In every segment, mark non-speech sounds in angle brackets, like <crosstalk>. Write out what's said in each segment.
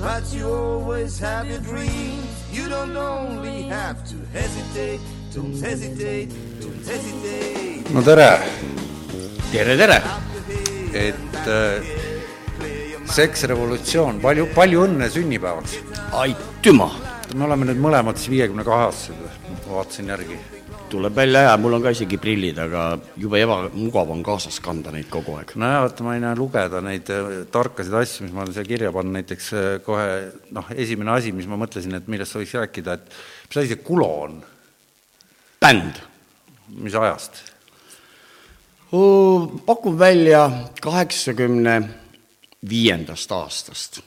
But you always have your dreams. You don't only have to hesitate, don't hesitate, don't hesitate. no tere, tere, tere! et äh, seksrevolutsioon, palju, palju õnne sünnipäevaks! aitüma! me oleme nüüd mõlemad siis viiekümne kahe aastased, vaatasin järgi. Tuleb välja hea, mul on ka isegi prillid, aga jube ebamugav on kaasas kanda neid kogu aeg. nojah, vaata ma ei näe lugeda neid äh, tarkasid asju, mis ma olen siia kirja pannud, näiteks äh, kohe noh, esimene asi, mis ma mõtlesin, et millest võiks rääkida, et mis asi see Kulo on, bänd. mis ajast? pakun välja kaheksakümne viiendast aastast.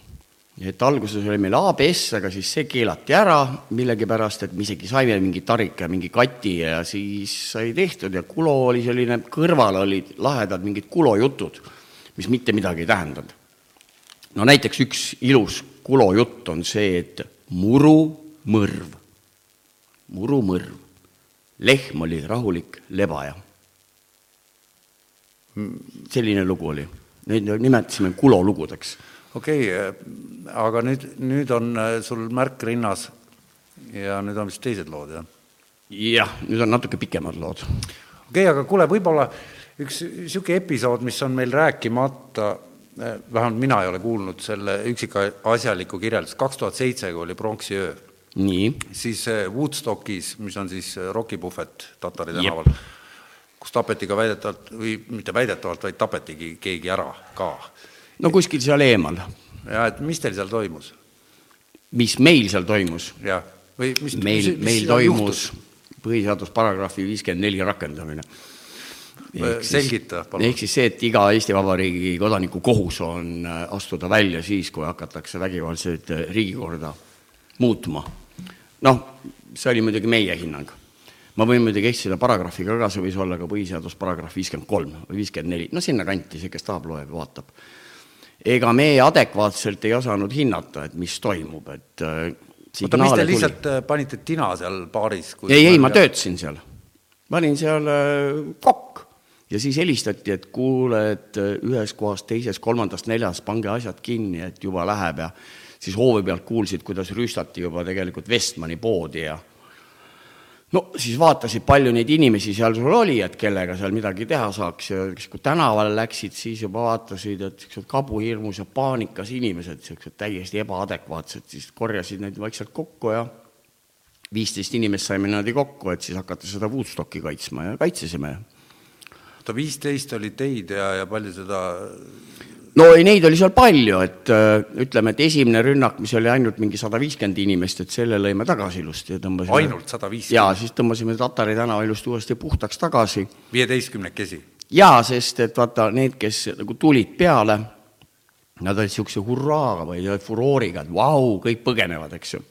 Et alguses oli meil ABS, aga siis see keelati ära millegipärast, et me isegi saime mingi tarika mingi kati ja siis sai tehtud ja Kulo oli selline, kõrval olid lahedad mingid Kulo jutud, mis mitte midagi ei tähendanud. no näiteks üks ilus Kulo jutt on see, et murumõrv, murumõrv, lehm oli rahulik lebaja selline lugu oli. Neid nimetasime Kulo lugudeks. Okei okay,, aga nüüd, nüüd on äh, sul märk rinnas ja nüüd on vist teised lood, jah? jah, nüüd on natuke pikemad lood. okei okay,, aga kuule, võib-olla üks niisugune episood, mis on meil rääkimata, äh, vähemalt mina ei ole kuulnud selle üksikasjalikku kirjeldust, kaks tuhat seitse, kui oli pronksiöö, nii, siis Woodstockis, mis on siis rokipuhvet Tatari tänaval, kus tapeti ka väidetavalt, või mitte väidetavalt, vaid tapetigi keegi ära ka. No kuskil seal eemal. ja et mis teil seal toimus? mis meil seal toimus? jah, või mis meil, meil toimus põhiseadusparagrahvi viiskümmend neli rakendamine. selgita, palun. ehk siis see, et iga Eesti Vabariigi kodaniku kohus on äh, astuda välja siis, kui hakatakse vägivaldselt äh, riigikorda muutma. noh, see oli muidugi meie hinnang ma võin muidugi eksida paragrahviga ka, see võis olla ka põhiseadus paragrahv viiskümmend kolm või viiskümmend neli, no sinnakanti, see, kes tahab, loeb ja vaatab. Ega me adekvaatselt ei osanud hinnata, et mis toimub, et äh, oota, mis te lihtsalt tuli. panite tina seal baaris? ei, ei, ma töötasin seal. ma olin seal äh, kokk ja siis helistati, et kuule, et äh, ühes kohas, teises, kolmandas, neljas, pange asjad kinni, et juba läheb ja siis hoovi pealt kuulsid, kuidas rüüstati juba tegelikult Westmani poodi ja no siis vaatasid, palju neid inimesi seal sul oli, et kellega seal midagi teha saaks ja siis, kui tänavale läksid, siis juba vaatasid, et niisugused kabuhirmus ja paanikas inimesed, niisugused täiesti ebaadekvaatsed, siis korjasid neid vaikselt kokku ja viisteist inimest saime niimoodi kokku, et siis hakata seda Woodstocki kaitsma ja kaitsesime. oota, viisteist oli teid ja, ja palju seda no ei, neid oli seal palju, et äh, ütleme, et esimene rünnak, mis oli ainult mingi sada viiskümmend inimest, et selle lõime tagasi ilusti ja tõmbasime ainult sada viiskümmend? jaa, siis tõmbasime Tatari tänava ilusti uuesti puhtaks tagasi. viieteistkümnekesi? jaa, sest et vaata, need, kes nagu tulid peale, nad olid niisuguse hurraaga või furooriga, et vau, kõik põgenevad, eks ju.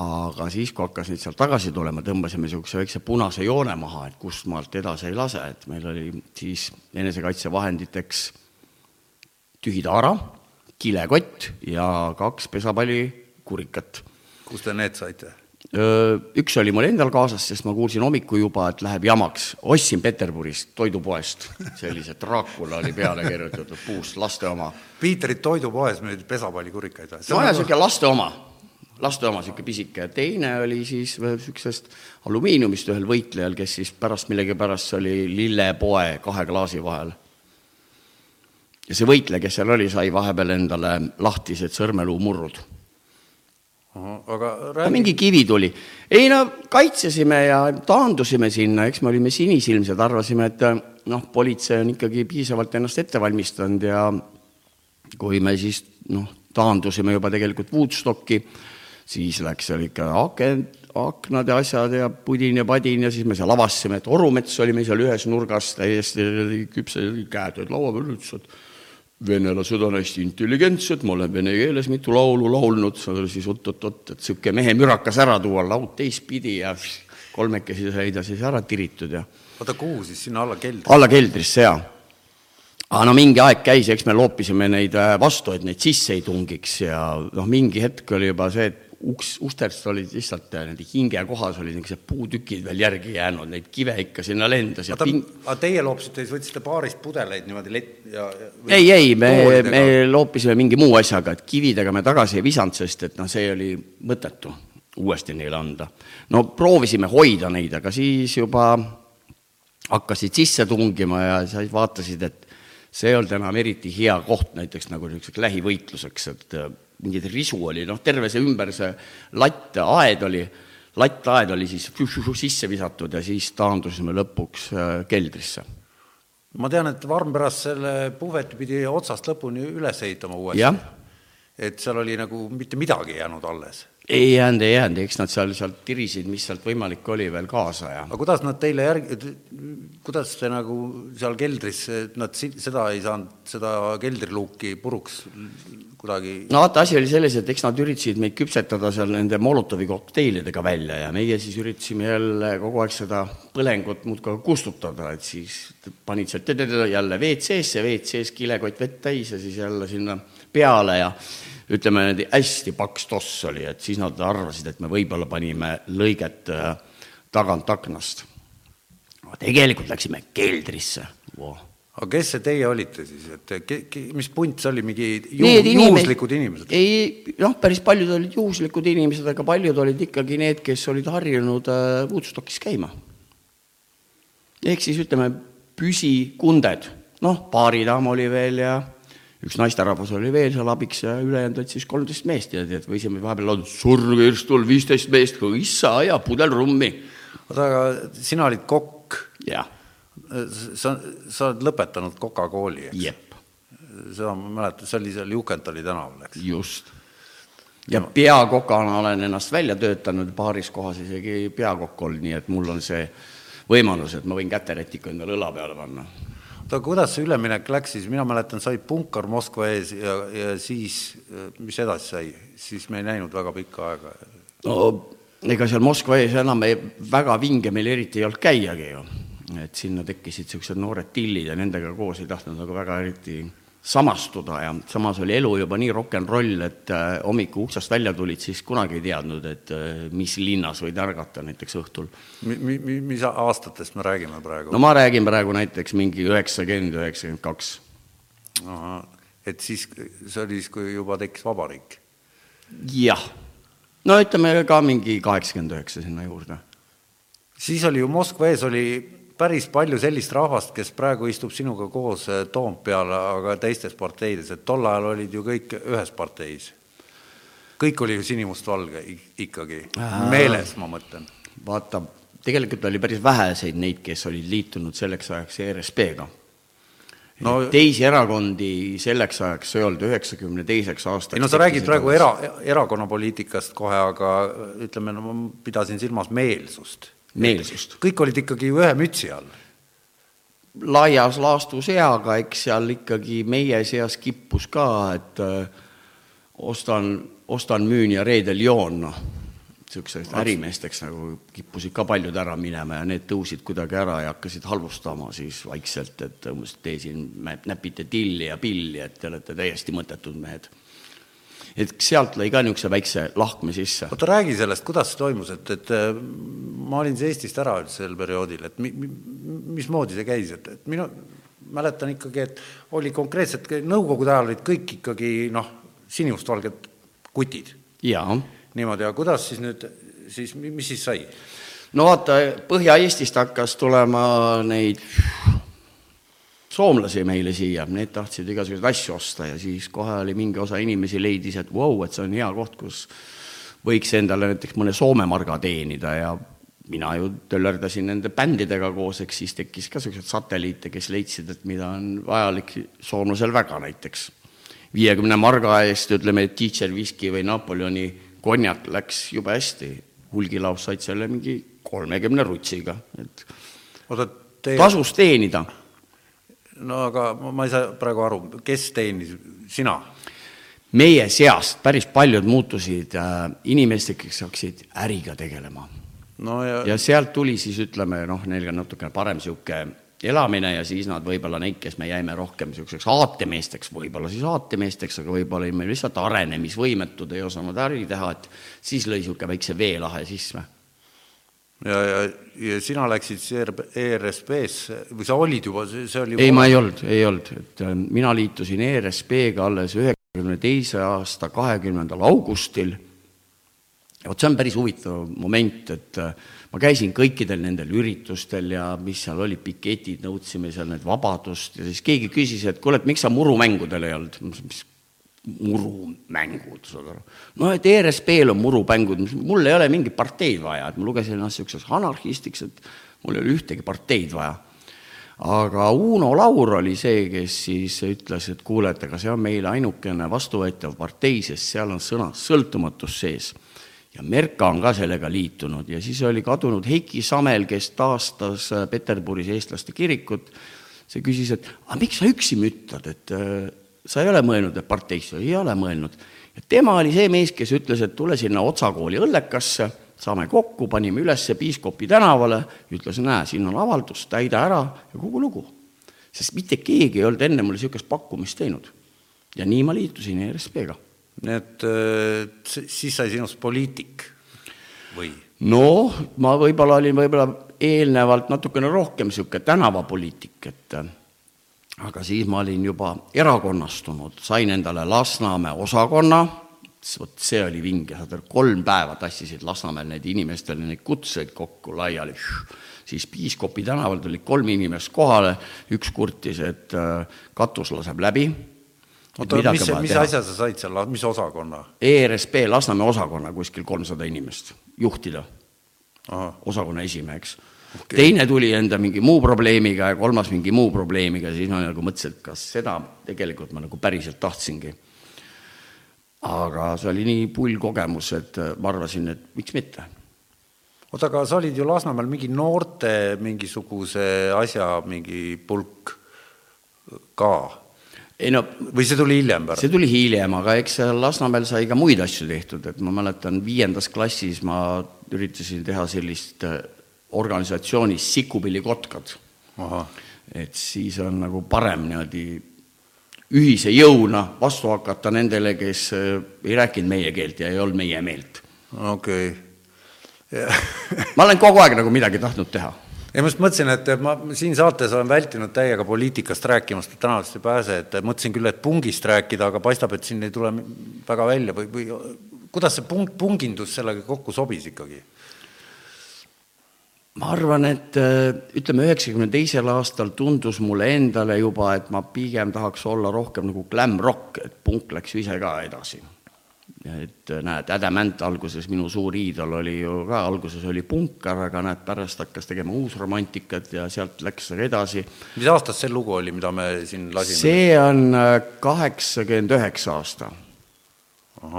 aga siis, kui hakkas neid sealt tagasi tulema, tõmbasime niisuguse väikse punase joone maha, et kust maalt edasi ei lase, et meil oli siis enesekaitsevahenditeks tühi taara, kilekott ja kaks pesapallikurikat. kust te need saite? Üks oli mul endal kaasas, sest ma kuulsin hommikul juba, et läheb jamaks. ostsin Peterburist toidupoest, sellise Dracula oli peale kirjutatud puust, laste oma. Piiteri toidupoes müüdi pesapallikurikaid või? no ja niisugune laste oma, laste oma niisugune pisike. teine oli siis niisugusest alumiiniumist ühel võitlejal, kes siis pärast millegipärast oli lillepoe kahe klaasi vahel ja see võitleja, kes seal oli, sai vahepeal endale lahtised sõrmeluumurrud. aga räägi. mingi kivi tuli. ei no kaitsesime ja taandusime sinna, eks me olime sinisilmsed, arvasime, et noh, politsei on ikkagi piisavalt ennast ette valmistanud ja kui me siis noh, taandusime juba tegelikult Woodstocki, siis läks seal ikka akent, aknad ja asjad ja pudin ja padin ja siis me seal avastasime, et Orumets oli meil seal ühes nurgas täiesti küpse, käed olid laua peal, ütles, et venelased on hästi intelligentsed, ma olen vene keeles mitu laulu laulnud, siis oot-oot-oot, et niisugune mehe mürakas ära tuua, laud teistpidi ja kolmekesi said ja siis ära tiritud ja oota, kuhu siis, sinna alla keldri? alla keldrisse, jaa. aga no mingi aeg käis ja eks me loopisime neid äh, vastu, et neid sisse ei tungiks ja noh, mingi hetk oli juba see, et uks, ustest olid lihtsalt äh, nende hingekohas olid niisugused puutükid veel järgi jäänud, neid kive ikka sinna lendas ja ping..., aga teie loopsite, siis võtsite paarist pudeleid niimoodi lett ja, ja ei, ei, me, me loopisime mingi muu asjaga, et kividega me tagasi ei visanud, sest et noh, see oli mõttetu uuesti neile anda. no proovisime hoida neid, aga siis juba hakkasid sisse tungima ja sa vaatasid, et see ei olnud enam eriti hea koht näiteks nagu niisuguseks lähivõitluseks, et mingit risu oli, noh, terve see ümber see latt, aed oli, lattaed oli siis sisse visatud ja siis taandusime lõpuks äh, keldrisse. ma tean, et Varm pärast selle puhveti pidi otsast lõpuni üles ehitama uuesti. Et seal oli nagu mitte midagi jäänud alles. ei jäänud, ei jäänud, eks nad seal, sealt tirisid, mis sealt võimalik oli veel kaasa ja aga kuidas nad teile järgi, kuidas te nagu seal keldris, nad seda ei saanud, seda keldriluuki puruks kuidagi no vaata, asi oli selles, et eks nad üritasid meid küpsetada seal nende Molotovi kokteilidega välja ja meie siis üritasime jälle kogu aeg seda põlengut muudkui kustutada, et siis panid sealt jälle WC-sse, WC-s kilekott vett täis ja siis jälle sinna peale ja ütleme, hästi paks toss oli, et siis nad arvasid, et me võib-olla panime lõiget äh, tagant aknast. tegelikult läksime keldrisse wow aga kes see teie olite siis, et ke, ke, mis punt see oli, mingi ju, Need inimesed- juhuslikud inimesed? ei, noh, päris paljud olid juhuslikud inimesed, aga paljud olid ikkagi need, kes olid harjunud äh, Woodstockis käima. ehk siis ütleme, püsikunded, noh, baaridaam oli veel ja üks naisterahvas oli veel seal abiks ja ülejäänud olid siis kolmteist meest ja tead, võisime vahepeal laulda surnukirstul viisteist meest, hõissa ja pudel rummi. oota, aga sina olid kokk, jah, sa, sa oled lõpetanud Coca-Cooli, eks? jep, seda ma mäletan, see oli seal Juhkentali tänaval, eks? just. ja peakokana olen ennast välja töötanud, paaris kohas isegi peakokk olnud, nii et mul on see võimalus, et ma võin käterätiku endale õla peale panna. oota, kuidas see üleminek läks siis, mina mäletan, sai punkar Moskva ees ja, ja siis, mis edasi sai, siis me ei näinud väga pikka aega. no ega seal Moskva ees enam ei, väga vinge meil eriti ei olnud käiagi ju. Et sinna tekkisid niisugused noored tillid ja nendega koos ei tahtnud nagu väga eriti samastuda ja samas oli elu juba nii rock n roll, et äh, hommiku uksest välja tulid, siis kunagi ei teadnud, et äh, mis linnas võid ärgata näiteks õhtul. Mi-, mi-, mis aastatest me räägime praegu? no ma räägin praegu näiteks mingi üheksakümmend, üheksakümmend kaks. et siis, see oli siis, kui juba tekkis vabariik? jah, no ütleme ka mingi kaheksakümmend üheksa sinna juurde. siis oli ju Moskva ees oli päris palju sellist rahvast, kes praegu istub sinuga koos eh, Toompeal, aga teistes parteides, et tol ajal olid ju kõik ühes parteis. kõik oli ju sinimustvalge ik- ikkagi, meeles, ma mõtlen. vaata, tegelikult oli päris väheseid neid, kes olid liitunud selleks ajaks ERSP-ga no, teisi erakondi selleks ajaks ei olnud, üheksakümne teiseks aastaks ei no sa räägid praegu era, erakonnapoliitikast kohe, aga ütleme, no ma pidasin silmas meelsust. Meelsust. kõik olid ikkagi ju ühe mütsi all. laias laastus jaa, aga eks seal ikkagi meie seas kippus ka, et äh, ostan, ostan, müün ja reedel joon, noh. niisuguseks ärimeesteks nagu kippusid ka paljud ära minema ja need tõusid kuidagi ära ja hakkasid halvustama siis vaikselt, et umbes te siin näpite tilli ja pilli, et te olete täiesti mõttetud mehed. Et sealt lõi ka niisuguse väikse lahkme sisse. oota, räägi sellest, kuidas see toimus, et, et äh, ma olin Eestist ära sel perioodil, et mi, mi, mismoodi see käis, et, et minu, mäletan ikkagi, et oli konkreetselt, nõukogude ajal olid kõik ikkagi noh, sinimustvalged kutid. niimoodi, aga kuidas siis nüüd, siis mi- mis siis sai? no vaata, Põhja-Eestist hakkas tulema neid soomlasi meile siia, need tahtsid igasuguseid asju osta ja siis kohe oli mingi osa inimesi leidis, et vau wow,, et see on hea koht, kus võiks endale näiteks mõne Soome marga teenida ja mina ju töllerdasin nende bändidega koos, eks siis tekkis ka niisuguseid satelliite, kes leidsid, et mida on vajalik soomlasel väga näiteks. viiekümne marga eest, ütleme, Teacher Whisky või Napoleoni konjak läks jube hästi, hulgilaos said selle mingi kolmekümne rutsiga, et oota, teie, tasus teenida. No aga ma ei saa praegu aru, kes teenis, sina? meie seast päris paljud muutusid äh, inimesteks, kes hakkasid äriga tegelema no ja, ja sealt tuli siis ütleme noh, neil ka natukene parem niisugune elamine ja siis nad võib-olla neid, kes me jäime rohkem niisuguseks aatemeesteks, võib-olla siis aatemeesteks, aga võib-olla olime lihtsalt arenemisvõimetud, ei osanud äri teha, et siis lõi niisugune väikse veelahe sisse. Ja, ja, ja sina läksid ERSP-sse või sa olid juba, see oli ei, ma ei olnud, ei olnud, et äh, mina liitusin ERSP-ga alles üheksakümne teise aasta kahekümnendal augustil vot see on päris huvitav moment, et äh, ma käisin kõikidel nendel üritustel ja mis seal olid, piketid, nõudsime seal need vabadust ja siis keegi küsis, et kuule, et miks sa murumängudel ei olnud? mis murumängud, saad aru. no et ERSP-l on murumängud, mul ei ole mingit parteid vaja, et ma lugesin ennast niisuguseks anarhistiks, et mul ei ole ühtegi parteid vaja. aga Uno Laur oli see, kes siis ütles, et kuule, et ega see on meile ainukene vastuvõetav partei, sest seal on sõna sõltumatus sees ja Merka on ka sellega liitunud ja siis oli kadunud Heiki Samel, kes taastas äh, Peterburis eestlaste kirikut, see küsis, et aga miks sa üksi müttad, et äh, sa ei ole mõelnud, et parteisse, ei ole mõelnud. tema oli see mees, kes ütles, et tule sinna Otsa kooli õllekasse, saame kokku, panime üles Piiskopi tänavale, ütles, näe, siin on avaldus, täida ära ja kogu lugu. sest mitte keegi ei olnud enne mulle niisugust pakkumist teinud. ja nii ma liitusin ERSP-ga nii et äh, siis sai sinust poliitik või? noh, ma võib-olla olin võib-olla eelnevalt natukene rohkem niisugune tänavapoliitik, et äh, aga siis ma olin juba erakonnastunud, sain endale Lasnamäe osakonna, vot see oli vinge, saad aru, kolm päeva tassisid Lasnamäel need inimestele neid kutseid kokku laiali, siis Piiskopi tänaval tuli kolm inimest kohale, üks kurtis, et äh, katus laseb läbi. Oota, mis, mis teha. asja sa said seal, mis osakonna? ERSP Lasnamäe osakonna kuskil kolmsada inimest juhtida, osakonna esimeheks okay.. teine tuli enda mingi muu probleemiga ja kolmas mingi muu probleemiga, siis ma nagu mõtlesin, et kas seda tegelikult ma nagu päriselt tahtsingi. aga see oli nii pull kogemus, et ma arvasin, et miks mitte oota, aga sa olid ju Lasnamäel mingi noorte mingisuguse asja mingi pulk ka ei no või see tuli hiljem pärast? see tuli hiljem, aga eks seal Lasnamäel sai ka muid asju tehtud, et ma mäletan, viiendas klassis ma üritasin teha sellist äh, organisatsiooni Sikupillikotkad. et siis on nagu parem niimoodi ühise jõuna vastu hakata nendele, kes äh, ei rääkinud meie keelt ja ei olnud meie meelt. okei okay. <laughs> ma olen kogu aeg nagu midagi tahtnud teha ei, ma just mõtlesin, et ma siin saates olen vältinud täiega poliitikast rääkimast, et tänavast ei pääse, et mõtlesin küll, et pungist rääkida, aga paistab, et siin ei tule väga välja või, või kuidas see pung, pungindus sellega kokku sobis ikkagi? Ma arvan, et äh, ütleme, üheksakümne teisel aastal tundus mulle endale juba, et ma pigem tahaks olla rohkem nagu glam rock, et punk läks ju ise ka edasi et näed, Adam Ant alguses, minu suur iidol oli ju ka, alguses oli punkar, aga näed, pärast hakkas tegema uusromantikat ja sealt läks see edasi. mis aastast see lugu oli, mida me siin lasime? see on äh, kaheksakümmend üheksa aasta.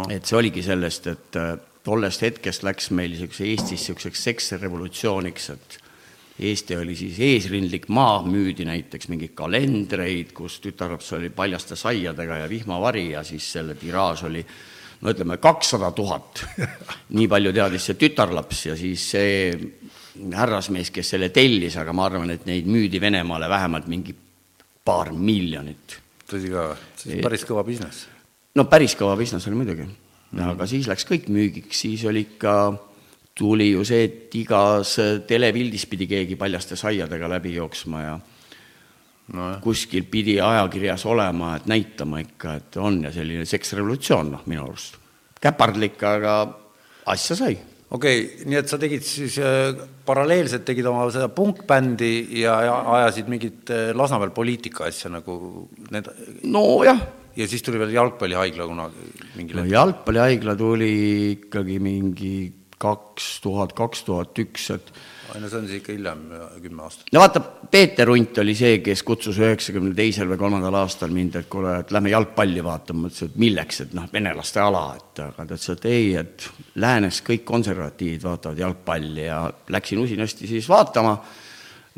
et see oligi sellest, et äh, tollest hetkest läks meil niisuguse Eestis niisuguseks seksrevolutsiooniks, et Eesti oli siis eesrindlik maa, müüdi näiteks mingeid kalendreid, kus tütarlaps oli paljaste saiadega ja vihmavari ja siis selle tiraaž oli no ütleme, kakssada tuhat. <laughs> nii palju teadis see tütarlaps ja siis see härrasmees, kes selle tellis, aga ma arvan, et neid müüdi Venemaale vähemalt mingi paar miljonit. tõsi ka, see on päris kõva business. no päris kõva business oli muidugi. Aga siis läks kõik müügiks, siis oli ikka, tuli ju see, et igas telepildis pidi keegi paljaste saiadega läbi jooksma ja no, kuskil pidi ajakirjas olema, et näitama ikka, et on ja selline seksrevolutsioon, noh, minu arust. käpardlik, aga asja sai. okei okay,, nii et sa tegid siis äh, paralleelselt tegid oma seda punkbändi ja, ja ajasid mingit äh, Lasnamäel poliitika asja nagu need nojah. Ja siis tuli veel jalgpallihaigla kunagi mingil no jalgpallihaigla tuli ikkagi mingi kaks tuhat, kaks tuhat üks, et ei no see on siis ikka hiljem, kümme aastat. no vaata, Peeter Unt oli see, kes kutsus üheksakümne teisel või kolmandal aastal mind, et kuule, et lähme jalgpalli vaatama, ma ütlesin, et milleks, et noh, venelaste ala, et aga ta ütles, et ei, et läänes kõik konservatiivid vaatavad jalgpalli ja läksin usinasti siis vaatama,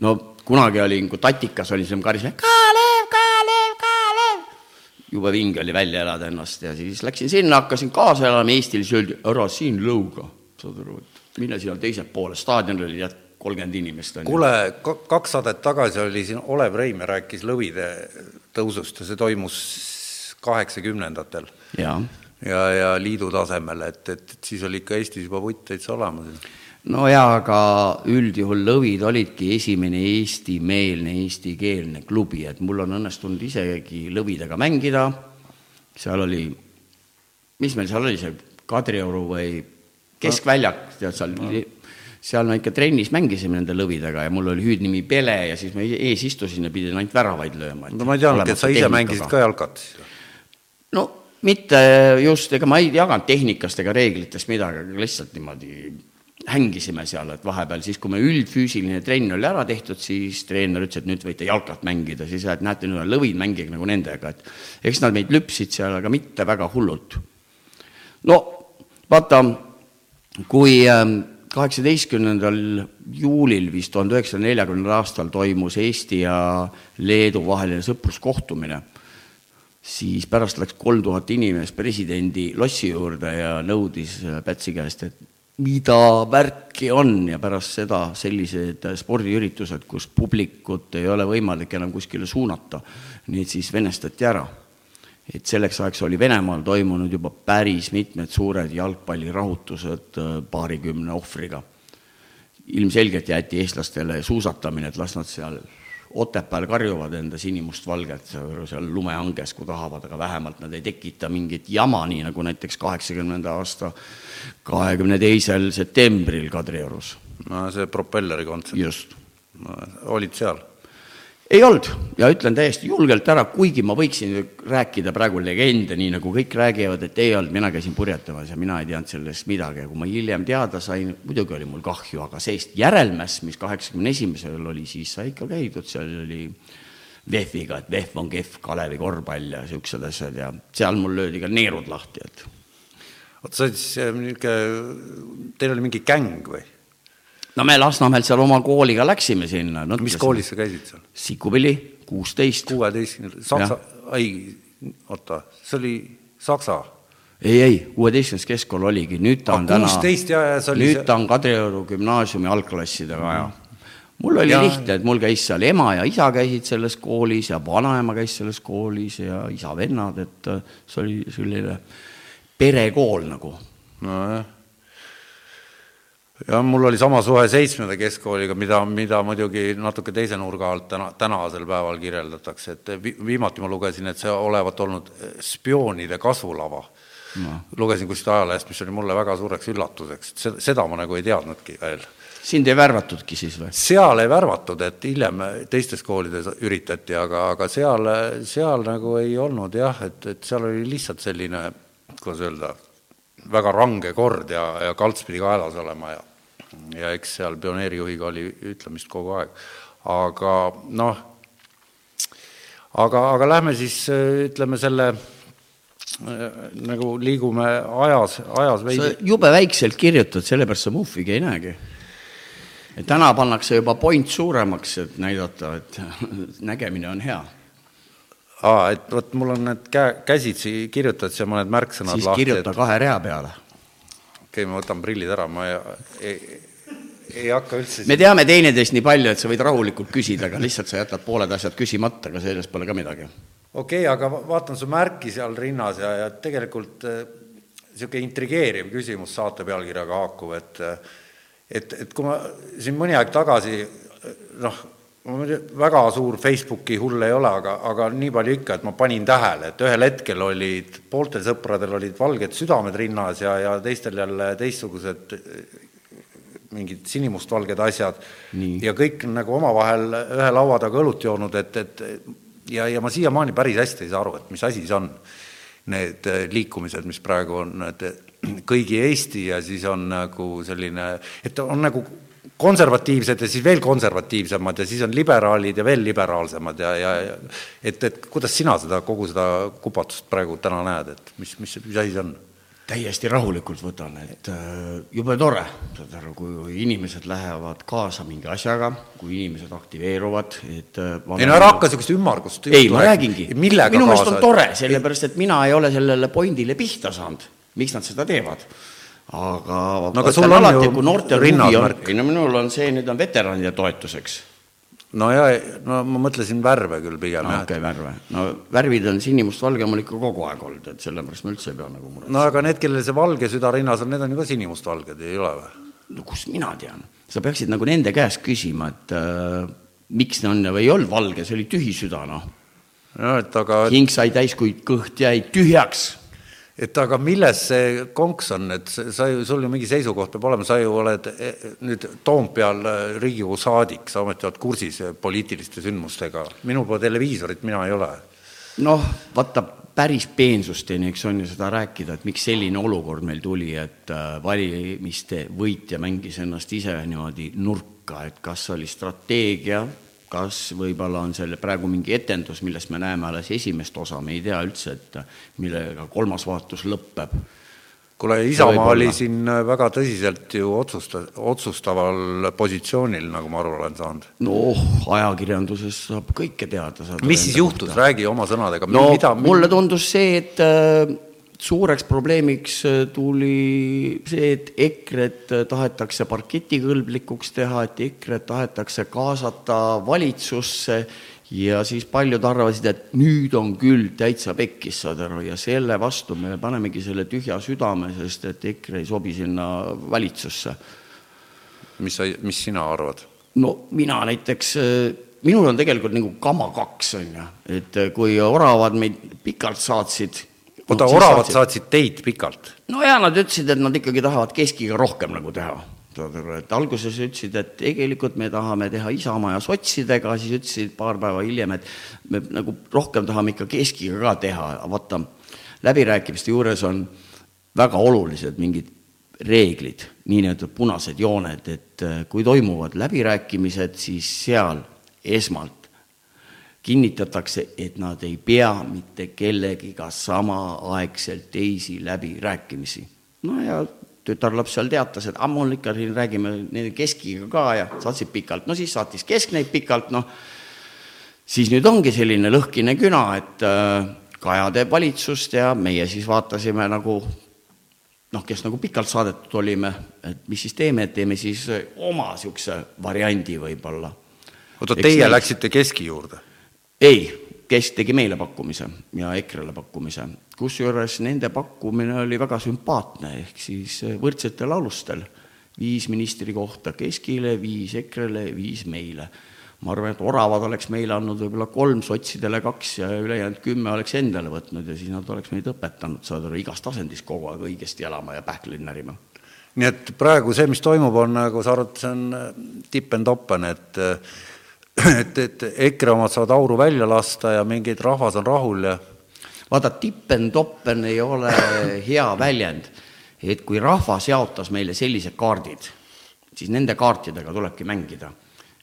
no kunagi olin, kui Tatikas olin, siis ma karisin, Kalev, jube vinge oli välja elada ennast ja siis läksin sinna, hakkasin kaasa elama Eestil, siis öeldi, ära siin lõuga, saad aru, et mine sinna teisele poole, staadionil oli tead kolmkümmend inimest. kuule, kaks saadet tagasi oli siin Olev Reime rääkis lõvide tõusust ja see toimus kaheksakümnendatel. ja, ja, ja liidu tasemel, et, et, et siis oli ikka Eestis juba vutt täitsa olemas no jaa, aga üldjuhul Lõvid olidki esimene eestimeelne, eestikeelne klubi, et mul on õnnestunud isegi Lõvidega mängida, seal oli, mis meil seal oli, see Kadrioru või Keskväljak, tead seal no., seal me ikka trennis mängisime nende lõvidega ja mul oli hüüdnimi Pele ja siis ma ees istusin ja pidin ainult väravaid lööma. no ma ei teadnudki, et sa ise mängisid ka jalkat no mitte just, ega ma ei jaganud tehnikast ega reeglitest midagi, aga lihtsalt niimoodi hängisime seal, et vahepeal siis, kui me üldfüüsiline trenn oli ära tehtud, siis treener ütles, et nüüd võite jalkat mängida, siis et näete, nüüd on lõvid, mängige nagu nendega, et eks nad meid lüpsid seal, aga mitte väga hullult. no vaata, kui ähm, kaheksateistkümnendal juulil vist tuhande üheksasaja neljakümnendal aastal toimus Eesti ja Leedu vaheline sõpruskohtumine, siis pärast läks kolm tuhat inimest presidendi lossi juurde ja nõudis Pätsi käest, et mida värki on ja pärast seda sellised spordiüritused, kus publikut ei ole võimalik enam kuskile suunata, need siis venestati ära. et selleks ajaks oli Venemaal toimunud juba päris mitmed suured jalgpallirahutused äh, paarikümne ohvriga. ilmselgelt jäeti eestlastele suusatamine, et las nad seal Otepääl karjuvad enda sinimustvalget seal lumehanges, kui tahavad, aga vähemalt nad ei tekita mingit jama, nii nagu näiteks kaheksakümnenda aasta kahekümne teisel septembril Kadriorus. no see propelleri kontsert. just olid seal? Ei olnud. Ja ütlen täiesti julgelt ära, kuigi ma võiksin rääkida praegu legende, nii nagu kõik räägivad, et ei olnud, mina käisin purjetamas ja mina ei teadnud sellest midagi. Ja kui ma hiljem teada sain, muidugi oli mul kahju, aga sellist järelmäss, mis kaheksakümne esimesel oli, siis sai ikka käidud, seal oli VEF-iga, et VEF on kehv Kalevi korvpall ja niisugused asjad ja seal mul löödi ka neerud lahti, et oota, sa siis äh, niisugune, teil oli mingi gäng või? No me Lasnamäelt seal oma kooliga läksime sinna. mis koolis sa käisid seal? Sikupilli, kuusteist. kuueteistkümnendal, Saksa, ei, oota, see oli Saksa? ei, ei, kuueteistkümnes keskkool oligi, nüüd ta on täna, nüüd see... ta on Kadrioru gümnaasiumi algklassidega ja mul oli ja... lihtne, et mul käis seal ema ja isa käisid selles koolis ja vanaema käis selles koolis ja isa-vennad, et äh, see oli selline perekool nagu. nojah jah, mul oli sama suhe seitsmenda keskkooliga, mida, mida muidugi natuke teise nurga alt täna, tänasel päeval kirjeldatakse, et vi-, viimati ma lugesin, et see olevat olnud spioonide kasvulava no.. lugesin kuskilt ajalehest, mis oli mulle väga suureks üllatuseks, et seda ma nagu ei teadnudki veel. sind ei värvatudki siis või? seal ei värvatud, et hiljem teistes koolides üritati, aga, aga seal, seal nagu ei olnud jah, et, et seal oli lihtsalt selline, kuidas öelda, väga range kord ja, ja kalts pidi kaelas olema ja ja eks seal pioneerijuhiga oli ütlemist kogu aeg. aga noh, aga, aga lähme siis ütleme selle nagu liigume ajas, ajas veidi. jube väikselt kirjutad, sellepärast sa muhvigi ei näegi. et täna pannakse juba point suuremaks, et näidata, et <laughs> nägemine on hea aa, et vot mul on need käe, käsitsi kirjutad seal mõned märksõnad siis lahti. kirjuta et... kahe rea peale okei okay,, ma võtan prillid ära, ma ei, ei, ei hakka üldse me teame teineteist nii palju, et sa võid rahulikult küsida, aga lihtsalt sa jätad pooled asjad küsimata, aga sellest pole ka midagi. okei okay,, aga vaatan su märki seal rinnas ja, ja tegelikult niisugune äh, intrigeeriv küsimus saate pealkirjaga haakuv, et et, et kui ma siin mõni aeg tagasi noh, väga suur Facebooki hull ei ole, aga, aga nii palju ikka, et ma panin tähele, et ühel hetkel olid, pooltel sõpradel olid valged südamed rinnas ja, ja teistel jälle teistsugused mingid sinimustvalged asjad nii. ja kõik nagu omavahel ühe laua taga õlut joonud, et, et ja, ja ma siiamaani päris hästi ei saa aru, et mis asi see on, need liikumised, mis praegu on, et kõigi Eesti ja siis on nagu selline, et on nagu konservatiivsed ja siis veel konservatiivsemad ja siis on liberaalid ja veel liberaalsemad ja, ja, ja et, et kuidas sina seda, kogu seda kupatust praegu täna näed, et mis, mis, mis asi see on? täiesti rahulikult võtan, et äh, jube tore, saad aru, kui inimesed lähevad kaasa mingi asjaga, kui inimesed aktiveeruvad, et äh, ei no ära hakka niisugust ümmargust ei, ma räägingi. minu meelest on tore, sellepärast et mina ei ole sellele pointile pihta saanud, miks nad seda teevad. Aga no aga sul on alati, kui noortel huvi on, ei no minul on see, nüüd on veteranide toetuseks no ja, no ma mõtlesin värve küll pigem no,. okei okay,, värve. no värvid on sinimustvalge mul ikka kogu aeg olnud, et sellepärast ma üldse ei pea nagu muretsema. no aga need, kellel see valge süda rinnas on, need on ju ka sinimustvalged, ei ole või? no kust mina tean? sa peaksid nagu nende käest küsima, et äh, miks see on või ei olnud valge, see oli tühi süda, noh. no et aga hing sai täis, kuid kõht jäi tühjaks et aga milles see konks on, et sa ju, sul ju mingi seisukoht peab olema, sa ju oled e, nüüd Toompeal äh, Riigikogu saadik, sa ometi oled kursis poliitiliste sündmustega, minul pole televiisorit, mina ei ole. noh, vaata, päris peensusteni, eks on ju seda rääkida, et miks selline olukord meil tuli, et äh, valimiste võitja mängis ennast ise niimoodi nurka, et kas oli strateegia, kas võib-olla on selle praegu mingi etendus, millest me näeme alles esimest osa, me ei tea üldse, et millega kolmas vaatus lõpeb. kuule, Isamaa oli siin väga tõsiselt ju otsusta-, otsustaval positsioonil, nagu ma aru olen saanud. noh, ajakirjanduses saab kõike teada. mis siis juhtus, räägi oma sõnadega. no mida, mulle tundus see, et äh, suureks probleemiks äh, tuli see, et EKRE-t äh, tahetakse parketikõlblikuks teha, et EKRE-t tahetakse kaasata valitsusse ja siis paljud arvasid, et nüüd on küll täitsa pekkis, saad aru, ja selle vastu me panemegi selle tühja südame, sest et EKRE ei sobi sinna valitsusse. mis sa, mis sina arvad? no mina näiteks äh, minul on tegelikult nagu kama kaks, on ju, et kui oravad meid pikalt saatsid oota, oravad saatsid... saatsid teid pikalt? no jaa, nad ütlesid, et nad ikkagi tahavad keskiga rohkem nagu teha. et alguses ütlesid, et tegelikult me tahame teha Isamaa ja sotsidega, siis ütlesid paar päeva hiljem, et me nagu rohkem tahame ikka keskiga ka teha, vaata, läbirääkimiste juures on väga olulised mingid reeglid, nii-öelda punased jooned, et äh, kui toimuvad läbirääkimised, siis seal esmalt kinnitatakse, et nad ei pea mitte kellegiga samaaegselt teisi läbirääkimisi. no ja tütarlaps seal teatas, et ammu ikka siin räägime nende keskiga ka ja saatsid pikalt, no siis saatis kesk neid pikalt, noh, siis nüüd ongi selline lõhkine küna, et äh, Kaja teeb valitsust ja meie siis vaatasime nagu noh, kes nagu pikalt saadetud olime, et mis siis teeme, et teeme siis oma niisuguse variandi võib-olla. oota, teie neid... läksite keski juurde? Ei, kes tegi meile pakkumise ja EKRE-le pakkumise, kusjuures nende pakkumine oli väga sümpaatne, ehk siis võrdsetel alustel, viis ministri kohta keskile, viis EKRE-le, viis meile. ma arvan, et oravad oleks meile andnud võib-olla kolm, sotsidele kaks ja ülejäänud kümme oleks endale võtnud ja siis nad oleks meid õpetanud, saad aru, igas tasandis kogu aeg õigesti elama ja pähkleid närima. Nii et praegu see, mis toimub, on nagu sa arvad, see on tipp and open, et <clears throat> et, et EKRE omad saavad auru välja lasta ja mingid rahvas on rahul ja vaata, tippen-toppen ei ole hea väljend, et kui rahvas jaotas meile sellised kaardid, siis nende kaartidega tulebki mängida.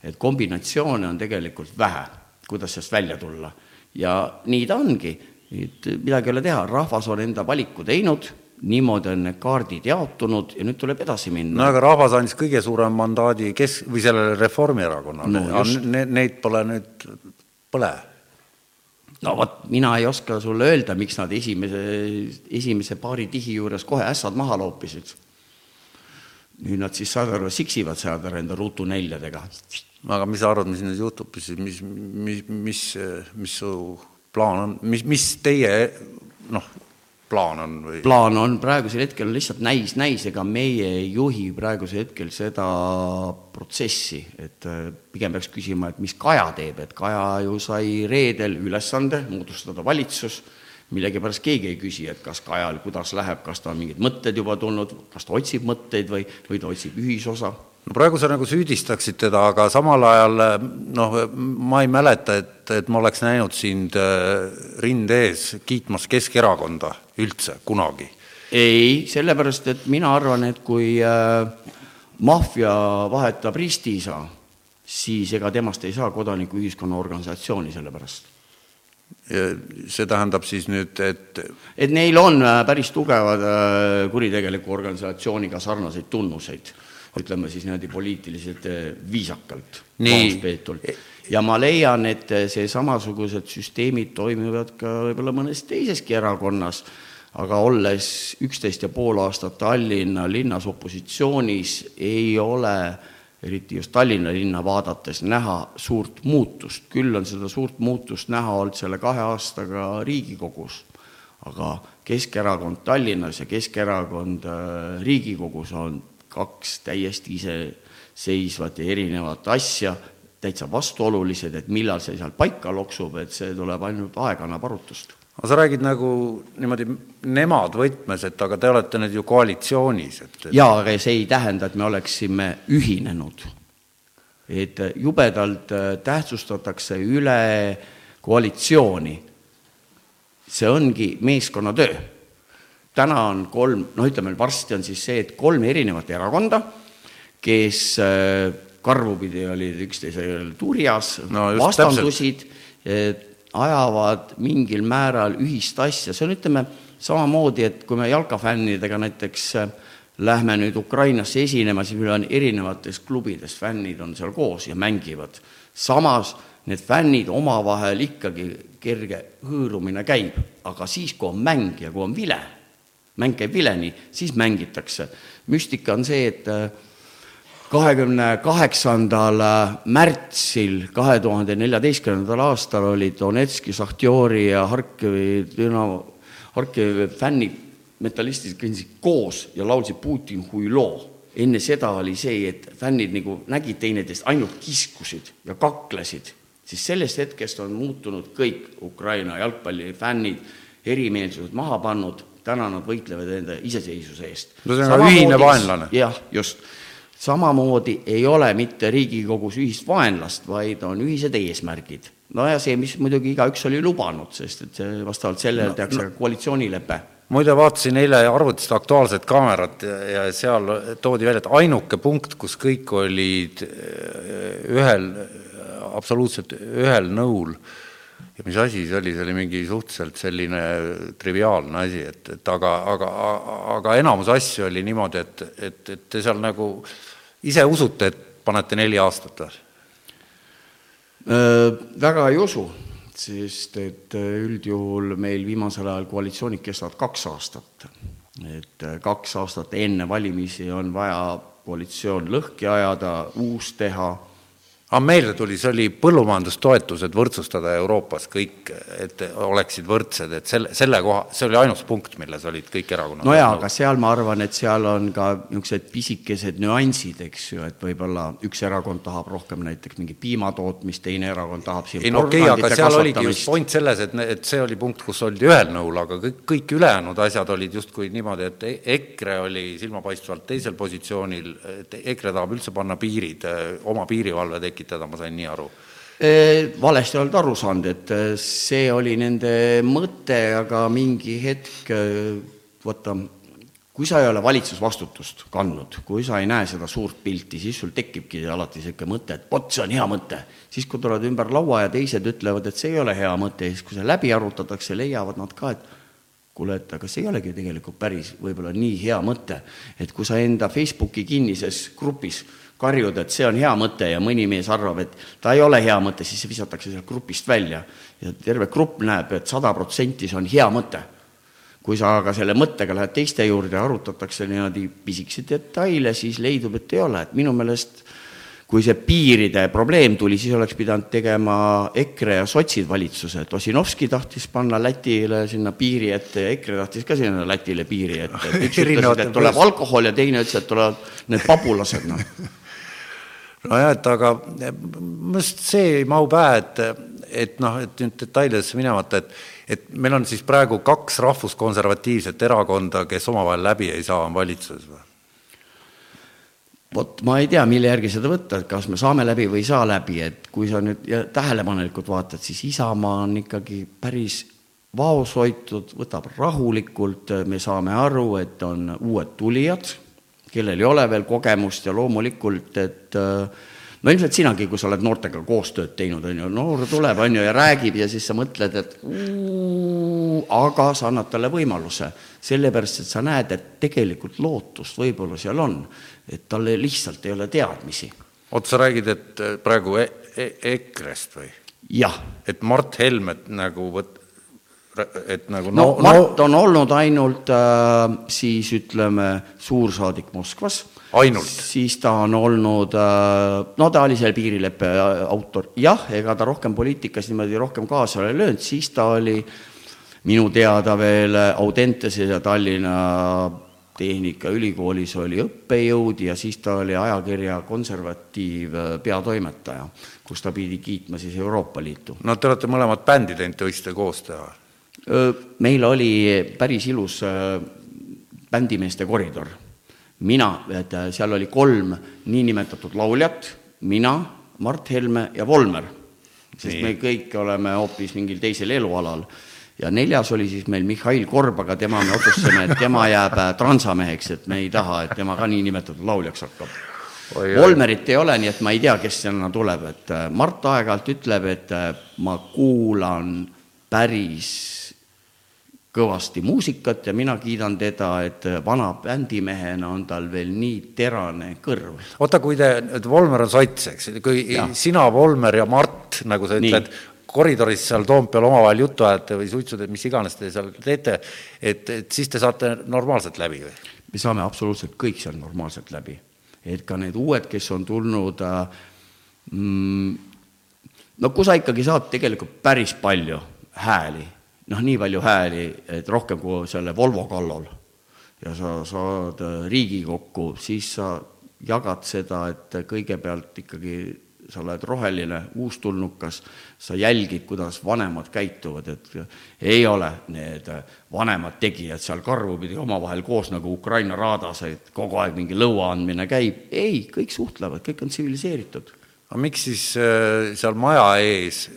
et kombinatsioone on tegelikult vähe, kuidas sellest välja tulla. ja nii ta ongi, et midagi ei ole teha, rahvas on enda valiku teinud niimoodi on need kaardid jaotunud ja nüüd tuleb edasi minna. no aga rahvas andis kõige suurema mandaadi kes- või sellele Reformierakonnale no,, ne, neid pole nüüd, pole. no vot, mina ei oska sulle öelda, miks nad esimese, esimese paari tihi juures kohe ässad maha loopisid. nüüd nad siis, saad aru, siksivad saad aru enda ruutuneljadega. aga mis sa arvad, mis nüüd juhtub siis, mis, mis, mis, mis su plaan on, mis, mis teie noh, plaan on või? plaan on. Praegusel hetkel lihtsalt näis, näis, ega meie ei juhi praegusel hetkel seda protsessi, et äh, pigem peaks küsima, et mis Kaja teeb, et Kaja ju sai reedel ülesande moodustada valitsus, millegipärast keegi ei küsi, et kas Kajal, kuidas läheb, kas ta on mingid mõtted juba tulnud, kas ta otsib mõtteid või, või ta otsib ühisosa. No praegu sa nagu süüdistaksid teda, aga samal ajal noh, ma ei mäleta, et, et ma oleks näinud sind äh, rinde ees kiitmas Keskerakonda üldse kunagi. ei, sellepärast et mina arvan, et kui äh, maffia vahetab ristiisa, siis ega temast ei saa kodanikuühiskonna organisatsiooni selle pärast. see tähendab siis nüüd, et et neil on äh, päris tugevad äh, kuritegeliku organisatsiooniga sarnaseid tunnuseid, ütleme siis niimoodi poliitiliselt äh, viisakalt, peetult. ja ma leian, et see samasugused süsteemid toimivad ka võib-olla mõnes teiseski erakonnas, aga olles üksteist ja pool aastat Tallinna linnas opositsioonis, ei ole eriti just Tallinna linna vaadates, näha suurt muutust. küll on seda suurt muutust näha olnud selle kahe aastaga Riigikogus, aga Keskerakond Tallinnas ja Keskerakond äh, Riigikogus on kaks täiesti iseseisvat ja erinevat asja, täitsa vastuolulised, et millal see seal paika loksub, et see tuleb ainult aeg annab arutust aga sa räägid nagu niimoodi nemad võtmes, et aga te olete nüüd ju koalitsioonis, et, et... jaa, aga see ei tähenda, et me oleksime ühinenud. et jubedalt äh, tähtsustatakse üle koalitsiooni. see ongi meeskonnatöö. täna on kolm, noh, ütleme varsti on siis see, et kolm erinevat erakonda, kes äh, karvupidi olid üksteisel turjas no, vastandusid, et ajavad mingil määral ühist asja, see on, ütleme, samamoodi, et kui me jalkafännidega näiteks äh, lähme nüüd Ukrainasse esinema, siis meil on erinevates klubides fännid on seal koos ja mängivad. samas need fännid omavahel ikkagi kerge hõõrumine käib, aga siis, kui on mäng ja kui on vile, mäng käib vileni, siis mängitakse. müstika on see, et äh, kahekümne kaheksandal märtsil kahe tuhande neljateistkümnendal aastal olid Donetski, Šahtjori ja Harkivi Dünamo, Harkivi fännid, metallistid kõndisid koos ja laulsid Putin huilo. enne seda oli see, et fännid nagu nägid teineteist, ainult kiskusid ja kaklesid, siis sellest hetkest on muutunud kõik Ukraina jalgpallifännid, erimeelsused maha pannud, täna nad võitlevad enda iseseisvuse eest. no see on ühine vaenlane. jah, just samamoodi ei ole mitte Riigikogus ühist vaenlast, vaid on ühised eesmärgid. no ja see, mis muidugi igaüks oli lubanud, sest et see vastavalt sellele no, tehakse no, koalitsioonilepe. muide, vaatasin eile arvutist Aktuaalset Kaamerat ja, ja seal toodi välja, et ainuke punkt, kus kõik olid äh, ühel, absoluutselt ühel nõul, ja mis asi see oli, see oli mingi suhteliselt selline triviaalne asi, et, et aga, aga, aga enamus asju oli niimoodi, et, et, et te seal nagu äh, ise usute, et panete neli aastat või? Väga ei usu, sest et üldjuhul meil viimasel ajal koalitsioonid kestavad kaks aastat. et kaks aastat enne valimisi on vaja koalitsioon lõhki ajada, uus teha aga meelde tuli, see oli põllumajandustoetused võrdsustada Euroopas kõik, et oleksid võrdsed, et selle, selle koha, see oli ainus punkt, milles olid kõik erakonnad. no jaa, aga seal ma arvan, et seal on ka niisugused pisikesed nüansid, eks ju, et võib-olla üks erakond tahab rohkem näiteks mingi piimatootmist, teine erakond tahab siin ei no okei okay,, aga seal oligi just point selles, et, et see oli punkt, kus oldi ühel nõul, aga kõik, kõik ülejäänud asjad olid justkui niimoodi, et e-, EKRE oli silmapaistvalt teisel positsioonil, et EKRE tahab üldse panna piirid, oma piirivalve tekitada, tekitada, ma sain nii aru? valesti oled aru saanud, et see oli nende mõte, aga mingi hetk, vaata, kui sa ei ole valitsusvastutust kandnud, kui sa ei näe seda suurt pilti, siis sul tekibki alati niisugune mõte, et vot, see on hea mõte. siis, kui tulevad ümber laua ja teised ütlevad, et see ei ole hea mõte siis, kui see läbi arutatakse, leiavad nad ka, et kuule, et aga see ei olegi tegelikult päris võib-olla nii hea mõte. et kui sa enda Facebooki kinnises grupis karjud, et see on hea mõte ja mõni mees arvab, et ta ei ole hea mõte, siis visatakse sealt grupist välja. ja terve grupp näeb, et sada protsenti see on hea mõte. kui sa aga selle mõttega lähed teiste juurde ja arutatakse niimoodi pisikesi detaile, siis leidub, et ei ole, et minu meelest kui see piiride probleem tuli, siis oleks pidanud tegema EKRE ja sotsid valitsuse, et Ossinovski tahtis panna Lätile sinna piiri ette ja EKRE tahtis ka sinna Lätile piiri ette, et üks ütles, et tuleb alkohol ja teine ütles, et tulevad need pagulased, noh. <laughs> Nojah, et aga minu arust see ei mahu pähe, et, et noh, et nüüd detailidesse minemata, et et meil on siis praegu kaks rahvuskonservatiivset erakonda, kes omavahel läbi ei saa, on valitsuses või? Vot ma ei tea, mille järgi seda võtta, et kas me saame läbi või ei saa läbi, et kui sa nüüd tähelepanelikult vaatad, siis Isamaa on ikkagi päris vaoshoitud, võtab rahulikult, me saame aru, et on uued tulijad kellel ei ole veel kogemust ja loomulikult, et äh, no ilmselt sinagi, kui sa oled noortega koostööd teinud, on ju, noor tuleb, on ju, ja räägib ja siis sa mõtled, et uu, aga sa annad talle võimaluse. sellepärast, et sa näed, et tegelikult lootust võib-olla seal on, et talle lihtsalt ei ole teadmisi. oot, sa räägid, et äh, praegu e e EKRE-st või? jah. et Mart Helmet nagu võt-, et nagu no, no Mart on olnud ainult äh, siis ütleme, suursaadik Moskvas ainult? siis ta on olnud, äh, no ta oli selle piirileppe äh, autor, jah, ega ta rohkem poliitikas niimoodi rohkem kaasa ei löönud, siis ta oli minu teada veel Audentases ja Tallinna Tehnikaülikoolis oli õppejõud ja siis ta oli ajakirja Konservatiiv äh, peatoimetaja, kus ta pidi kiitma siis Euroopa Liitu. no te olete mõlemad bändi teinud, te võiksite koos teha? meil oli päris ilus bändimeeste koridor mina, et äh, seal oli kolm niinimetatud lauljat, mina, Mart Helme ja Volmer. sest Nii. me kõik oleme hoopis mingil teisel elualal. Ja neljas oli siis meil Mihhail Korb, aga tema me otsustasime, et tema jääb äh, transameheks, et me ei taha, et tema ka niinimetatud lauljaks hakkab. Volmerit ei ole, nii et ma ei tea, kes sinna tuleb, et äh, Mart aeg-ajalt ütleb, et ma kuulan päris kõvasti muusikat ja mina kiidan teda, et vana bändimehena on tal veel nii terane kõrv. oota, kui te, et Volmer on sots, eks, kui ja. sina, Volmer ja Mart, nagu sa ütled, koridoris seal Toompeal omavahel juttu ajate või suitsud, et mis iganes te seal teete, et, et siis te saate normaalselt läbi või? me saame absoluutselt kõik seal normaalselt läbi. et ka need uued, kes on tulnud äh, mm, no kui sa ikkagi saad tegelikult päris palju hääli noh, nii palju hääli, et rohkem kui selle Volvo kallal, ja sa saad äh, Riigikokku, siis sa jagad seda, et kõigepealt ikkagi sa oled roheline uustulnukas, sa jälgid, kuidas vanemad käituvad, et ei ole need vanemad tegijad seal karvupidi omavahel koos nagu Ukraina raadas, et kogu aeg mingi lõua andmine käib, ei, kõik suhtlevad, kõik on tsiviliseeritud. aga miks siis äh, seal maja ees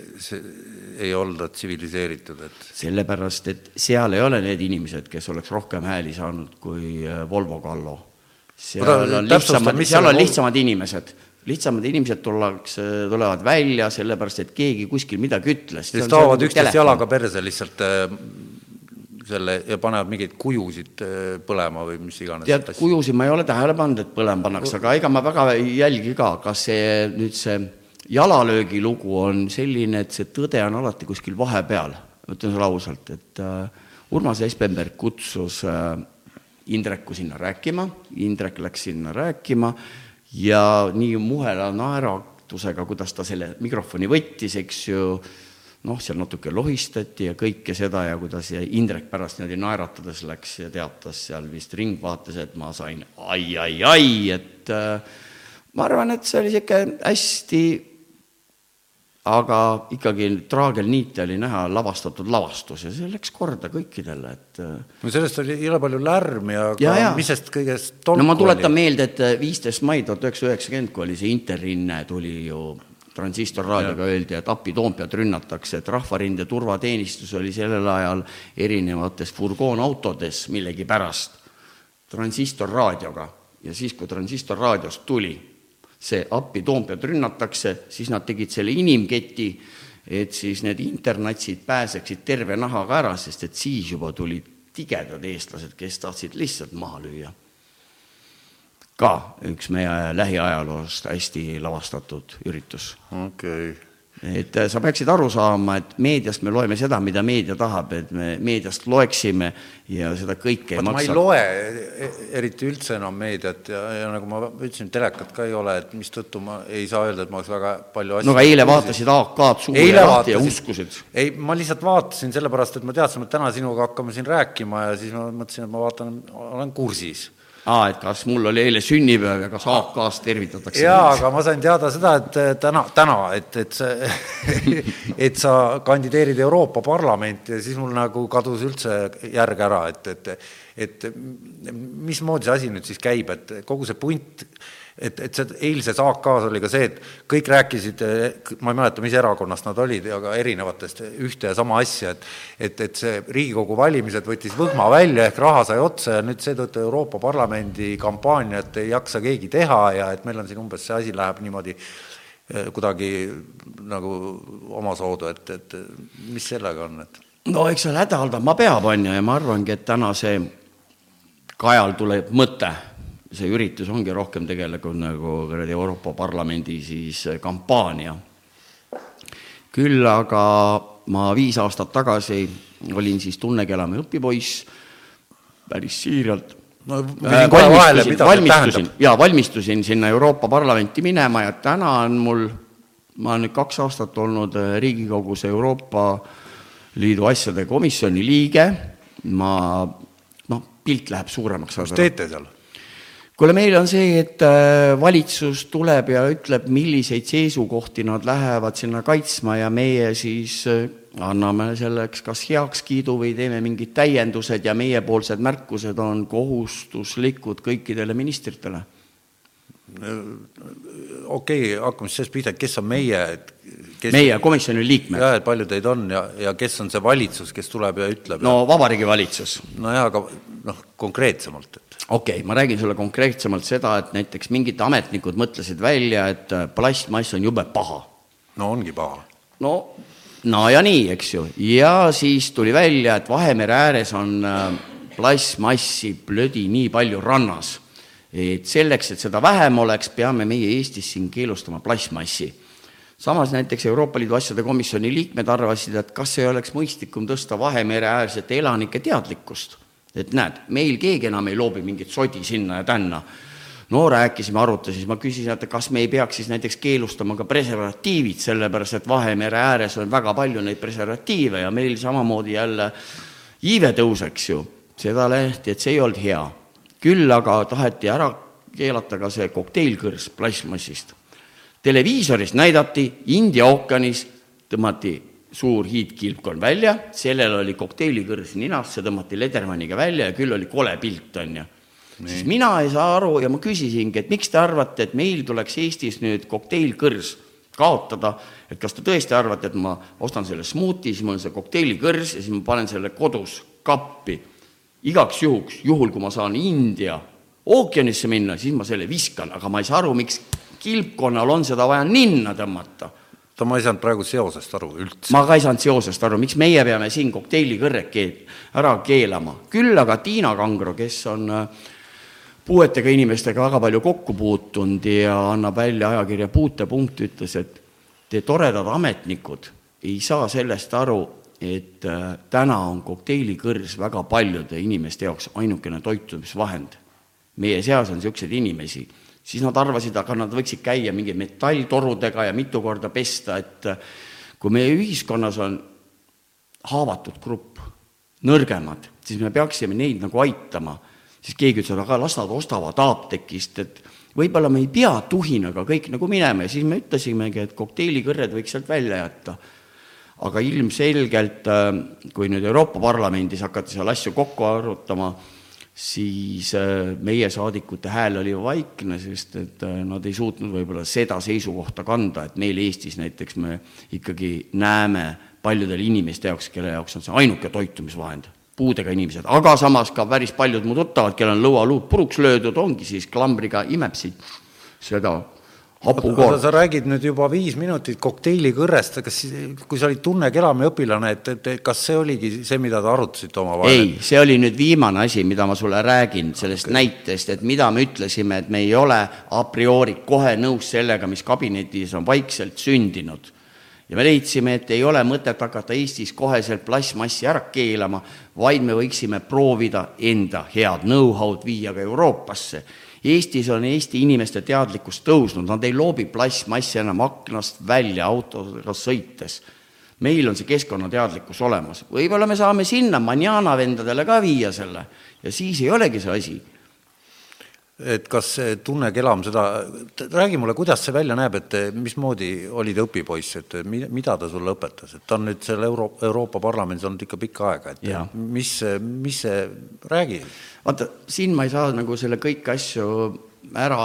ei olda tsiviliseeritud, et sellepärast, et seal ei ole need inimesed, kes oleks rohkem hääli saanud kui äh, Volvo Gallo. seal on lihtsamad, seal on lihtsamad inimesed, lihtsamad inimesed tullakse, tulevad välja sellepärast, et keegi kuskil midagi ütles. siis toovad üksteist jalaga perse lihtsalt äh, selle ja panevad mingeid kujusid äh, põlema või mis iganes. tead, kujusid ma ei ole tähele pannud, et põlema pannakse, aga ega ma väga ei jälgi ka, kas see nüüd see jalalöögi lugu on selline, et see tõde on alati kuskil vahepeal, ütlen sulle ausalt, et äh, Urmas Espenberg kutsus äh, Indreku sinna rääkima, Indrek läks sinna rääkima ja nii muhela naeratusega, kuidas ta selle mikrofoni võttis, eks ju, noh, seal natuke lohistati ja kõike seda ja kuidas ja Indrek pärast niimoodi naeratades läks ja teatas seal vist Ringvaates, et ma sain ai-ai-ai, et äh, ma arvan, et see oli niisugune hästi aga ikkagi traagelniite oli näha lavastatud lavastus ja see läks korda kõikidele, et äh, no sellest oli jõle palju lärmi, aga ja, ja. mis sest kõigest tolku no ma tuletan oli? meelde, et äh, viisteist mai tuhat üheksasada üheksakümmend, kui oli see Interrinne, tuli ju transistorraadioga öeldi, et appi Toompead rünnatakse, et Rahvarinde turvateenistus oli sellel ajal erinevates furgoonautodes millegipärast transistorraadioga ja siis, kui transistorraadiost tuli see appi Toompead rünnatakse, siis nad tegid selle inimketi, et siis need internatsid pääseksid terve nahaga ära, sest et siis juba tulid tigedad eestlased, kes tahtsid lihtsalt maha lüüa. ka üks meie lähiajaloost hästi lavastatud üritus. okei okay et äh, sa peaksid aru saama, et meediast me loeme seda, mida meedia tahab, et me meediast loeksime ja seda kõike ei maksa. ma ei loe e-, eriti üldse enam meediat ja, ja nagu ma ütlesin, telekat ka ei ole, et mistõttu ma ei saa öelda, et ma oleks väga palju asju no aga eile vaatasid AK-d suure lahti ja uskusid? ei, ma lihtsalt vaatasin sellepärast, et ma teadsin, et täna sinuga hakkame siin rääkima ja siis ma mõtlesin, et ma vaatan, olen kursis aa, et kas mul oli eile sünnipäev ja kas AK-st tervitatakse? jaa, aga ma sain teada seda, et täna, täna, et, et see <laughs> et sa kandideerid Euroopa Parlamenti ja siis mul nagu kadus üldse järg ära, et, et et mismoodi see asi nüüd siis käib, et kogu see punt et, et see eilses AK-s oli ka see, et kõik rääkisid, ma ei mäleta, mis erakonnast nad olid, aga erinevatest ühte ja sama asja, et et, et see Riigikogu valimised võttis võhma välja ehk raha sai otsa ja nüüd seetõttu Euroopa Parlamendi kampaaniat ei jaksa keegi teha ja et meil on siin umbes see asi läheb niimoodi eh, kuidagi nagu omasoodu, et, et mis sellega on, et? No eks seal häda haldama peab, on ju, ja ma arvangi, et täna see Kajal tuleb mõte see üritus ongi rohkem tegelikult nagu kuradi Euroopa Parlamendi siis kampaania. küll aga ma viis aastat tagasi olin siis Tunnekelami õpipoiss, päris siiralt no äh, valmistusin, valmistusin, jaa, valmistusin sinna Euroopa Parlamenti minema ja täna on mul, ma olen nüüd kaks aastat olnud äh, Riigikogus Euroopa Liidu asjade komisjoni liige, ma noh, pilt läheb suuremaks. mis teete seal? Kuule, meil on see, et äh, valitsus tuleb ja ütleb, milliseid seisukohti nad lähevad sinna kaitsma ja meie siis äh, anname selleks kas heakskiidu või teeme mingid täiendused ja meiepoolsed märkused on kohustuslikud kõikidele ministritele. Okei okay,, hakkame siis sellest pihta, et kes on meie, kes meie komisjoni liikmed. jah, et palju teid on ja, ja kes on see valitsus, kes tuleb ja ütleb? no Vabariigi Valitsus. nojah, aga noh, konkreetsemalt okei okay,, ma räägin sulle konkreetsemalt seda, et näiteks mingid ametnikud mõtlesid välja, et äh, plastmass on jube paha. no ongi paha. no, no ja nii, eks ju, ja siis tuli välja, et Vahemere ääres on äh, plastmassi plödi nii palju rannas, et selleks, et seda vähem oleks, peame meie Eestis siin keelustama plastmassi samas näiteks Euroopa Liidu asjade komisjoni liikmed arvasid, et kas ei oleks mõistlikum tõsta Vahemere äärsete elanike teadlikkust et näed, meil keegi enam ei loobi mingit sodi sinna ja tänna. no rääkisime, arutasime, ma küsisin, et kas me ei peaks siis näiteks keelustama ka preservatiivid, sellepärast et Vahemere ääres on väga palju neid preservatiive ja meil samamoodi jälle iive tõuseks ju. seda lehti, et see ei olnud hea. Küll aga taheti ära keelata ka see kokteilkõrs plastmassist. televiisoris näidati India ookeanis tõmmati suur hiidkilpkonn välja, sellel oli kokteilikõrs ninas, see tõmmati Ledermanniga välja ja küll oli kole pilt, on ju. siis mina ei saa aru ja ma küsisingi, et miks te arvate, et meil tuleks Eestis nüüd kokteilkõrs kaotada, et kas te tõesti arvate, et ma ostan selle smuuti, siis mul on see kokteilikõrs ja siis ma panen selle kodus kappi. Igaks juhuks, juhul kui ma saan India ookeanisse minna, siis ma selle viskan, aga ma ei saa aru, miks kilpkonnal on seda vaja ninna tõmmata oota, ma ei saanud praegu seosest aru üldse. ma ka ei saanud seosest aru, miks meie peame siin kokteilikõrred keel-, ära keelama. küll aga Tiina Kangro, kes on äh, puuetega inimestega väga palju kokku puutunud ja annab välja ajakirja Puutepunkt, ütles, et te toredad ametnikud ei saa sellest aru, et äh, täna on kokteilikõrs väga paljude inimeste jaoks ainukene toitumisvahend. meie seas on niisuguseid inimesi siis nad arvasid, aga nad võiksid käia mingi metalltorudega ja mitu korda pesta, et kui meie ühiskonnas on haavatud grupp, nõrgemad, siis me peaksime neid nagu aitama. siis keegi ütles, aga las nad ostavad apteegist, et võib-olla me ei pea tuhinaga kõik nagu minema ja siis me ütlesimegi, et kokteilikõrred võiks sealt välja jätta. Aga ilmselgelt, kui nüüd Euroopa Parlamendis hakati seal asju kokku arutama, siis äh, meie saadikute hääl oli vaikne, sest et äh, nad ei suutnud võib-olla seda seisukohta kanda, et meil Eestis näiteks me ikkagi näeme paljudele inimeste jaoks, kelle jaoks on see ainuke toitumisvahend, puudega inimesed, aga samas ka päris paljud mu tuttavad, kellel on lõualuud puruks löödud, ongi siis klambriga imeb siit seda hapukoor. sa räägid nüüd juba viis minutit kokteilikõrrest, kas kui sa olid Tunne Kelami õpilane, et, et kas see oligi see, mida te arutasite omavahel? ei, see oli nüüd viimane asi, mida ma sulle räägin sellest okay. näitest, et mida me ütlesime, et me ei ole a priori kohe nõus sellega, mis kabinetis on vaikselt sündinud. ja me leidsime, et ei ole mõtet hakata Eestis koheselt plastmassi ära keelama, vaid me võiksime proovida enda head know-how'd viia ka Euroopasse Eestis on Eesti inimeste teadlikkus tõusnud, nad ei loobi plastmassi enam aknast välja autoga sõites. meil on see keskkonnateadlikkus olemas, võib-olla me saame sinna manjana vendadele ka viia selle. Ja siis ei olegi see asi et kas see Tunne Kelam seda, räägi mulle, kuidas see välja näeb, et mismoodi oli ta õpipoiss, et mida ta sulle õpetas, et ta on nüüd seal Euro-, Euroopa Parlamendis olnud ikka pikka aega, et ja. mis, mis see, räägi. vaata, siin ma ei saa nagu selle kõiki asju ära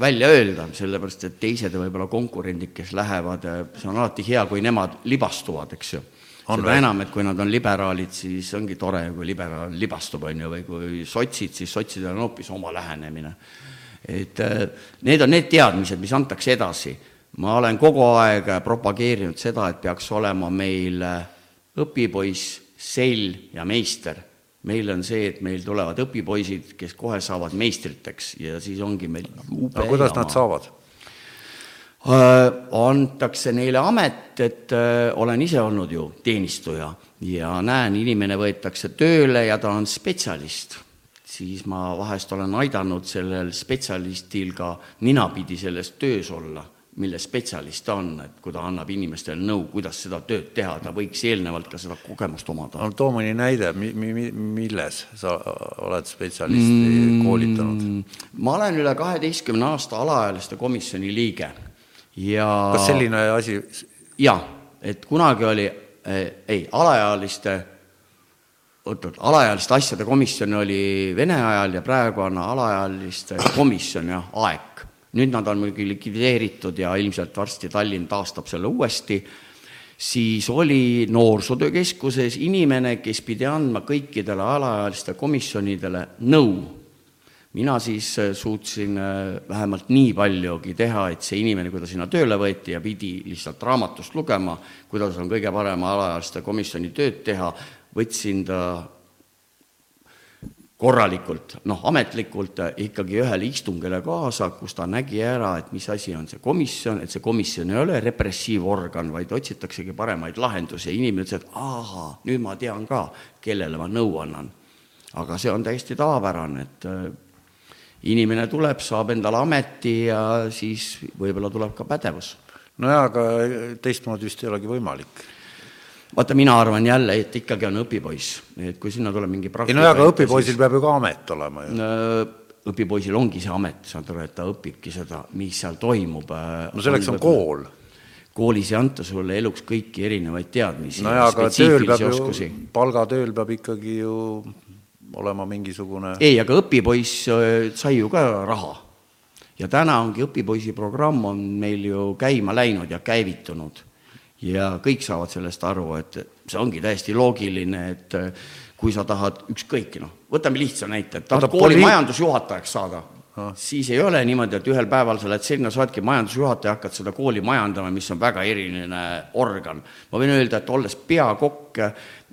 välja öelda, sellepärast et teised võib-olla konkurendid, kes lähevad, see on alati hea, kui nemad libastuvad, eks ju. Seda enam, et kui nad on liberaalid, siis ongi tore, kui liberaal libastub, on ju, või kui sotsid, siis sotsidel on hoopis oma lähenemine. et äh, need on need teadmised, mis antakse edasi. ma olen kogu aeg propageerinud seda, et peaks olema meil äh, õpipoiss, sell ja meister meil on see, et meil tulevad õpipoisid, kes kohe saavad meistriteks ja siis ongi meil no kuidas nad saavad? Äh, antakse neile amet, et äh, olen ise olnud ju teenistuja ja näen, inimene võetakse tööle ja ta on spetsialist, siis ma vahest olen aidanud sellel spetsialistil ka ninapidi selles töös olla mille spetsialist ta on, et kui ta annab inimestele nõu, kuidas seda tööd teha, ta võiks eelnevalt ka seda kogemust omada. no too mõni näide, mi-, mi-, milles sa oled spetsialisti mm, koolitanud? ma olen üle kaheteistkümne aasta alaealiste komisjoni liige ja kas selline asi jaa, et kunagi oli eh, ei, alaealiste oot-oot, alaealiste asjade komisjon oli Vene ajal ja praegu on alaealiste komisjon jah, aeg nüüd nad on muidugi likvideeritud ja ilmselt varsti Tallinn taastab selle uuesti, siis oli Noorsootöökeskuses inimene, kes pidi andma kõikidele alaealiste komisjonidele nõu. Mina siis äh, suutsin äh, vähemalt nii paljugi teha, et see inimene, kui ta sinna tööle võeti ja pidi lihtsalt raamatust lugema, kuidas on kõige parem alaealiste komisjoni tööd teha, võtsin ta korralikult, noh, ametlikult ikkagi ühele istungile kaasa, kus ta nägi ära, et mis asi on see komisjon, et see komisjon ei ole repressiivorgan, vaid otsitaksegi paremaid lahendusi ja inimene ütles, et ahaa, nüüd ma tean ka, kellele ma nõu annan. aga see on täiesti tavapärane, et äh, inimene tuleb, saab endale ameti ja siis võib-olla tuleb ka pädevus. nojaa, aga teistmoodi vist ei olegi võimalik vaata, mina arvan jälle, et ikkagi on õpipoiss, et kui sinna tuleb mingi praktika ei no jaa, aga õpipoisil siis... peab ju ka amet olema ju. õpipoisil ongi see amet, saad aru, et ta õpibki seda, mis seal toimub. Äh, no selleks on kool. koolis ei anta sulle eluks kõiki erinevaid teadmisi no jaa, aga tööl peab oskusi. ju, palgatööl peab ikkagi ju olema mingisugune ei, aga õpipoiss äh, sai ju ka raha. ja täna ongi õpipoisi programm on meil ju käima läinud ja käivitunud ja kõik saavad sellest aru, et see ongi täiesti loogiline, et äh, kui sa tahad ükskõik, noh, võtame lihtsa näite, et tahad kooli poli... majandusjuhatajaks saada ah., siis ei ole niimoodi, et ühel päeval sa lähed sinna, sa oledki majandusjuhataja, hakkad seda kooli majandama, mis on väga eriline organ. ma võin öelda, et olles peakokk,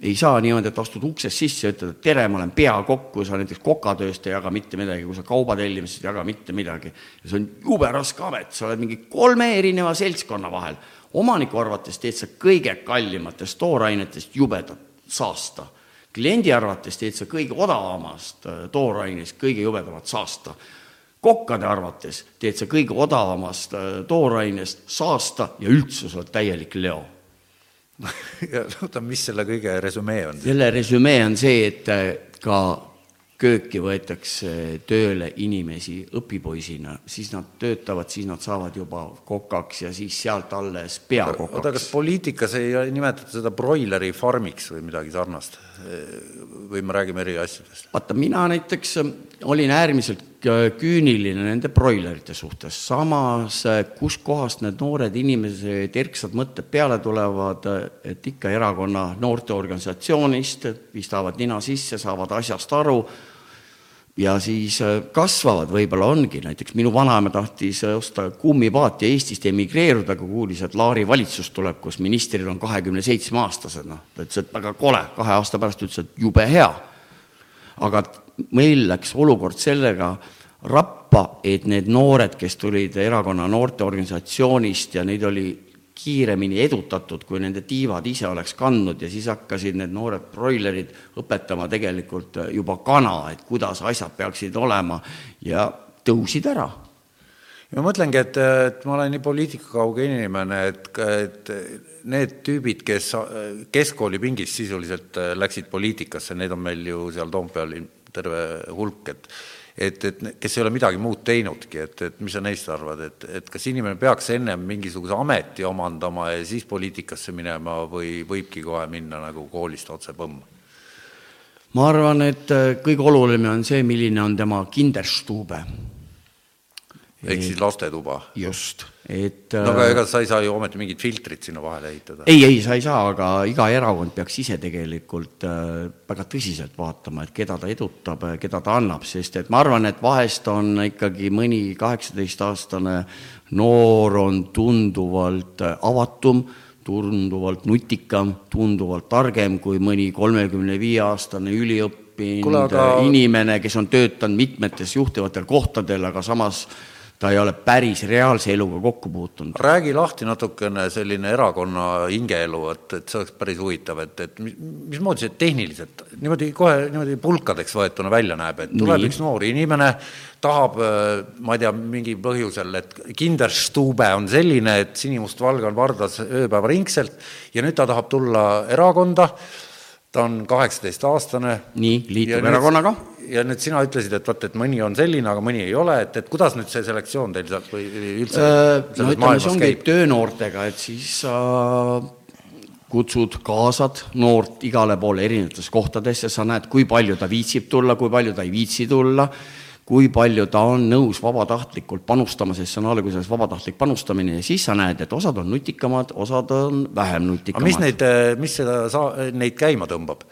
ei saa niimoodi, et astud uksest sisse ja ütled, et tere, ma olen peakokk, kui sa näiteks kokatööst ei jaga mitte midagi, kui sa kaubatellimises ei jaga mitte midagi. ja see on jube raske amet, sa oled mingi kolme erineva seltskonna vahel omaniku arvates teed sa kõige kallimatest toorainetest jubedat saasta. kliendi arvates teed sa kõige odavamast äh, toorainest kõige jubedamat saasta. kokkade arvates teed sa kõige odavamast äh, toorainest saasta ja üldse sa oled täielik leo ja oota, mis selle kõige resümee on? selle resümee on see, et äh, ka kööki võetakse tööle inimesi õpipoisina, siis nad töötavad, siis nad saavad juba kokaks ja siis sealt alles peakokaks. oota, kas poliitikas ei nimetata seda broileri farmiks või midagi sarnast? Või me räägime eri asjadest? vaata, mina näiteks olin äärmiselt küüniline nende broilerite suhtes, samas kuskohast need noored inimesed, erksad mõtted peale tulevad, et ikka erakonna noorteorganisatsioonist, pistavad nina sisse, saavad asjast aru ja siis äh, kasvavad, võib-olla ongi, näiteks minu vanaema tahtis äh, osta kummipaati Eestist emigreeruda, kui kuulis, et Laari valitsus tuleb, kus ministrid on kahekümne seitsme aastased, noh, ta ütles, et väga kole, kahe aasta pärast ütles, et jube hea. aga meil läks olukord sellega rappa, et need noored, kes tulid erakonna noorteorganisatsioonist ja neid oli kiiremini edutatud, kui nende tiivad ise oleks kandnud ja siis hakkasid need noored broilerid õpetama tegelikult juba kana, et kuidas asjad peaksid olema ja tõusid ära. ma mõtlengi, et, et ma olen nii poliitikakauge inimene, et, et need tüübid, kes keskkoolipingist sisuliselt läksid poliitikasse, neid on meil ju seal Toompeal terve hulk, et et, et kes ei ole midagi muud teinudki, et, et mis sa neist arvad, et, et kas inimene peaks ennem mingisuguse ameti omandama ja siis poliitikasse minema või võibki kohe minna nagu koolist otse põmm? ma arvan, et äh, kõige olulisem on see, milline on tema kinderstube. Ehk siis lastetuba. just, et no aga ega sa ei saa ju ometi mingit filtrit sinna vahele ehitada. ei, ei, sa ei saa, aga iga erakond peaks ise tegelikult äh, väga tõsiselt vaatama, et keda ta edutab, keda ta annab, sest et ma arvan, et vahest on ikkagi mõni kaheksateistaastane noor on tunduvalt avatum, tunduvalt nutikam, tunduvalt targem kui mõni kolmekümne viie aastane üliõppinud aga... inimene, kes on töötanud mitmetes juhtivatel kohtadel, aga samas ta ei ole päris reaalse eluga kokku puutunud. räägi lahti natukene selline erakonna hingeelu, et, et see oleks päris huvitav, et, et mismoodi see tehniliselt niimoodi kohe niimoodi pulkadeks võetuna välja näeb, et tuleb Nii. üks noor inimene, tahab, äh, ma ei tea, mingil põhjusel, et Kinderstube on selline, et sinimustvalge on vardas ööpäevaringselt ja nüüd ta tahab tulla erakonda ta on kaheksateistaastane. nii, liitub erakonnaga. Ja nüüd sina ütlesid, et vot, et mõni on selline, aga mõni ei ole, et, et kuidas nüüd see selektsioon teil seal või üldse äh, no ütleme, see ongi töönoortega, et siis sa kutsud, kaasad noort igale poole erinevatesse kohtadesse, sa näed, kui palju ta viitsib tulla, kui palju ta ei viitsi tulla kui palju ta on nõus vabatahtlikult panustama, sest see on alguses vabatahtlik panustamine ja siis sa näed, et osad on nutikamad, osad on vähem nutikamad. mis neid, mis seda sa-, neid käima tõmbab?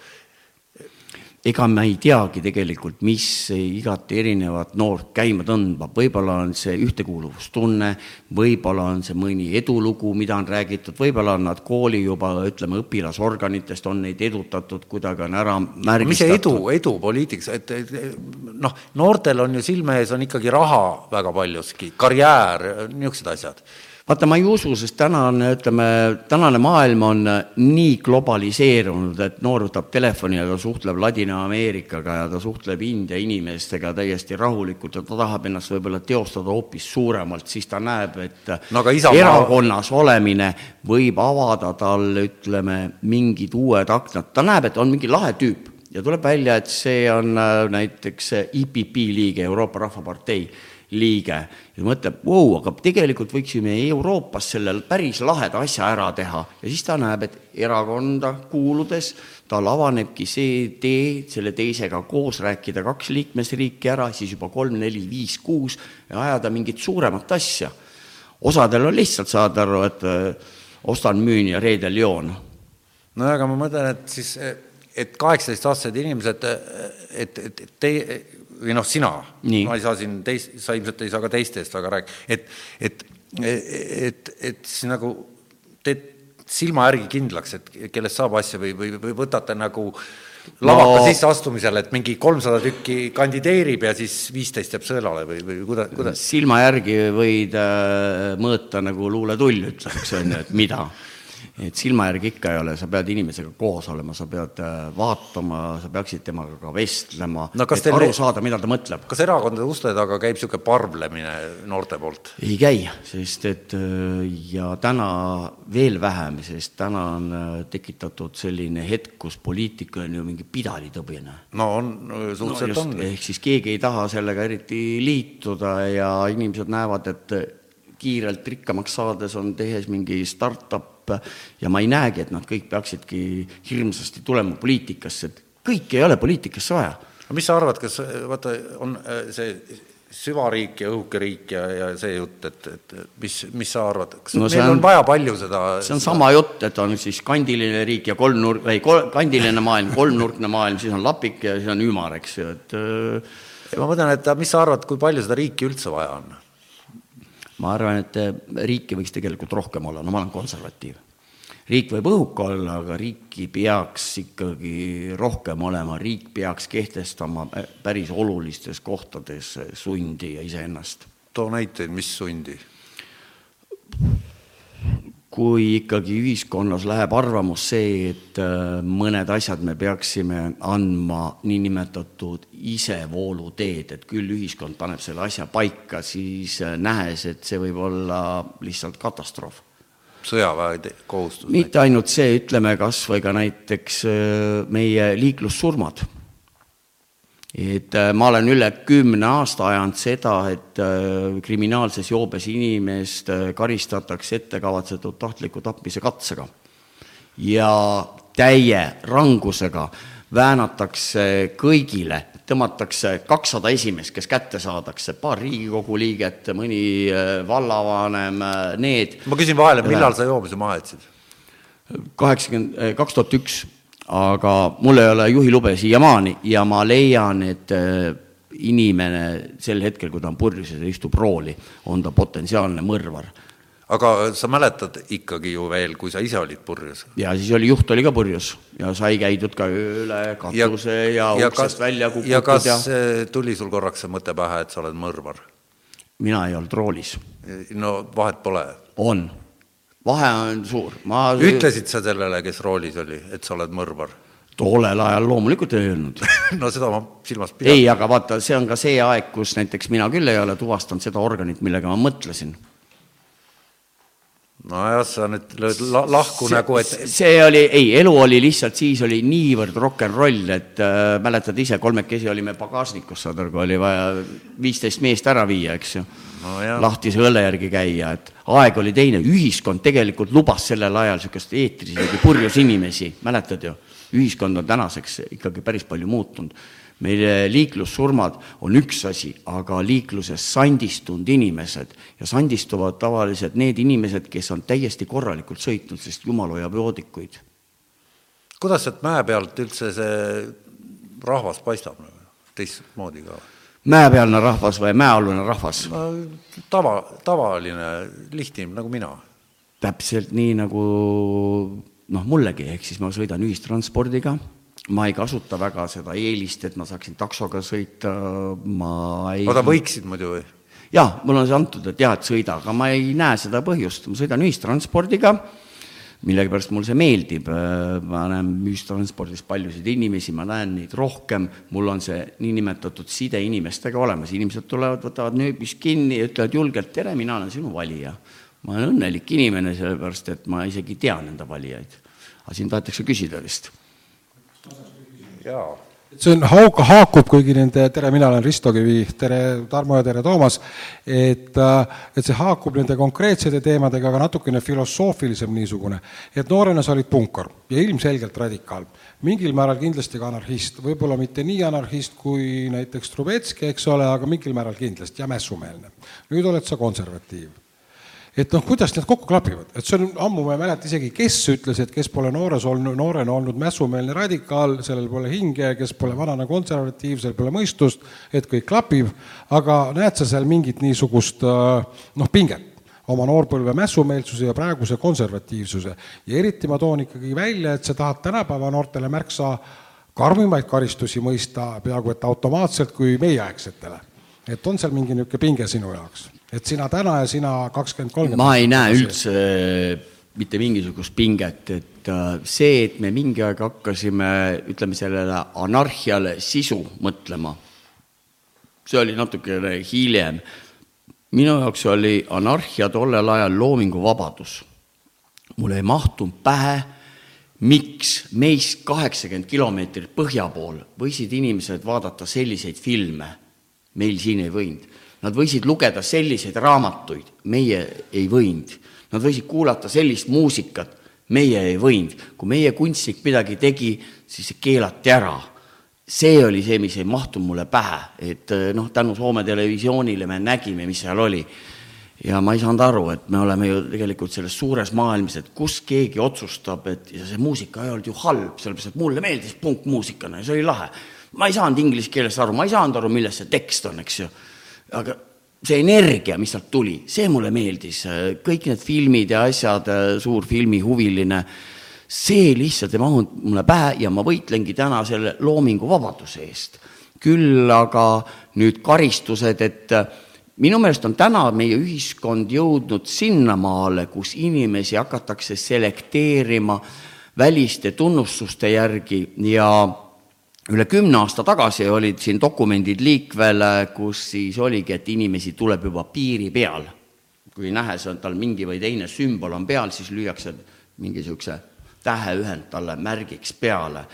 Ega me ei teagi tegelikult, mis igat erinevat noort käima tõmbab, võib-olla on see ühtekuuluvustunne, võib-olla on see mõni edulugu, mida on räägitud, võib-olla on nad kooli juba, ütleme, õpilasorganitest on neid edutatud, kuidagi on ära märgistatud. mis see edu, edu poliitikas, et, et noh, noortel on ju silme ees on ikkagi raha väga paljuski, karjäär, niisugused asjad vaata, ma ei usu, sest tänane, ütleme, tänane maailm on nii globaliseerunud, et noor võtab telefoni ja ta suhtleb Ladina-Ameerikaga ja ta suhtleb India inimestega täiesti rahulikult ja ta tahab ennast võib-olla teostada hoopis suuremalt, siis ta näeb, et no, Isamaa... erakonnas olemine võib avada talle, ütleme, mingid uued aknad, ta näeb, et on mingi lahe tüüp ja tuleb välja, et see on äh, näiteks IPP liige, Euroopa Rahvapartei liige ja mõtleb, vau, aga tegelikult võiksime Euroopas selle päris laheda asja ära teha ja siis ta näeb, et erakonda kuuludes tal avanebki see tee selle teisega koos rääkida kaks liikmesriiki ära, siis juba kolm, neli, viis, kuus ja ajada mingit suuremat asja. osadel on lihtsalt, saad aru, et öö, ostan, müün ja reedel joon. no aga ma mõtlen, et siis, et kaheksateistaastased inimesed, et, et, et teie või noh, sina, ma ei saa siin teist, sa ilmselt ei saa ka teiste eest väga rääkida, et, et, et, et siis nagu teed silma järgi kindlaks, et kellest saab asja või, või, või võtate nagu lavaka no, sisseastumisel, et mingi kolmsada tükki kandideerib ja siis viisteist jääb sõelale või, või kuidas, kuidas? silma järgi võid äh, mõõta nagu luuletull, ütleks, on ju, et mida et silma järgi ikka ei ole, sa pead inimesega koos olema, sa pead äh, vaatama, sa peaksid temaga ka vestlema no,, et aru saada, mida ta mõtleb. kas erakondade uste taga käib niisugune parvlemine noorte poolt? ei käi, sest et äh, ja täna veel vähem, sest täna on äh, tekitatud selline hetk, kus poliitika on ju mingi pidalitõbine. no on, suhteliselt no, on. ehk siis keegi ei taha sellega eriti liituda ja inimesed näevad, et kiirelt rikkamaks saades on tehes mingi startup ja ma ei näegi, et nad kõik peaksidki hirmsasti tulema poliitikasse, et kõike ei ole poliitikasse vaja. aga mis sa arvad, kas vaata, on äh, see süvariik ja õhuke riik ja, ja see jutt, et, et mis, mis sa arvad, kas no meil on, on vaja palju seda see on sama jutt, et on siis kandiline riik ja kolmnurk, või kol, kandiline maailm, kolmnurkne maailm, siis on lapik ja siis on ümar, eks ju, et ja ma mõtlen, et mis sa arvad, kui palju seda riiki üldse vaja on? Ma arvan, et eh, riiki võiks tegelikult rohkem olla, no ma olen konservatiiv. riik võib õhuke olla, aga riiki peaks ikkagi rohkem olema, riik peaks kehtestama eh, päris olulistes kohtades eh, sundi ja iseennast. too näiteid, mis sundi? Kui ikkagi ühiskonnas läheb arvamus see, et äh, mõned asjad me peaksime andma niinimetatud isevooluteed, et küll ühiskond paneb selle asja paika, siis äh, nähes, et see võib olla lihtsalt katastroof. sõjaväe kohustus? mitte ainult see, ütleme kas või ka näiteks äh, meie liiklussurmad et äh, ma olen üle kümne aasta ajanud seda, et äh, kriminaalses joobes inimest äh, karistatakse ettekavatsetud tahtliku tapmise katsega. ja täie rangusega väänatakse kõigile tõmmatakse kakssada esimest, kes kätte saadakse, paar Riigikogu liiget, mõni vallavanem, need. ma küsin vahele, millal sa joomise maha jätsid? kaheksakümmend, kaks tuhat üks, aga mul ei ole juhilube siiamaani ja ma leian, et inimene sel hetkel, kui ta on purjus ja istub rooli, on ta potentsiaalne mõrvar aga sa mäletad ikkagi ju veel, kui sa ise olid purjus? ja siis oli, juht oli ka purjus ja sai käidud ka üle katuse ja, ja, ja uksest välja kukutud ja kas ja... tuli sul korraks see mõte pähe, et sa oled mõrvar? mina ei olnud roolis. no vahet pole. on, vahe on suur, ma ütlesid sa sellele, kes roolis oli, et sa oled mõrvar? tollel ajal loomulikult ei öelnud <laughs> no seda ma silmas pidan. ei, aga vaata, see on ka see aeg, kus näiteks mina küll ei ole tuvastanud seda organit, millega ma mõtlesin nojah, sa nüüd lööd la lahku see, nagu, et see oli, ei, elu oli lihtsalt, siis oli niivõrd rock n roll, et äh, mäletad ise, kolmekesi olime pagasnikus, saad aru, kui oli vaja viisteist meest ära viia, eks ju no. lahtise õlle järgi käia, et aeg oli teine, ühiskond tegelikult lubas sellel ajal niisugust eetris isegi purjus inimesi, mäletad ju? ühiskond on tänaseks ikkagi päris palju muutunud meil liiklussurmad on üks asi, aga liikluses sandistunud inimesed ja sandistuvad tavaliselt need inimesed, kes on täiesti korralikult sõitnud, sest jumal hoiab joodikuid. kuidas sealt mäe pealt üldse see rahvas paistab nagu, teistmoodi ka? Mäepealne rahvas või mäealune rahvas? Tava, tavaline lihtnim nagu mina. täpselt nii nagu noh, mullegi, ehk siis ma sõidan ühistranspordiga. Ma ei kasuta väga seda eelist, et ma saaksin taksoga sõita, ma ei aga võiksid muidu või? jaa, mul on see antud, et jah, et sõida, aga ma ei näe seda põhjust, ma sõidan ühistranspordiga, millegipärast mulle see meeldib, ma näen ühistranspordis paljusid inimesi, ma näen neid rohkem, mul on see niinimetatud side inimestega olemas, inimesed tulevad, võtavad nööbist kinni ja ütlevad julgelt, tere, mina olen sinu valija. ma olen õnnelik inimene, sellepärast et ma isegi tean enda valijaid. aga siin tahetakse küsida vist. Jaa see on, hauk-, haakub kõigi nende, tere, mina olen Risto Kivi, tere Tarmo ja tere Toomas, et, äh, et see haakub nende konkreetsete teemadega, aga natukene filosoofilisem niisugune. et noorena sa olid punkar ja ilmselgelt radikaal. mingil määral kindlasti ka anarhist, võib-olla mitte nii anarhist kui näiteks Trubetski, eks ole, aga mingil määral kindlasti ja mässumeelne. nüüd oled sa konservatiiv et noh, kuidas need kokku klapivad, et see on ammu, ma ei mäleta isegi, kes ütles, et kes pole noores olnud, noorena olnud mässumeelne radikaal, sellel pole hinge, kes pole vanana konservatiiv, sellel pole mõistust, et kõik klapib, aga näed sa seal mingit niisugust äh, noh, pinget oma noorpõlve mässumeelsuse ja praeguse konservatiivsuse. ja eriti ma toon ikkagi välja, et sa tahad tänapäeva noortele märksa karmimaid karistusi mõista peaaegu et automaatselt kui meieaegsetele. et on seal mingi niisugune pinge sinu jaoks? Et sina täna ja sina kakskümmend, kolmkümmend. ma ei näe üldse äh, mitte mingisugust pinget, et äh, see, et me mingi aeg hakkasime, ütleme sellele anarhiale sisu mõtlema, see oli natukene hiljem. minu jaoks oli anarhia tollel ajal loominguvabadus. mul ei mahtunud pähe, miks meist kaheksakümmend kilomeetrit põhja pool võisid inimesed vaadata selliseid filme, meil siin ei võinud Nad võisid lugeda selliseid raamatuid, meie ei võinud. Nad võisid kuulata sellist muusikat, meie ei võinud. kui meie kunstnik midagi tegi, siis see keelati ära. see oli see, mis ei mahtunud mulle pähe, et eh, noh, tänu Soome televisioonile me nägime, mis seal oli. ja ma ei saanud aru, et me oleme ju tegelikult selles suures maailmas, et kus keegi otsustab, et ja see muusika ei olnud ju halb, sellepärast et mulle meeldis punkmuusikana ja see oli lahe. ma ei saanud inglise keelest aru, ma ei saanud aru, milles see tekst on, eks ju aga see energia, mis sealt tuli, see mulle meeldis, kõik need filmid ja asjad, suur filmihuviline, see lihtsalt ei mahunud mulle pähe ja ma võitlengi täna selle loominguvabaduse eest. küll aga nüüd karistused, et minu meelest on täna meie ühiskond jõudnud sinnamaale, kus inimesi hakatakse selekteerima väliste tunnustuste järgi ja üle kümne aasta tagasi olid siin dokumendid liikvel, kus siis oligi, et inimesi tuleb juba piiri peal. kui nähes, on tal mingi või teine sümbol on peal, siis lüüakse mingi niisuguse täheühend talle märgiks peale.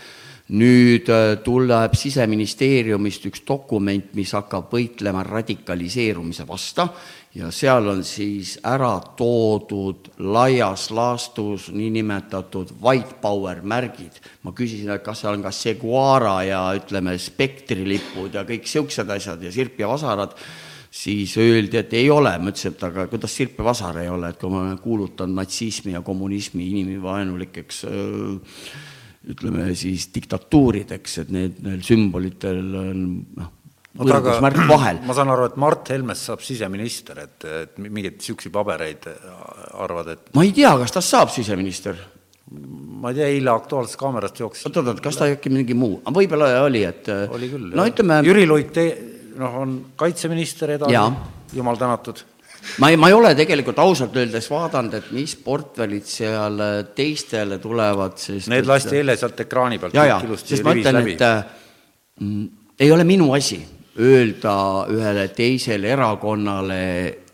nüüd äh, tuleb Siseministeeriumist üks dokument, mis hakkab võitlema radikaliseerumise vasta ja seal on siis ära toodud laias laastus niinimetatud white power märgid. ma küsisin, et kas seal on ka Seguara ja ütleme, spektrilipud ja kõik niisugused asjad ja sirp ja vasarad, siis öeldi, et ei ole, ma ütlesin, et aga kuidas sirp ja vasar ei ole, et kui ma olen kuulutanud natsismi ja kommunismi inimvaenulikeks ütleme siis diktatuurideks, et need, neil sümbolitel on noh, võrdusmärk vahel. ma saan aru, et Mart Helmest saab siseminister, et, et mingeid niisuguseid pabereid arvad, et ma ei tea, kas tast saab siseminister. ma ei tea, eile Aktuaalsest Kaamerast jooksis oot, oot, oot, kas ta äkki mingi muu, võib-olla oli, et oli küll, no ütleme Jüri Luik te-, noh, on kaitseminister edasi, jumal tänatud. Ma ei, ma ei ole tegelikult ausalt öeldes vaadanud, et mis portfellid seal teistele tulevad, sest Need lasti eile sealt ekraani pealt ja, ja, sest ma ütlen, et mm, ei ole minu asi öelda ühele teisele erakonnale,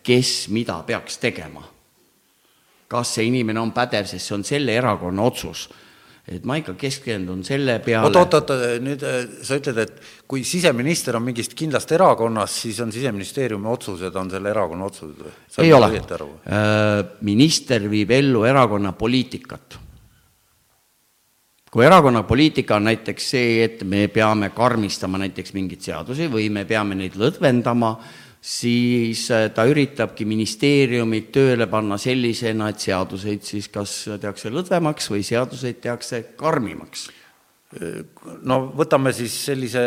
kes mida peaks tegema. kas see inimene on pädev, sest see on selle erakonna otsus et ma ikka keskendun selle peale. oot, oot, oot, nüüd äh, sa ütled, et kui siseminister on mingist kindlast erakonnast, siis on siseministeeriumi otsused, on selle erakonna otsused või? ei ole. Äh, minister viib ellu erakonna poliitikat. Kui erakonna poliitika on näiteks see, et me peame karmistama näiteks mingeid seadusi või me peame neid lõdvendama, siis äh, ta üritabki ministeeriumit tööle panna sellisena, et seaduseid siis kas tehakse lõdvemaks või seaduseid tehakse karmimaks. no võtame siis sellise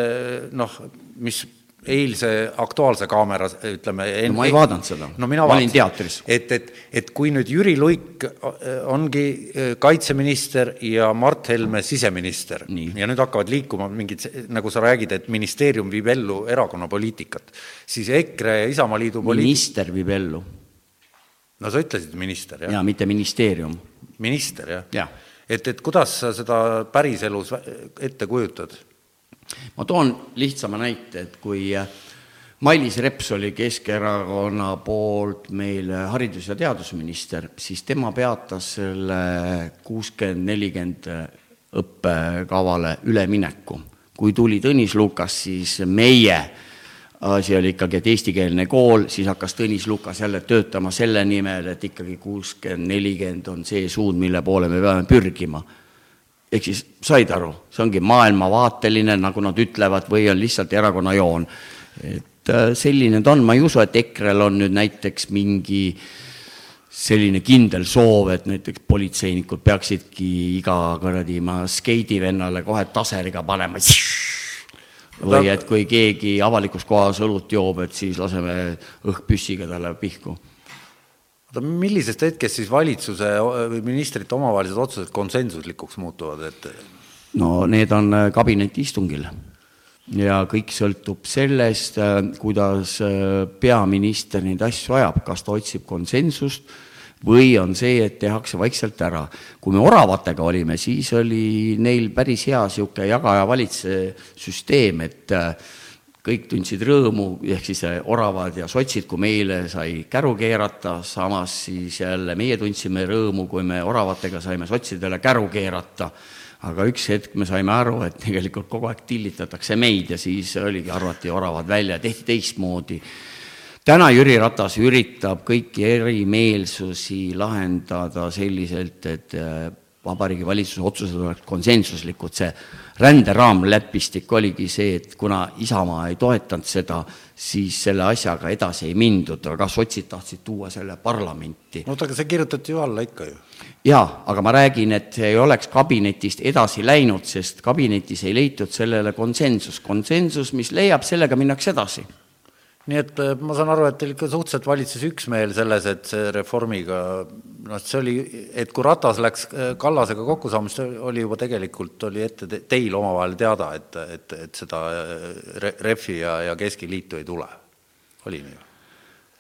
noh, mis eilse Aktuaalse kaamera, ütleme no ma ei vaadanud seda no ma olin teatris. et, et, et kui nüüd Jüri Luik ongi äh, kaitseminister ja Mart Helme siseminister Nii. ja nüüd hakkavad liikuma mingid, nagu sa räägid, et ministeerium viib ellu erakonna poliitikat, siis EKRE ja Isamaaliidu poliit-... minister viib ellu. no sa ütlesid minister, jah? jaa, mitte ministeerium. minister, jah ja.? et, et kuidas sa seda päriselus ette kujutad? Ma toon lihtsama näite, et kui äh, Mailis Reps oli Keskerakonna poolt meil haridus- ja teadusminister, siis tema peatas selle kuuskümmend, nelikümmend õppekavale ülemineku. kui tuli Tõnis Lukas, siis meie asi oli ikkagi, et eestikeelne kool, siis hakkas Tõnis Lukas jälle töötama selle nimel, et ikkagi kuuskümmend, nelikümmend on see suund, mille poole me peame pürgima ehk siis said aru, see ongi maailmavaateline, nagu nad ütlevad, või on lihtsalt erakonna joon. et äh, selline ta on, ma ei usu, et EKRE-l on nüüd näiteks mingi selline kindel soov, et näiteks politseinikud peaksidki iga kuradi ma skeidivennale kohe taseriga panema. Või et kui keegi avalikus kohas õlut joob, et siis laseme õhkpüssiga talle pihku oota, millisest hetkest siis valitsuse või ministrite omavahelised otsused konsensuslikuks muutuvad, et no need on äh, kabinetiistungil ja kõik sõltub sellest, äh, kuidas äh, peaminister neid asju ajab, kas ta otsib konsensust või on see, et tehakse vaikselt ära. kui me oravatega olime, siis oli neil päris hea niisugune jaga-ja-valitse süsteem, et kõik tundsid rõõmu, ehk siis oravad ja sotsid, kui meile sai käru keerata, samas siis jälle meie tundsime rõõmu, kui me oravatega saime sotsidele käru keerata. aga üks hetk me saime aru, et tegelikult kogu aeg tillitatakse meid ja siis oligi, arvati oravad välja, tehti teistmoodi. täna Jüri Ratas üritab kõiki erimeelsusi lahendada selliselt, et Vabariigi Valitsuse otsused oleks konsensuslikud, see ränderaamlepistik oligi see, et kuna Isamaa ei toetanud seda, siis selle asjaga edasi ei mindud, aga sotsid tahtsid tuua selle parlamenti. oota, aga see kirjutati ju alla ikka ju? jaa, aga ma räägin, et see ei oleks kabinetist edasi läinud, sest kabinetis ei leitud sellele konsensus. konsensus, mis leiab, sellega minnakse edasi nii et äh, ma saan aru, et teil ikka suhteliselt valitses üksmeel selles, et see reformiga, noh, see oli, et kui Ratas läks äh, Kallasega kokku saama, siis oli juba tegelikult, oli ette teil omavahel teada, et, et, et seda äh, Refi ja, ja Keskiliitu ei tule. oli nii?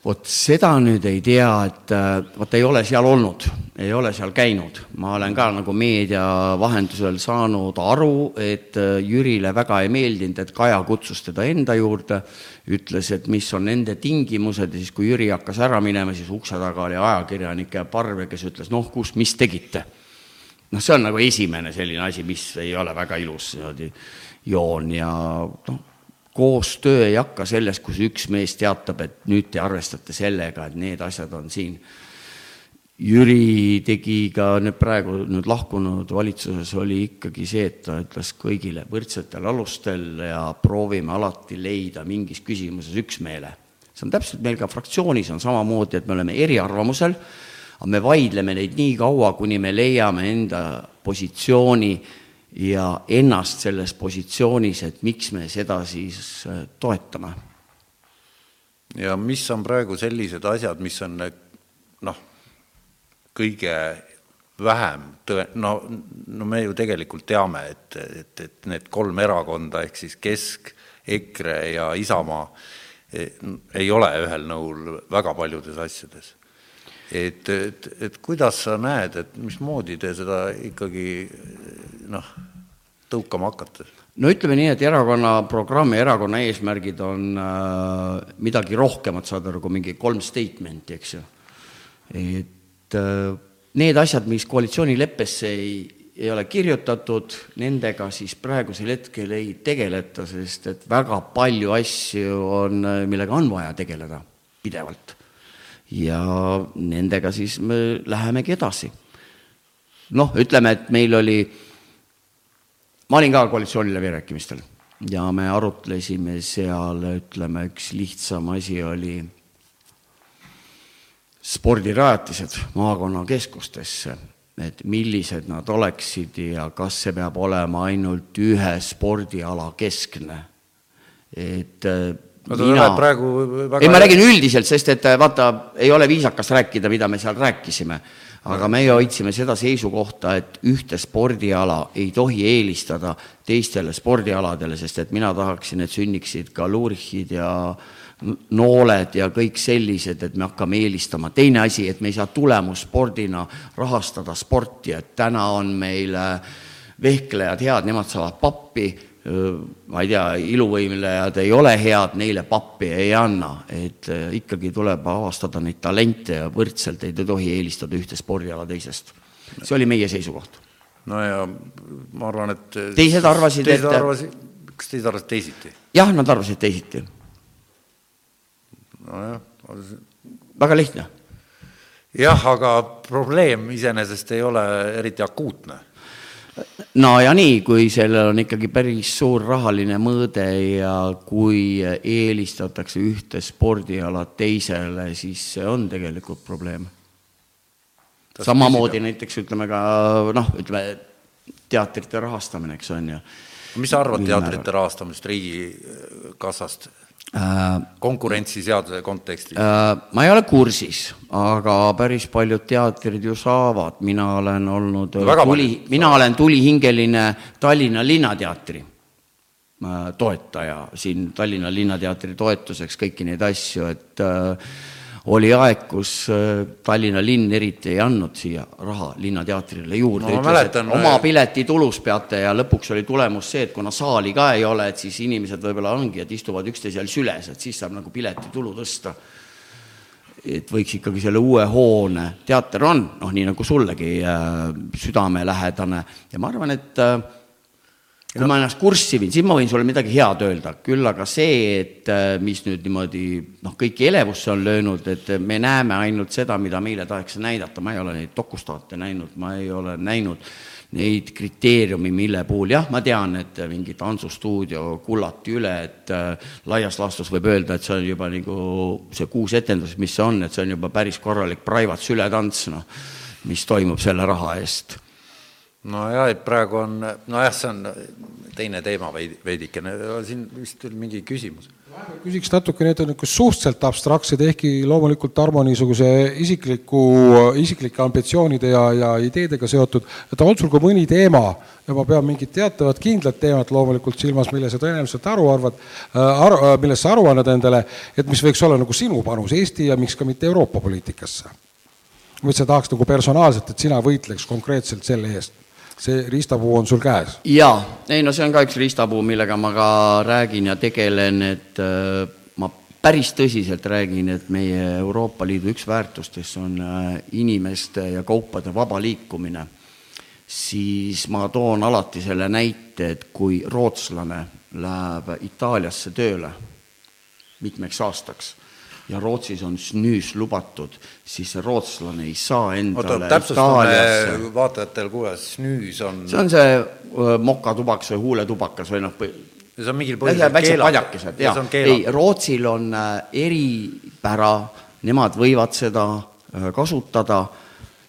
Vot seda nüüd ei tea, et vot ei ole seal olnud, ei ole seal käinud. ma olen ka nagu meedia vahendusel saanud aru, et Jürile väga ei meeldinud, et Kaja kutsus teda enda juurde ütles, et mis on nende tingimused ja siis, kui Jüri hakkas ära minema, siis ukse taga oli ajakirjanike parve, kes ütles, noh, kus, mis tegite. noh, see on nagu esimene selline asi, mis ei ole väga ilus niimoodi joon ja noh, koostöö ei hakka sellest, kus üks mees teatab, et nüüd te arvestate sellega, et need asjad on siin. Jüri tegi ka nüüd praegu nüüd lahkunud valitsuses oli ikkagi see, et ta ütles kõigile võrdsetel alustel ja proovime alati leida mingis küsimuses üksmeele. see on täpselt meil ka fraktsioonis on samamoodi, et me oleme eriarvamusel, aga me vaidleme neid nii kaua, kuni me leiame enda positsiooni ja ennast selles positsioonis, et miks me seda siis äh, toetame. ja mis on praegu sellised asjad, mis on noh, kõige vähem tõe-, no, no me ju tegelikult teame, et, et, et need kolm erakonda ehk siis Kesk, EKRE ja Isamaa e, ei ole ühel nõul väga paljudes asjades. et, et, et kuidas sa näed, et mismoodi te seda ikkagi noh, tõukama hakkate? no ütleme nii, et erakonna programm ja erakonna eesmärgid on äh, midagi rohkemat, saad aru, kui mingi kolm statement'i, eks ju. et äh, need asjad, mis koalitsioonileppesse ei, ei ole kirjutatud, nendega siis praegusel hetkel ei tegeleta, sest et väga palju asju on, millega on vaja tegeleda pidevalt. ja nendega siis me lähemegi edasi. noh, ütleme, et meil oli äh, ma olin ka koalitsiooniläbirääkimistel ja me arutlesime seal, ütleme, üks lihtsam asi oli spordirajatised maakonnakeskustesse, et millised nad oleksid ja kas see peab olema ainult ühe spordiala keskne. et no ta mina... praegu väga ei, ma räägin üldiselt, sest et vaata, ei ole viisakas rääkida, mida me seal rääkisime aga meie hoidsime seda seisukohta, et ühte spordiala ei tohi eelistada teistele spordialadele, sest et mina tahaksin, et sünniksid ka luurihid ja nooled ja kõik sellised, et me hakkame eelistama. teine asi, et me ei saa tulemusspordina rahastada sporti, et täna on meil vehklejad head, nemad saavad pappi ma ei tea, iluvõimlejad ei ole head, neile pappi ei anna, et ikkagi tuleb avastada neid talente ja võrdselt ei tohi eelistada ühte spordiala teisest. see oli meie seisukoht. no ja ma arvan, et teised arvasid, et arvasid, kas teised arvasid teisiti? jah, nad arvasid teisiti. nojah. väga lihtne. jah, aga probleem iseenesest ei ole eriti akuutne no ja nii, kui sellel on ikkagi päris suur rahaline mõõde ja kui eelistatakse ühte spordiala teisele, siis see on tegelikult probleem. samamoodi näiteks ütleme ka noh, ütleme teatrite rahastamine, eks on ju. mis sa arvad teatrite rahastamisest riigikassast? Äh, konkurentsiseaduse kontekstis? Äh, ma ei ole kursis, aga päris paljud teatrid ju saavad, mina olen olnud no, tuli, mina olen tulihingeline Tallinna Linnateatri äh, toetaja siin Tallinna Linnateatri toetuseks kõiki neid asju, et äh, oli aeg, kus äh, Tallinna linn eriti ei andnud siia raha Linnateatrile juurde no,, ütles, et oma piletitulus peate ja lõpuks oli tulemus see, et kuna saali ka ei ole, et siis inimesed võib-olla ongi, et istuvad üksteisel süles, et siis saab nagu piletitulu tõsta. et võiks ikkagi selle uue hoone, teater on, noh, nii nagu sullegi äh, südamelähedane ja ma arvan, et kui ma ennast kurssi viin, siis ma võin sulle midagi head öelda, küll aga see, et äh, mis nüüd niimoodi noh, kõiki elevusse on löönud, et me näeme ainult seda, mida meile tahetakse näidata, ma ei ole neid dokustaate näinud, ma ei ole näinud neid kriteeriumi, mille puhul. Jah, ma tean, et mingi tantsustuudio kullati üle, et äh, laias laastus võib öelda, et see on juba nagu see kuus etendust, mis see on, et see on juba päris korralik private sületants, noh, mis toimub selle raha eest nojah, et praegu on, nojah, see on teine teema veidi, veidikene, siin vist oli mingi küsimus. küsiks natuke, need on niisugused suhteliselt abstraktsed, ehkki loomulikult Tarmo niisuguse isikliku, isiklike ambitsioonide ja, ja ideedega seotud, et on sul ka mõni teema ja ma pean mingit teatavat kindlat teemat loomulikult silmas, mille sa tõenäoliselt aru arvad äh,, aru, äh, millest sa aru annad endale, et mis võiks olla nagu sinu panus Eesti ja miks ka mitte Euroopa poliitikasse? või sa tahaks nagu personaalselt, et sina võitleks konkreetselt selle eest? See riistapuu on sul käes? jaa, ei no see on ka üks riistapuu, millega ma ka räägin ja tegelen, et äh, ma päris tõsiselt räägin, et meie Euroopa Liidu üks väärtustest on äh, inimeste ja kaupade vaba liikumine. siis ma toon alati selle näite, et kui rootslane läheb Itaaliasse tööle mitmeks aastaks ja Rootsis on snüüs lubatud, siis rootslane ei saa endale oota, täpsustame vaatajatele, kuule, snüüs on see on see mokatubakas või huuletubakas või noh, see on mingil põhjusel jaa. ei, Rootsil on eripära, nemad võivad seda kasutada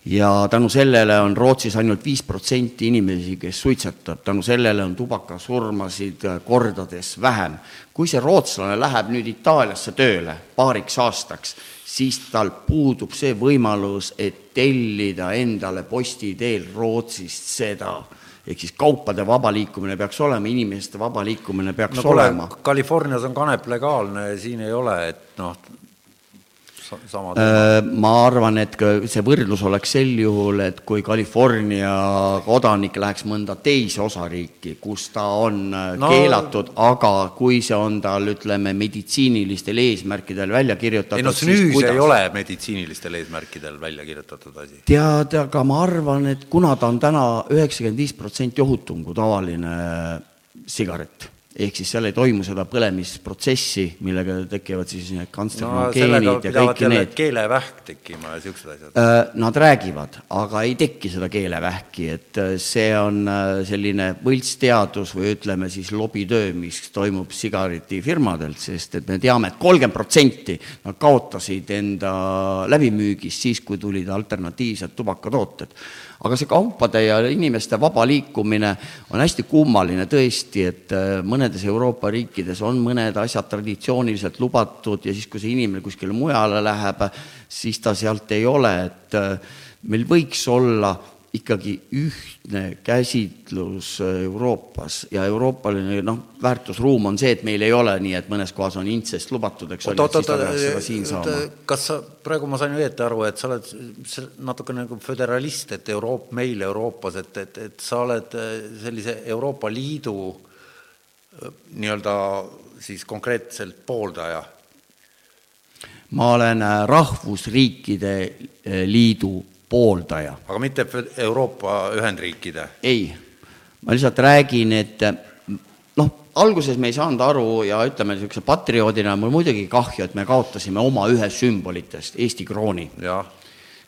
ja tänu sellele on Rootsis ainult viis protsenti inimesi, kes suitsetab, tänu sellele on tubakasurmasid äh, kordades vähem. kui see rootslane läheb nüüd Itaaliasse tööle paariks aastaks, siis tal puudub see võimalus, et tellida endale posti teel Rootsist seda ehk siis kaupade vaba liikumine peaks olema, inimeste vaba liikumine peaks no, olema. Californias on kanep legaalne, siin ei ole, et noh, sama teema? Äh, ma arvan, et see võrdlus oleks sel juhul, et kui California kodanik läheks mõnda teise osariiki, kus ta on äh, no, keelatud, aga kui see on tal, ütleme, meditsiinilistel eesmärkidel välja kirjutatud ei no snüüs kuidas... ei ole meditsiinilistel eesmärkidel välja kirjutatud asi. tead, aga ma arvan, et kuna ta on täna üheksakümmend viis protsenti ohutum kui tavaline sigaret ehk siis seal ei toimu seda põlemisprotsessi, millega tekivad siis need kantserogeenid no, ja kõik need. keelevähk tekkima ja siuksed asjad. Äh, nad räägivad, aga ei teki seda keelevähki, et äh, see on äh, selline võltsteadus või ütleme siis lobitöö, mis toimub sigaretifirmadelt, sest et me teame et, et kolmkümmend protsenti nad kaotasid enda läbimüügist siis, kui tulid alternatiivsed tubakatooted aga see kaupade ja inimeste vaba liikumine on hästi kummaline tõesti, et äh, mõnedes Euroopa riikides on mõned asjad traditsiooniliselt lubatud ja siis, kui see inimene kuskile mujale läheb, siis ta sealt ei ole, et äh, meil võiks olla ikkagi ühtne käsitlus Euroopas ja euroopaline noh, väärtusruum on see, et meil ei ole nii, et mõnes kohas on intsest lubatud, eks ole, siis ta peaks seda siin saama. kas sa, praegu ma sain õieti aru, et sa oled natuke nagu föderalist, et Euroop-, meil Euroopas, et, et, et sa oled äh, sellise Euroopa Liidu äh, nii-öelda siis konkreetselt pooldaja? ma olen äh, rahvusriikide liidu pooldaja. aga mitte Euroopa Ühendriikide? ei, ma lihtsalt räägin, et noh, alguses me ei saanud aru ja ütleme, niisuguse patrioodina mul muidugi kahju, et me kaotasime oma ühe sümbolitest, Eesti krooni.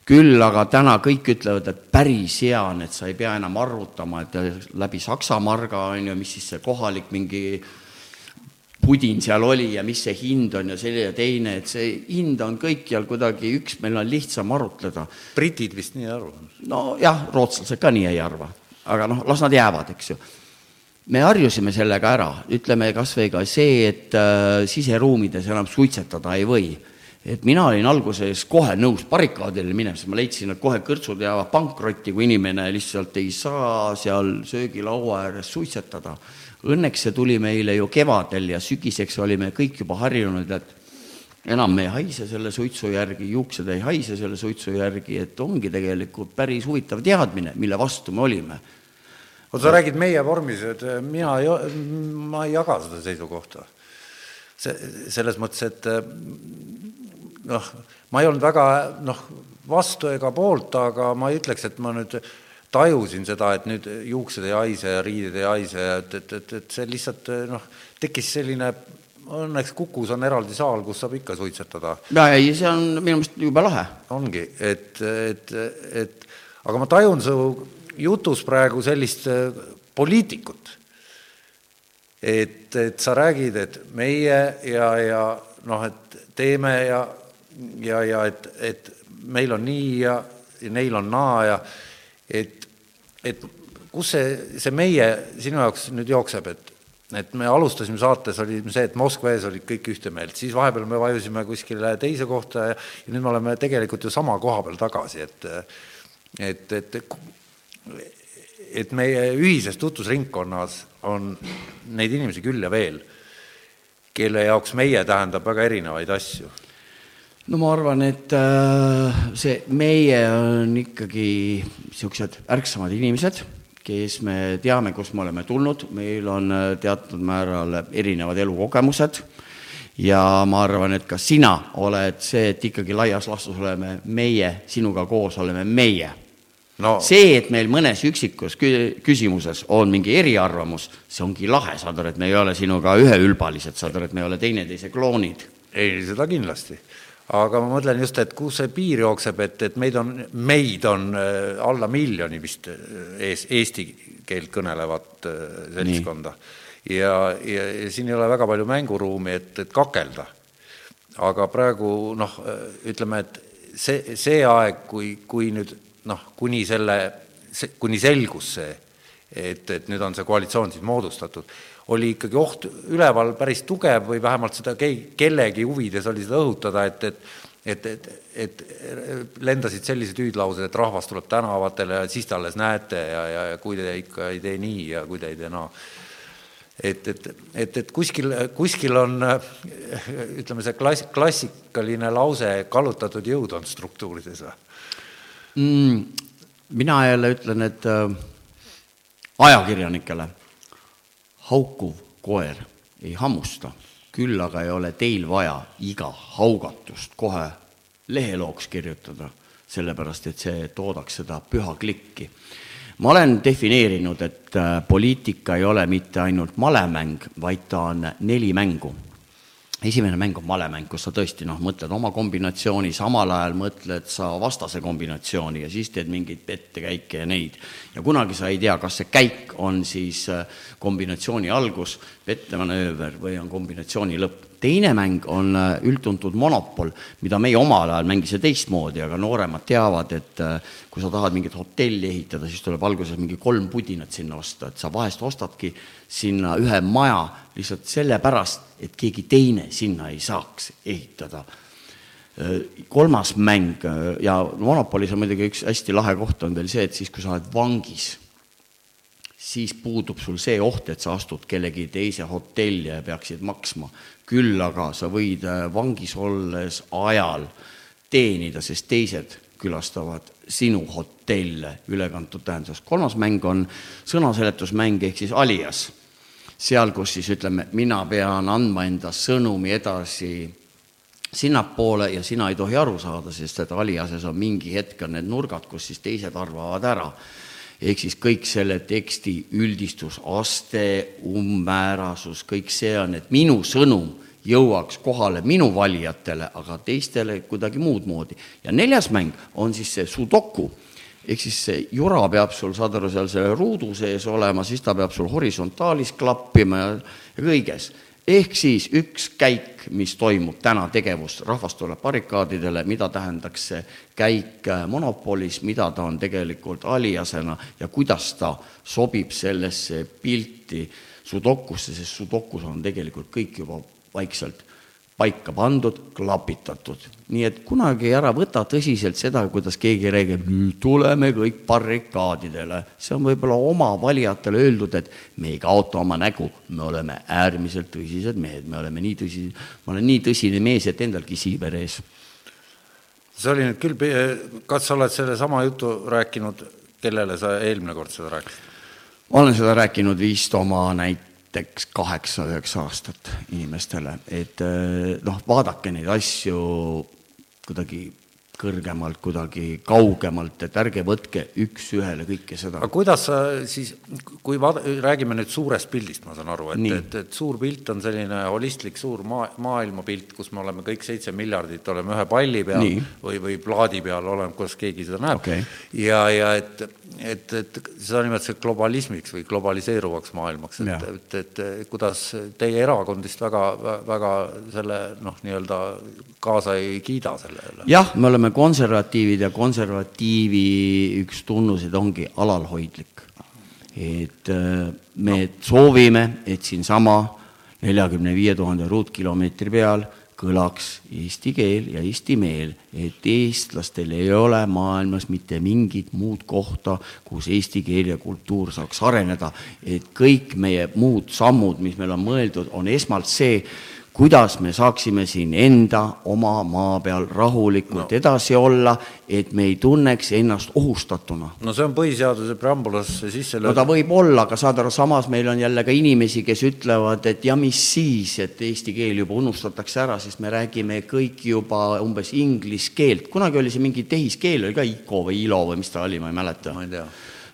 küll aga täna kõik ütlevad, et päris hea on, et sa ei pea enam arvutama, et läbi Saksa marga on ju, mis siis see kohalik mingi pudin seal oli ja mis see hind on ja selline ja teine, et see hind on kõikjal kuidagi üks, meil on lihtsam arutleda. britid vist nii ei arva? nojah, rootslased ka nii ei arva, aga noh, las nad jäävad, eks ju. me harjusime sellega ära, ütleme kas või ka see, et äh, siseruumides enam suitsetada ei või et mina olin alguses kohe nõus barrikaadile minema, sest ma leidsin, et kohe kõrtsud jäävad pankrotti, kui inimene lihtsalt ei saa seal söögilaua ääres suitsetada Õnneks see tuli meile ju kevadel ja sügiseks olime kõik juba harjunud, et enam me ei haise selle suitsu järgi, juuksed ei haise selle suitsu järgi, et ongi tegelikult päris huvitav teadmine, mille vastu me olime. oota, sa räägid meie vormis, et mina ei, ma ei jaga seda seisukohta. see, selles mõttes, et noh, ma ei olnud väga noh, vastu ega poolt, aga ma ei ütleks, et ma nüüd tajusin seda, et nüüd juuksed ei haise ja riided ei haise ja et, et, et, et see lihtsalt noh, tekkis selline õnneks Kukus on eraldi saal, kus saab ikka suitsetada. ja ei, see on minu meelest jube lahe. ongi, et, et, et aga ma tajun su jutus praegu sellist äh, poliitikut. et, et sa räägid, et meie ja, ja noh, et teeme ja, ja, ja et, et meil on nii ja, ja neil on naa ja et, et kus see, see meie sinu jaoks nüüd jookseb, et et me alustasime saates, oli see, et Moskva ees olid kõik ühte meelt, siis vahepeal me vajusime kuskile teise kohta ja, ja nüüd me oleme tegelikult ju sama koha peal tagasi, et et, et et meie ühises tutvusringkonnas on neid inimesi küll ja veel, kelle jaoks meie tähendab väga erinevaid asju no ma arvan, et äh, see meie on ikkagi niisugused ärksamad inimesed, kes me teame, kust me oleme tulnud, meil on äh, teatud määral erinevad elukogemused ja ma arvan, et ka sina oled see, et ikkagi laias laastus oleme meie, sinuga koos oleme meie. No- see, et meil mõnes üksikus kü- küsimuses on mingi eriarvamus, see ongi lahe, saad aru, et me ei ole sinuga üheülbalised, saad aru, et me ei ole teineteise kloonid. ei, seda kindlasti. Aga ma mõtlen just, et kus see piir jookseb, et, et meid on, meid on äh, alla miljoni vist äh, ees, eesti keelt kõnelevat äh, seltskonda. ja, ja, ja siin ei ole väga palju mänguruumi, et, et kakelda. aga praegu noh, ütleme, et see, see aeg, kui, kui nüüd noh, kuni selle, kuni selgus see, et, et nüüd on see koalitsioon siis moodustatud, oli ikkagi oht üleval päris tugev või vähemalt seda kei-, kellegi huvides oli seda õhutada, et, et et, et, et lendasid sellised hüüdlaused, et rahvas tuleb tänavatele ja siis te alles näete ja, ja, ja kui te ikka ei tee nii ja kui te ei tee naa no. et, et, et, et kuskil, kuskil on ütleme, see klass, klassikaline lause kallutatud jõud on struktuurides või? mm,? mina jälle ütlen, et äh, ajakirjanikele haukuv koer ei hammusta, küll aga ei ole teil vaja iga haugatust kohe lehelooks kirjutada, sellepärast et see toodaks seda püha klikki. ma olen defineerinud, et äh, poliitika ei ole mitte ainult malemäng, vaid ta on neli mängu esimene mäng on malemäng, kus sa tõesti noh, mõtled oma kombinatsiooni, samal ajal mõtled sa vastase kombinatsiooni ja siis teed mingeid pettekäike ja neid. ja kunagi sa ei tea, kas see käik on siis äh, kombinatsiooni algus, pettemanööver või on kombinatsiooni lõpp teine mäng on äh, üldtuntud Monopol, mida meie omal ajal mängisime teistmoodi, aga nooremad teavad, et äh, kui sa tahad mingit hotelli ehitada, siis tuleb alguses mingi kolm pudinat sinna osta, et sa vahest ostadki sinna ühe maja lihtsalt sellepärast, et keegi teine sinna ei saaks ehitada. Äh, kolmas mäng ja Monopolis on muidugi üks hästi lahe koht on veel see, et siis, kui sa oled vangis siis puudub sul see oht, et sa astud kellegi teise hotelli ja peaksid maksma. küll aga sa võid äh, vangis olles ajal teenida, sest teised külastavad sinu hotelle ülekantud tähenduses. kolmas mäng on sõnaseletusmäng ehk siis alias. seal, kus siis ütleme, mina pean andma enda sõnumi edasi sinnapoole ja sina ei tohi aru saada, sest et aliases on mingi hetk on need nurgad, kus siis teised arvavad ära ehk siis kõik selle teksti üldistus, aste, umbmäärasus, kõik see on, et minu sõnum jõuaks kohale minu valijatele, aga teistele kuidagi muud moodi. ja neljas mäng on siis see sudoku, ehk siis see jura peab sul, saad aru, seal selle ruudu sees olema, siis ta peab sul horisontaalis klappima ja kõiges ehk siis üks käik, mis toimub täna tegevus, rahvas tuleb barrikaadidele, mida tähendaks see käik äh, monopolis, mida ta on tegelikult aliasena ja kuidas ta sobib sellesse pilti sudokusse, sest sudokus on tegelikult kõik juba vaikselt paika pandud, klapitatud. nii et kunagi ära võta tõsiselt seda, kuidas keegi räägib, nüüd tuleme kõik barrikaadidele. see on võib-olla oma valijatele öeldud, et me ei kaota oma nägu, me oleme äärmiselt tõsised mehed, me oleme nii tõsised, ma olen nii tõsine mees, et endalgi siiber ees. see oli nüüd küll, kas sa oled sellesama jutu rääkinud, kellele sa eelmine kord seda rääkisid? ma olen seda rääkinud vist oma näit-, näiteks kaheksa-üheksa aastat inimestele, et eh, noh, vaadake neid asju kuidagi kõrgemalt, kuidagi kaugemalt, et ärge võtke üks-ühele kõike seda. aga kuidas sa siis, kui vaada-, räägime nüüd suurest pildist, ma saan aru, et, et, et suur pilt on selline holistlik suur maa, maailmapilt, kus me oleme kõik seitse miljardit, oleme ühe palli peal Nii. või, või plaadi peal, oleneb, kuidas keegi seda näeb okay.. ja, ja et, et, et seda nimetatakse globalismiks või globaliseeruvaks maailmaks, et, et, et, et kuidas teie erakond vist väga, väga selle noh, nii-öelda kaasa ei kiida sellele? jah, me oleme konservatiivid ja konservatiivi üks tunnuseid ongi alalhoidlik. et äh, me soovime, et siinsama neljakümne viie tuhande ruutkilomeetri peal kõlaks eesti keel ja eesti meel, et eestlastel ei ole maailmas mitte mingit muud kohta, kus eesti keel ja kultuur saaks areneda, et kõik meie muud sammud, mis meil on mõeldud, on esmalt see, kuidas me saaksime siin enda oma maa peal rahulikult no. edasi olla, et me ei tunneks ennast ohustatuna. no see on põhiseaduse preambulasse sisse löödud. no ta võib olla, aga saad aru, samas meil on jälle ka inimesi, kes ütlevad, et ja mis siis, et eesti keel juba unustatakse ära, sest me räägime kõik juba umbes inglise keelt. kunagi oli see mingi tehiskeel, oli ka ICO või ILO või mis ta oli, ma ei mäleta. ma ei tea.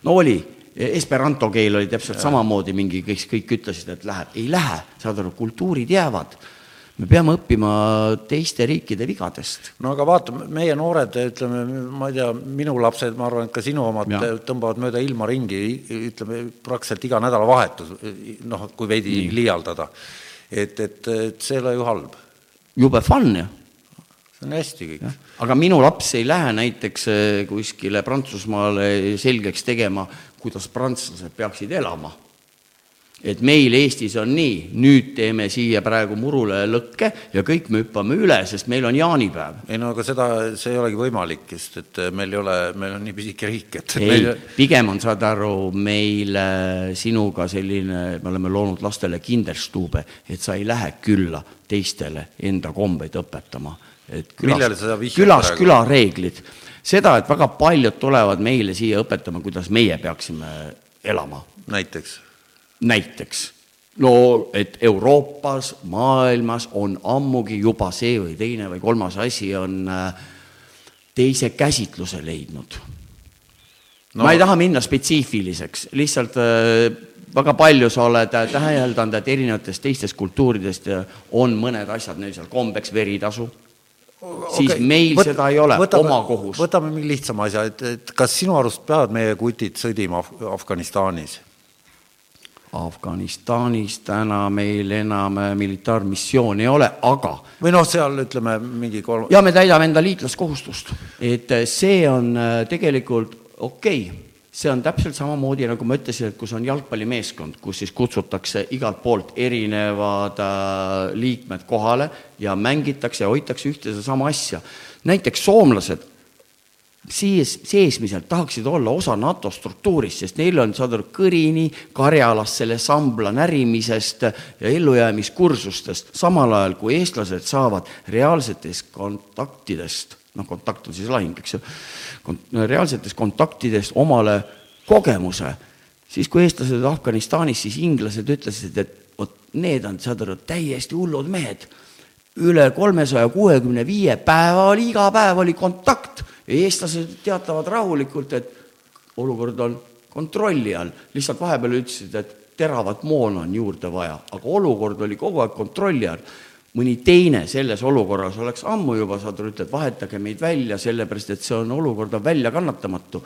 no oli esperanto keel oli täpselt ja. samamoodi mingi, kes kõik ütlesid, et läheb, ei lähe, saad aru, kultuurid jäävad me peame õppima teiste riikide vigadest. no aga vaata, meie noored, ütleme, ma ei tea, minu lapsed, ma arvan, et ka sinu omad ja. tõmbavad mööda ilma ringi, ütleme praktiliselt iga nädalavahetus, noh, kui veidi Nii. liialdada. et, et, et see ei ole ju halb. jube fun ju. see on hästi kõik. aga minu laps ei lähe näiteks eh, kuskile Prantsusmaale selgeks tegema, kuidas prantslased peaksid elama et meil Eestis on nii, nüüd teeme siia praegu murule lõkke ja kõik me hüppame üle, sest meil on jaanipäev. ei no aga seda, see ei olegi võimalik, sest et meil ei ole, meil on nii pisike riik, et ei meil..., pigem on, saad aru, meil äh, sinuga selline, me oleme loonud lastele kinderstuube, et sa ei lähe külla teistele enda kombeid õpetama. et külas, külas külareeglid. seda, et väga paljud tulevad meile siia õpetama, kuidas meie peaksime elama. näiteks näiteks no et Euroopas, maailmas on ammugi juba see või teine või kolmas asi on äh, teise käsitluse leidnud no.. ma ei taha minna spetsiifiliseks, lihtsalt äh, väga palju sa oled äh, täheldanud, et erinevatest teistest kultuuridest on mõned asjad neil seal kombeks, veritasu okay. siis meil Võt, seda ei ole, oma kohus. võtame mingi lihtsama asja, et, et kas sinu arust peavad meie kutid sõdima Af Afganistanis? Afganistanis täna meil enam äh, militaarmissiooni ei ole, aga või noh, seal ütleme mingi kolm-. ja me täidame enda liitlaskohustust, et äh, see on äh, tegelikult okei okay see on täpselt samamoodi, nagu ma ütlesin, et kus on jalgpallimeeskond, kus siis kutsutakse igalt poolt erinevad liikmed kohale ja mängitakse ja hoitakse ühte sedasama asja. näiteks soomlased sees, seesmiselt tahaksid olla osa NATO struktuurist, sest neil on, saad aru, kõrini karjalast selle sambla närimisest ja ellujäämiskursustest, samal ajal kui eestlased saavad reaalsetest kontaktidest, noh, kontakt on siis lahing, eks ju, reaalsetest kontaktidest omale kogemuse, siis kui eestlased olid Afganistanis, siis inglased ütlesid, et vot need on, saad aru, täiesti hullud mehed. üle kolmesaja kuuekümne viie päeva oli, iga päev oli kontakt eestlased teatavad rahulikult, et olukord on kontrolli all, lihtsalt vahepeal ütlesid, et teravat moona on juurde vaja, aga olukord oli kogu aeg kontrolli all. mõni teine selles olukorras oleks ammu juba saad aru, ütled, vahetage meid välja, sellepärast et see on, olukord on väljakannatamatu.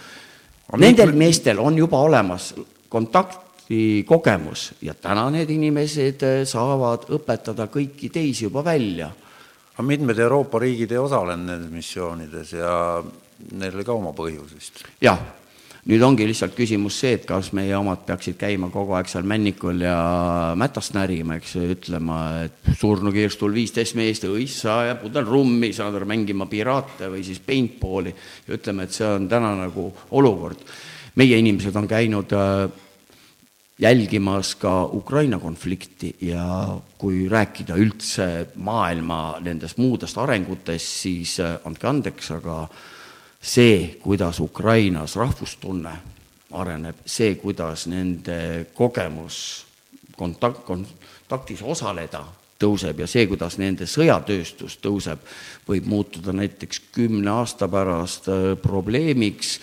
Nendel meestel on juba olemas kontaktikogemus ja täna need inimesed saavad õpetada kõiki teisi juba välja aga mitmed Euroopa riigid ei osalenud nendes missioonides ja neil oli ka oma põhjus vist. jah, nüüd ongi lihtsalt küsimus see, et kas meie omad peaksid käima kogu aeg seal männikul ja mätast närima, eks ju, ütlema, et surnukirstul viisteist meest, õissa ja pudel rummi, saad aru, mängima piraate või siis paintball'i ja ütleme, et see on täna nagu olukord. meie inimesed on käinud äh, jälgimas ka Ukraina konflikti ja kui rääkida üldse maailma nendest muudest arengutest, siis äh, andke andeks, aga see, kuidas Ukrainas rahvustunne areneb, see, kuidas nende kogemus kontakt, kontaktis osaleda tõuseb ja see, kuidas nende sõjatööstus tõuseb, võib muutuda näiteks kümne aasta pärast äh, probleemiks,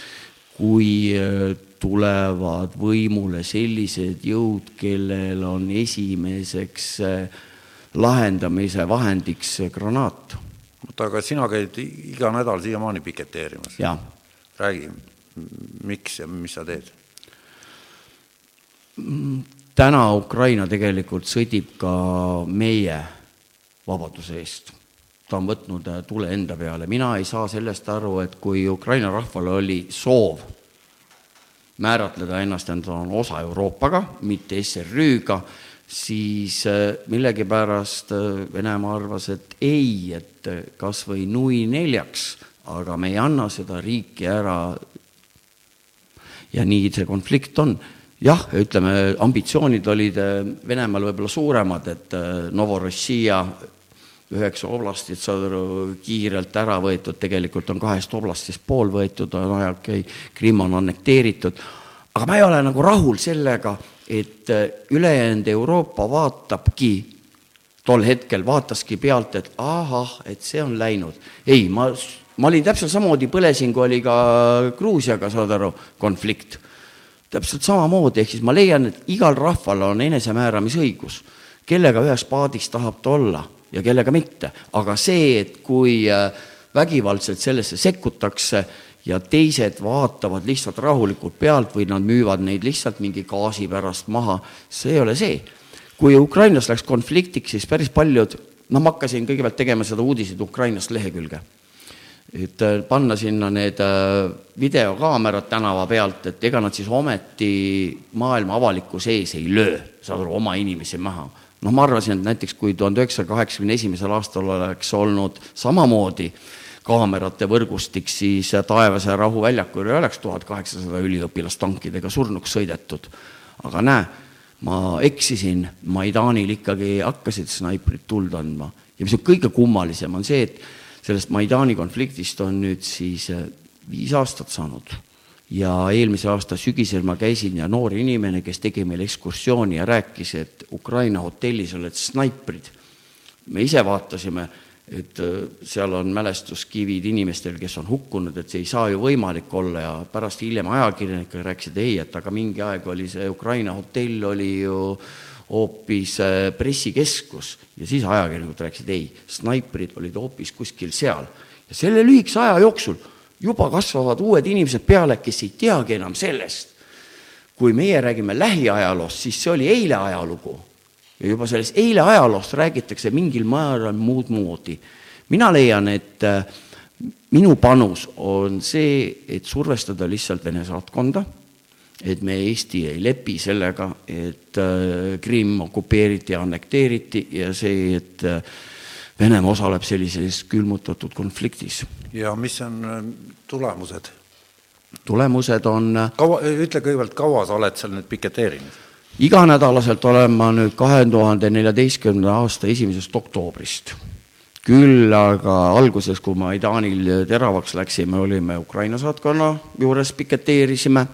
kui äh, tulevad võimule sellised jõud, kellel on esimeseks eh, lahendamise vahendiks granaat. oota, aga sina käid iga nädal siiamaani piketeerimas? räägi, miks ja mis sa teed? Mm, täna Ukraina tegelikult sõdib ka meie vabaduse eest. Ta on võtnud eh, tule enda peale, mina ei saa sellest aru, et kui Ukraina rahval oli soov määratleda ennast, et ta on osa Euroopaga, mitte SRÜ-ga, siis äh, millegipärast äh, Venemaa arvas, et ei, et äh, kas või nui neljaks, aga me ei anna seda riiki ära. ja nii see konflikt on. jah, ütleme, ambitsioonid olid äh, Venemaal võib-olla suuremad, et äh, Novorossija üheksa oblastit, saad aru, kiirelt ära võetud, tegelikult on kahest oblastist pool võetud, on aja, okei okay,, Krimm on annekteeritud, aga ma ei ole nagu rahul sellega, et äh, ülejäänud Euroopa vaatabki, tol hetkel vaataski pealt, et ahah, et see on läinud. ei, ma, ma olin täpselt samamoodi, põlesin, kui oli ka Gruusiaga, saad aru, konflikt. Täpselt samamoodi, ehk siis ma leian, et igal rahval on enesemääramisõigus, kellega ühes paadis tahab ta olla ja kellega mitte. aga see, et kui äh, vägivaldselt sellesse sekkutakse ja teised vaatavad lihtsalt rahulikult pealt või nad müüvad neid lihtsalt mingi gaasi pärast maha, see ei ole see. kui Ukrainas läks konfliktiks, siis päris paljud, noh, ma hakkasin kõigepealt tegema seda uudiseid Ukrainast lehekülge et äh, panna sinna need äh, videokaamerad tänava pealt, et ega nad siis ometi maailma avalikkuse ees ei löö, saad aru, oma inimesi maha. Noh, ma arvasin, et näiteks kui tuhande üheksasaja kaheksakümne esimesel aastal oleks olnud samamoodi kaamerate võrgustik, siis Taevase ja Rahu väljakul ei oleks tuhat kaheksasada üliõpilast tankidega surnuks sõidetud. aga näe, ma eksisin, Maidanil ikkagi hakkasid snaiprid tuld andma ja mis on kõige kummalisem, on see, et sellest Maidani konfliktist on nüüd siis äh, viis aastat saanud ja eelmise aasta sügisel ma käisin ja noor inimene, kes tegi meile ekskursiooni ja rääkis, et Ukraina hotellis olid snaiprid. me ise vaatasime, et äh, seal on mälestuskivid inimestel, kes on hukkunud, et see ei saa ju võimalik olla ja pärast hiljem ajakirjanikega rääkisid, ei, et aga mingi aeg oli see Ukraina hotell oli ju hoopis äh, pressikeskus ja siis ajakirjanikud rääkisid, ei, snaiprid olid hoopis kuskil seal. ja selle lühikese aja jooksul juba kasvavad uued inimesed peale, kes ei teagi enam sellest. kui meie räägime lähiajaloost, siis see oli eile ajalugu. ja juba sellest eile ajaloost räägitakse mingil määral muud moodi. mina leian, et äh, minu panus on see, et survestada lihtsalt Vene saatkonda et me Eesti ei lepi sellega, et äh, Krimm okupeeriti ja annekteeriti ja see, et äh, Venemaa osaleb sellises külmutatud konfliktis. ja mis on äh, tulemused? tulemused on kaua, ütle kõigepealt, kaua sa oled seal nüüd piketeerinud? iganädalaselt olen ma nüüd kahe tuhande neljateistkümnenda aasta esimesest oktoobrist. küll aga alguses, kui Maidanil teravaks läksime, olime Ukraina saatkonna juures, piketeerisime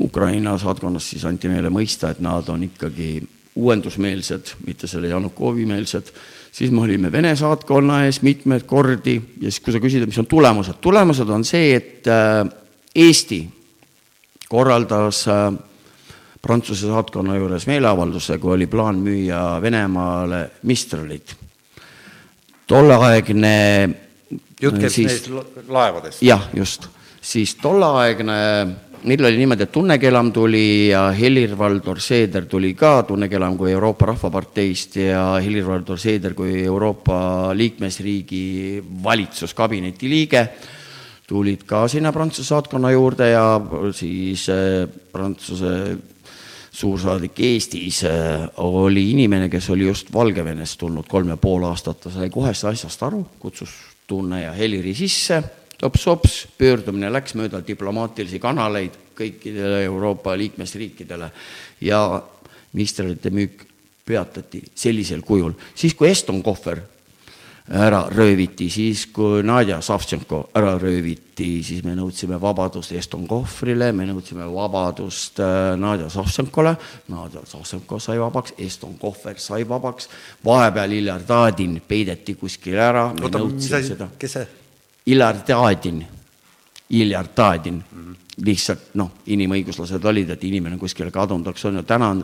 Ukraina saatkonnas siis anti meile mõista, et nad on ikkagi uuendusmeelsed, mitte selle Janukovi meelsed, siis me olime Vene saatkonna ees mitmeid kordi ja siis, kui sa küsid, mis on tulemused, tulemused on see, et äh, Eesti korraldas äh, Prantsuse saatkonna juures meeleavalduse, kui oli plaan müüa Venemaale Mistralit. tolleaegne jutt käib siis, neist laevadest? jah, just. siis tolleaegne neil oli niimoodi, et Tunne Kelam tuli ja Helir-Valdor Seeder tuli ka, Tunne Kelam kui Euroopa Rahvaparteist ja Helir-Valdor Seeder kui Euroopa liikmesriigi valitsuskabineti liige, tulid ka sinna Prantsuse saatkonna juurde ja siis äh, Prantsuse suursaadik Eestis äh, oli inimene, kes oli just Valgevenest tulnud kolm ja pool aastat, ta sai kohe asjast aru, kutsus Tunne ja Heliri sisse tops-ops, pöördumine läks mööda diplomaatilisi kanaleid kõikidele Euroopa liikmesriikidele ja ministrite müük peatati sellisel kujul. siis, kui Eston Kohver ära rööviti, siis kui Nadja Savtšenko ära rööviti, siis me nõudsime vabadust Eston Kohvrile, me nõudsime vabadust äh, Nadja Savtšenkole, Nadja Savtšenko sai vabaks, Eston Kohver sai vabaks, vahepeal Iljar Tadin peideti kuskile ära, Oota, nõudsime seda. kes see? Ilar Tadin, Iljar Tadin. Mm, -hmm. lihtsalt noh, inimõiguslased olid, et inimene on kuskile kadunud, eks on ju, täna on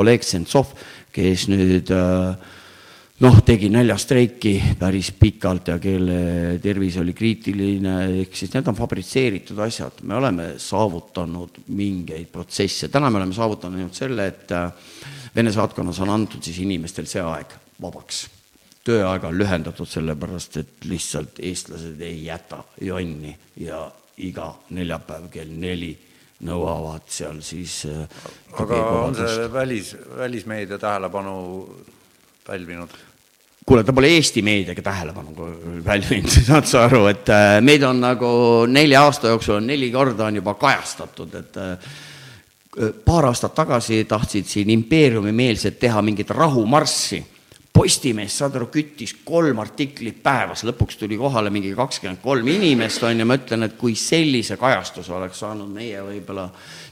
Oleg Sentsov, kes nüüd äh, noh, tegi näljastreiki päris pikalt ja kelle tervis oli kriitiline, ehk siis need on fabritseeritud asjad, me oleme saavutanud mingeid protsesse, täna me oleme saavutanud ainult selle, et äh, Vene saatkonnas on antud siis inimestel see aeg vabaks tööaega on lühendatud sellepärast, et lihtsalt eestlased ei jäta jonni ja iga neljapäev kell neli nõuavad seal siis äh, aga on see välis, välismeedia tähelepanu pälvinud? kuule, ta pole Eesti meediaga tähelepanu pälvinud, <laughs> saad sa aru, et äh, meid on nagu nelja aasta jooksul neli korda on juba kajastatud, et äh, paar aastat tagasi tahtsid siin impeeriumimeelsed teha mingit rahumarssi. Postimees, saad aru, küttis kolm artiklit päevas, lõpuks tuli kohale mingi kakskümmend kolm inimest, on ju, ma ütlen, et kui sellise kajastuse oleks saanud meie võib-olla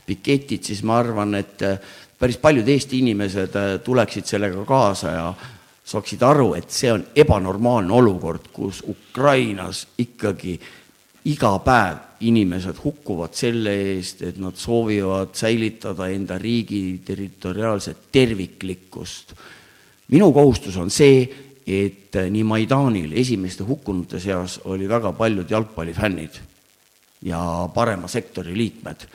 piketid, siis ma arvan, et äh, päris paljud Eesti inimesed äh, tuleksid sellega kaasa ja saaksid aru, et see on ebanormaalne olukord, kus Ukrainas ikkagi iga päev inimesed hukkuvad selle eest, et nad soovivad säilitada enda riigi territoriaalset terviklikkust. Minu kohustus on see, et nii Maidanil esimeste hukkunute seas oli väga paljud jalgpallifännid ja parema sektori liikmed.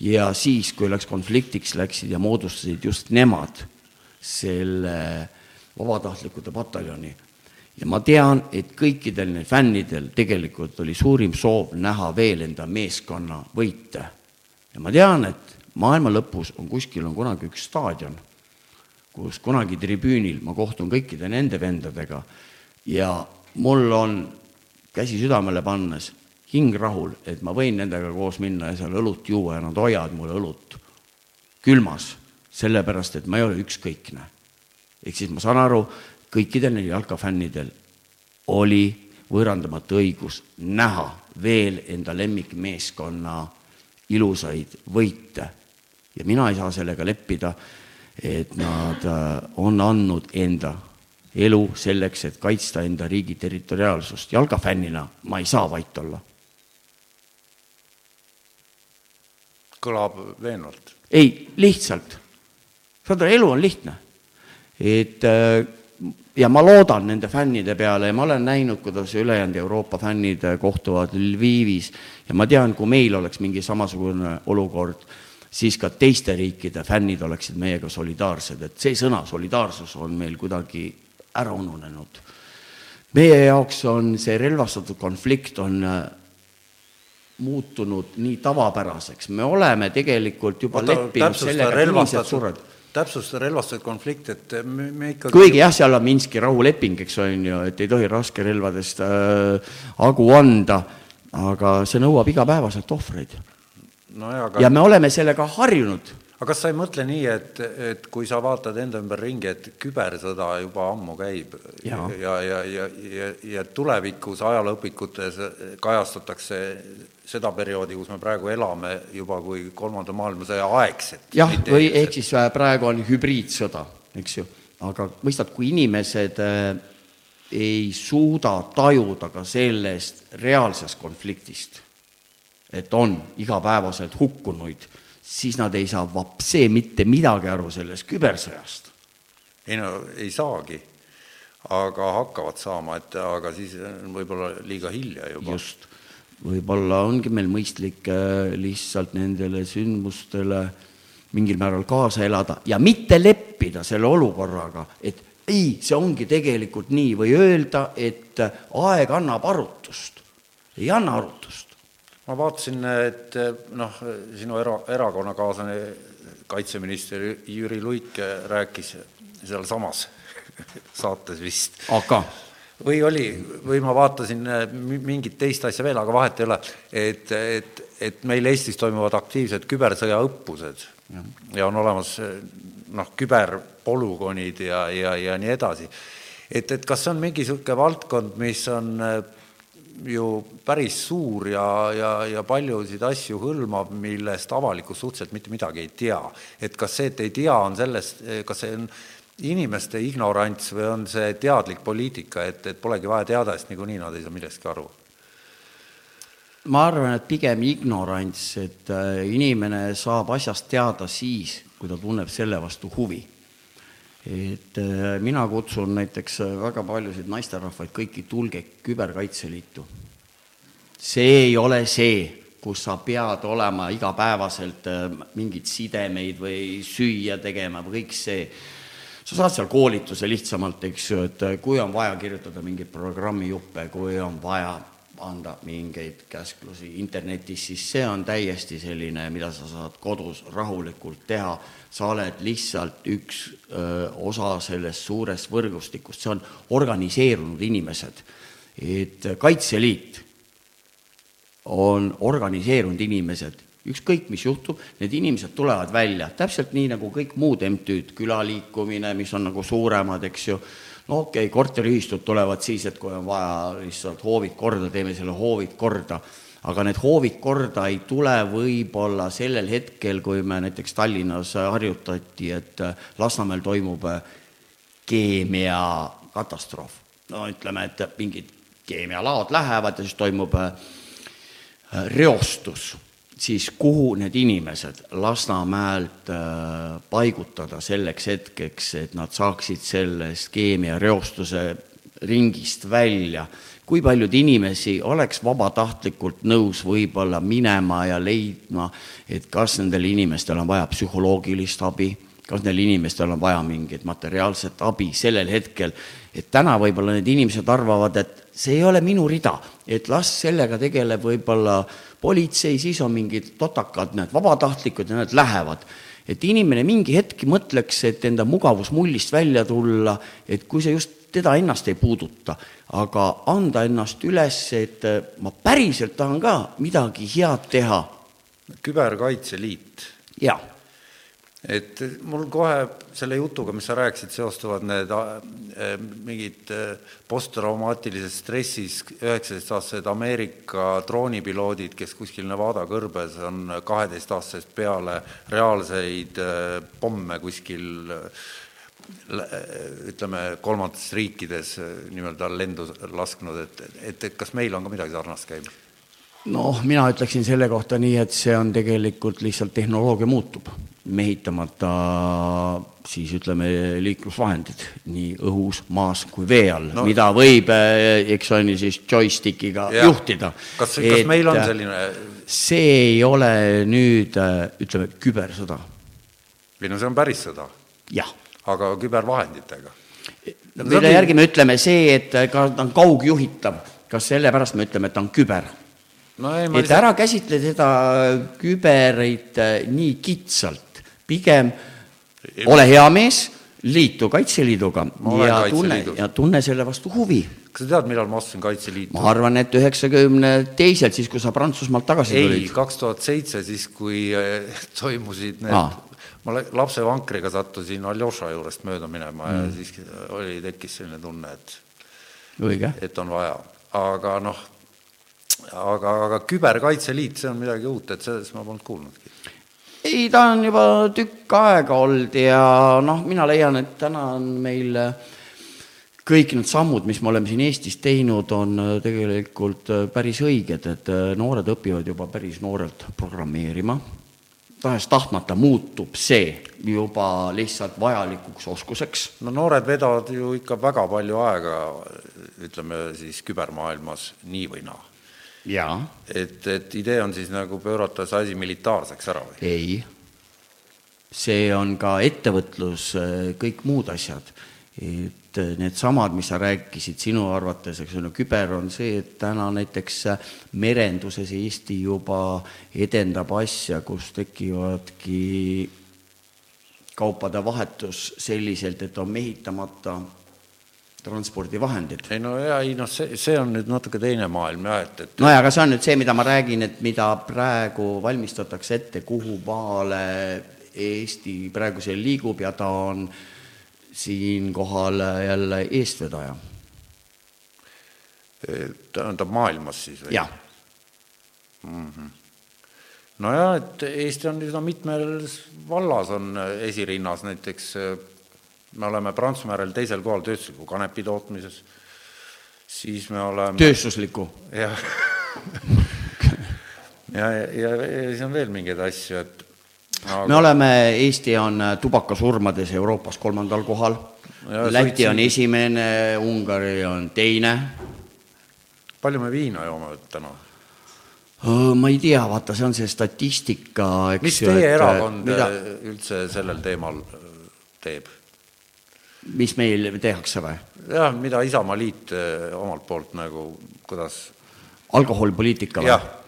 ja siis, kui läks konfliktiks, läksid ja moodustasid just nemad selle vabatahtlikute pataljoni ja ma tean, et kõikidel neil fännidel tegelikult oli suurim soov näha veel enda meeskonna võite. ja ma tean, et maailma lõpus on kuskil on kunagi üks staadion, kus kunagi tribüünil ma kohtun kõikide nende vendadega ja mul on käsi südamele pannes hing rahul, et ma võin nendega koos minna ja seal õlut juua ja nad hoiavad mulle õlut külmas, sellepärast et ma ei ole ükskõikne. ehk siis ma saan aru, kõikidel neil jalkafännidel oli võõrandamatu õigus näha veel enda lemmikmeeskonna ilusaid võite. ja mina ei saa sellega leppida, et nad äh, on andnud enda elu selleks, et kaitsta enda riigi territoriaalsust. jalkafännina ma ei saa vait olla. kõlab veenvalt. ei, lihtsalt. saad aru, elu on lihtne. et äh, ja ma loodan nende fännide peale ja ma olen näinud, kuidas ülejäänud Euroopa fännid kohtuvad Lvivis ja ma tean, kui meil oleks mingi samasugune olukord, siis ka teiste riikide fännid oleksid meiega solidaarsed, et see sõna solidaarsus on meil kuidagi ära ununenud. meie jaoks on see relvastatud konflikt on äh, muutunud nii tavapäraseks, me oleme tegelikult juba Oota, leppinud sellega, et inimesed sured täpsusta relvastatud konflikt, et me, me ikkagi kuigi jah, seal on Minski rahuleping, eks on ju, et ei tohi raskerelvadest äh, hagu anda, aga see nõuab igapäevaselt ohvreid. Nojah, aga ja me oleme sellega harjunud. aga kas sa ei mõtle nii, et, et kui sa vaatad enda ümber ringi, et kübersõda juba ammu käib Jaa. ja, ja, ja, ja, ja tulevikus ajalooõpikutes kajastatakse seda perioodi, kus me praegu elame, juba kui kolmanda maailmasõja aegset. jah, või ehk siis äh, praegu on hübriidsõda, eks ju, aga mõistad, kui inimesed äh, ei suuda tajuda ka sellest reaalsest konfliktist, et on igapäevaselt hukkunuid, siis nad ei saa vapsee mitte midagi aru sellest kübersõjast. ei no ei saagi, aga hakkavad saama, et aga siis võib-olla liiga hilja juba. just, võib-olla ongi meil mõistlik äh, lihtsalt nendele sündmustele mingil määral kaasa elada ja mitte leppida selle olukorraga, et ei, see ongi tegelikult nii, või öelda, et äh, aeg annab arutust. ei anna arutust. Ma vaatasin, et noh, sinu era, erakonnakaaslane kaitseminister Jüri Luik rääkis sealsamas <laughs> saates vist. Aga? Või oli, või ma vaatasin mi- mingit teist asja veel, aga vahet ei ole, et, et, et meil Eestis toimuvad aktiivsed kübersõjaõppused. Ja, on olemas noh, küberpolügoonid ja, ja, ja nii edasi. et, et kas on mingi niisugune valdkond, mis on ju päris suur ja, ja, ja paljusid asju hõlmab, millest avalikkus suhteliselt mitte midagi ei tea. et kas see, et ei tea, on sellest, kas see on inimeste ignorants või on see teadlik poliitika, et, et polegi vaja teada, sest niikuinii nad ei saa millestki aru? ma arvan, et pigem ignorants, et äh, inimene saab asjast teada siis, kui ta tunneb selle vastu huvi. Et äh, mina kutsun näiteks äh, väga paljusid naisterahvaid kõiki, tulge Küberkaitseliitu. see ei ole see, kus sa pead olema igapäevaselt mingeid sidemeid või süüa tegema või kõik see sa saad seal koolituse lihtsamalt, eks ju, et kui on vaja kirjutada mingeid programmijuppe, kui on vaja anda mingeid käsklusi internetis, siis see on täiesti selline, mida sa saad kodus rahulikult teha. Sa oled lihtsalt üks öö, osa sellest suurest võrgustikust, see on organiseerunud inimesed. et Kaitseliit on organiseerunud inimesed. Ükskõik, mis juhtub, need inimesed tulevad välja, täpselt nii nagu kõik muud MTÜ-d, külaliikumine, mis on nagu suuremad, eks ju, no okei okay,, korteriühistud tulevad siis, et kui on vaja lihtsalt hoovid korda, teeme selle hoovid korda, aga need hoovid korda ei tule võib-olla sellel hetkel, kui me näiteks Tallinnas harjutati, et Lasnamäel toimub keemiakatastroof. no ütleme, et mingid keemialaod lähevad ja siis toimub reostus siis kuhu need inimesed Lasnamäelt äh, paigutada selleks hetkeks, et nad saaksid sellest keemiareostuse ringist välja, kui paljud inimesi oleks vabatahtlikult nõus võib-olla minema ja leidma, et kas nendel inimestel on vaja psühholoogilist abi, kas neil inimestel on vaja mingit materiaalset abi sellel hetkel, et täna võib-olla need inimesed arvavad, et see ei ole minu rida, et las sellega tegeleb võib-olla politsei, siis on mingid totakad, need vabatahtlikud ja need lähevad. et inimene mingi hetk mõtleks, et enda mugavusmullist välja tulla, et kui see just teda ennast ei puuduta, aga anda ennast üles, et ma päriselt tahan ka midagi head teha. küberkaitseliit. jah et mul kohe selle jutuga, mis sa rääkisid, seostuvad need äh, mingid äh, posttraumaatilises stressis üheksateistaastased Ameerika droonipiloodid, kes kuskil Nevada kõrbes on kaheteistaastasest peale reaalseid äh, pomme kuskil ütleme, kolmandates riikides nii-öelda lendu lasknud, et, et, et kas meil on ka midagi sarnast käimas? noh, mina ütleksin selle kohta nii, et see on tegelikult lihtsalt tehnoloogia muutub mehitamata siis ütleme, liiklusvahendid nii õhus, maas kui vee all no., mida võib, eh, eks on ju siis joystickiga ja. juhtida. kas, kas meil on selline? see ei ole nüüd ütleme, kübersõda. ei no see on päris sõda. jah. Aga kübervahenditega? mille järgi me ütleme see, et ka ta on kaugjuhitav, kas sellepärast me ütleme, et ta on küber no ei, et ära käsitle seda küberit eh, nii kitsalt pigem ole hea mees, liitu Kaitseliiduga ja tunne, ja tunne selle vastu huvi. kas sa tead, millal ma astusin Kaitseliitu? ma arvan, et üheksakümne teisel, siis kui sa Prantsusmaalt tagasi ei, tulid. ei, kaks tuhat seitse, siis kui äh, <laughs> toimusid need ah. Ma lapsevankriga sattusin Aljoša juurest mööda minema mm. ja siis oli, tekkis selline tunne, et õige, et on vaja, aga noh, aga, aga küberkaitseliit, see on midagi uut, et sellest ma polnud kuulnudki. Ei, ta on juba tükk aega olnud ja noh, mina leian, et täna on meil äh, kõik need sammud, mis me oleme siin Eestis teinud, on äh, tegelikult äh, päris õiged, et noored õpivad juba päris noorelt programmeerima, tahes-tahtmata muutub see juba lihtsalt vajalikuks oskuseks. no noored vedavad ju ikka väga palju aega, ütleme siis kübermaailmas nii või naa et, et idee on siis nagu pöörata see asi militaarseks ära või? ei, see on ka ettevõtlus, kõik muud asjad, et needsamad, mis sa rääkisid sinu arvates, eks ole, küber on see, et täna näiteks merenduses Eesti juba edendab asja, kus tekivadki kaupade vahetus selliselt, et on mehitamata transpordivahendid. ei no jaa, ei noh, see, see on nüüd natuke teine maailm jah, et, et nojah, aga see on nüüd see, mida ma räägin, et mida praegu valmistatakse ette, kuhu maale Eesti praegu seal liigub ja ta on siinkohal jälle eestvedaja. tähendab maailmas siis või? jah mm -hmm. nojah, et Eesti on üsna mitmes vallas on esirinnas, näiteks me oleme Prantsusmaa järel teisel kohal tööstusliku kanepi tootmises, siis me oleme tööstusliku? jah ja, <laughs> ja, ja, ja siis on veel mingeid asju, et aga... me oleme, Eesti on tubakasurmades Euroopas kolmandal kohal, Läti on esimene, Ungari on teine. palju me viina joome täna? ma ei tea, vaata, see on see statistika, eks mis teie erakond mida... üldse sellel teemal teeb? mis meil tehakse või? jah, mida Isamaaliit omalt poolt nagu, kuidas alkoholipoliitika või?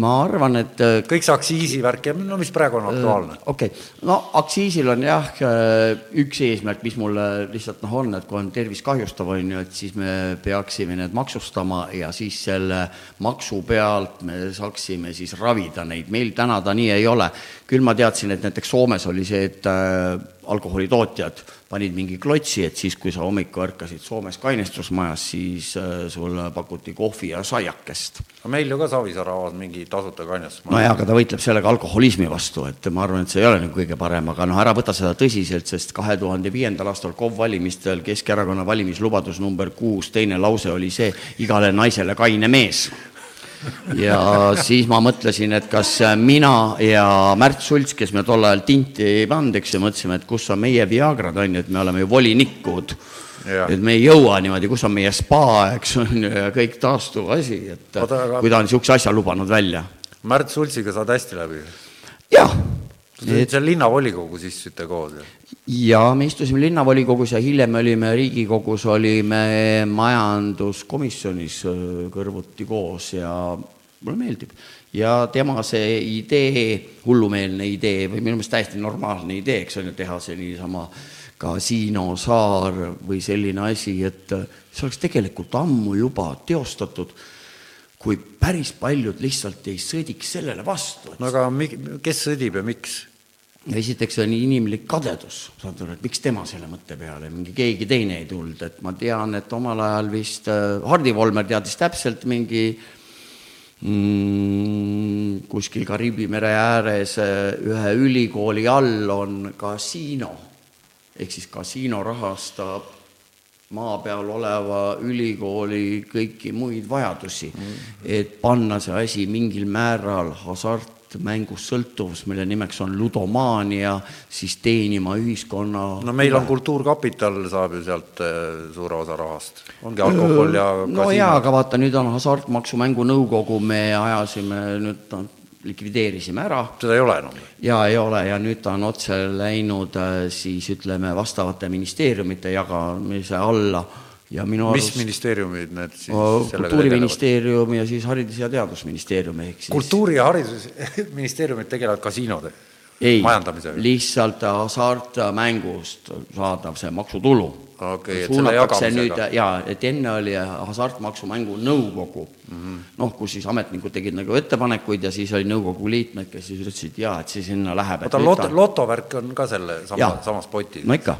Ma arvan, et äh, kõik see aktsiisivärk ja no mis praegu on aktuaalne. okei okay., no aktsiisil on jah, üks eesmärk, mis mul lihtsalt noh, on, et kui on tervist kahjustav, on ju, et siis me peaksime need maksustama ja siis selle maksu pealt me saaksime siis ravida neid, meil täna ta nii ei ole. küll ma teadsin, et näiteks Soomes oli see, et äh, alkoholitootjad panid mingi klotsi, et siis, kui sa hommikul ärkasid Soomes kainestusmajas, siis äh, sulle pakuti kohvi ja saiakest. no meil ju ka Savisaar avas mingi tasuta kainestusmaja. nojah, aga ta võitleb sellega alkoholismi vastu, et ma arvan, et see ei ole nagu kõige parem, aga noh, ära võta seda tõsiselt, sest kahe tuhande viiendal aastal KOV valimistel Keskerakonna valimislubadus number kuus, teine lause oli see, igale naisele kaine mees ja siis ma mõtlesin, et kas mina ja Märt Sults, kes me tol ajal tinti ei pannud, eks ju, mõtlesime, et kus on meie Viagrad, on ju, et me oleme ju volinikud. et me ei jõua niimoodi, kus on meie spa, eks on ju, ja kõik taastuv asi, et Oota, aga... kui ta on niisuguse asja lubanud välja. Märt Sultsiga saad hästi läbi? jah et seal linnavolikogus istusite koos? jaa, me istusime linnavolikogus ja hiljem olime Riigikogus, olime majanduskomisjonis äh, kõrvuti koos ja mulle meeldib. ja tema see idee, hullumeelne idee või minu meelest täiesti normaalne idee, eks on ju, teha see niisama kasiinosaar või selline asi, et äh, see oleks tegelikult ammu juba teostatud kui päris paljud lihtsalt ei sõdiks sellele vastu. no aga kes sõdib ja miks? Esiteks on inimlik kadedus, saad aru, et miks tema selle mõtte peale, mingi keegi teine ei tulnud, et ma tean, et omal ajal vist äh, Hardi Volmer teadis täpselt mingi mm, kuskil Kariibi mere ääres äh, ühe ülikooli all on kasiino, ehk siis kasiino rahastab maa peal oleva ülikooli kõiki muid vajadusi. Mm, -hmm. et panna see asi mingil määral hasart mängust sõltuvus, mille nimeks on ludomaania, siis teenima ühiskonna no meil on Kultuurkapital, saab ju sealt äh, suure osa rahast, ongi alkohol ja no jaa, aga vaata, nüüd on Hasartmaksumängu Nõukogu, me ajasime nüüd likvideerisime ära. seda ei ole enam? jaa, ei ole ja nüüd ta on otse läinud äh, siis ütleme, vastavate ministeeriumite jagamise alla ja minu mis arust... ministeeriumid need siis kultuuriministeerium ja siis Haridus- ja Teadusministeerium ehk siis kultuuri- ja haridusministeeriumid <laughs> tegelevad kasiinode ei, lihtsalt hasartmängust saadav see maksutulu okay, suunatakse nüüd jaa, et enne oli Hasartmaksumängu Nõukogu mm -hmm. noh, kus siis ametnikud tegid nagu ettepanekuid ja siis oli nõukogu liikmed, kes siis ütlesid jaa, et see sinna läheb. oota, loto, lotovärk on ka selle sama, samas potis? no ikka.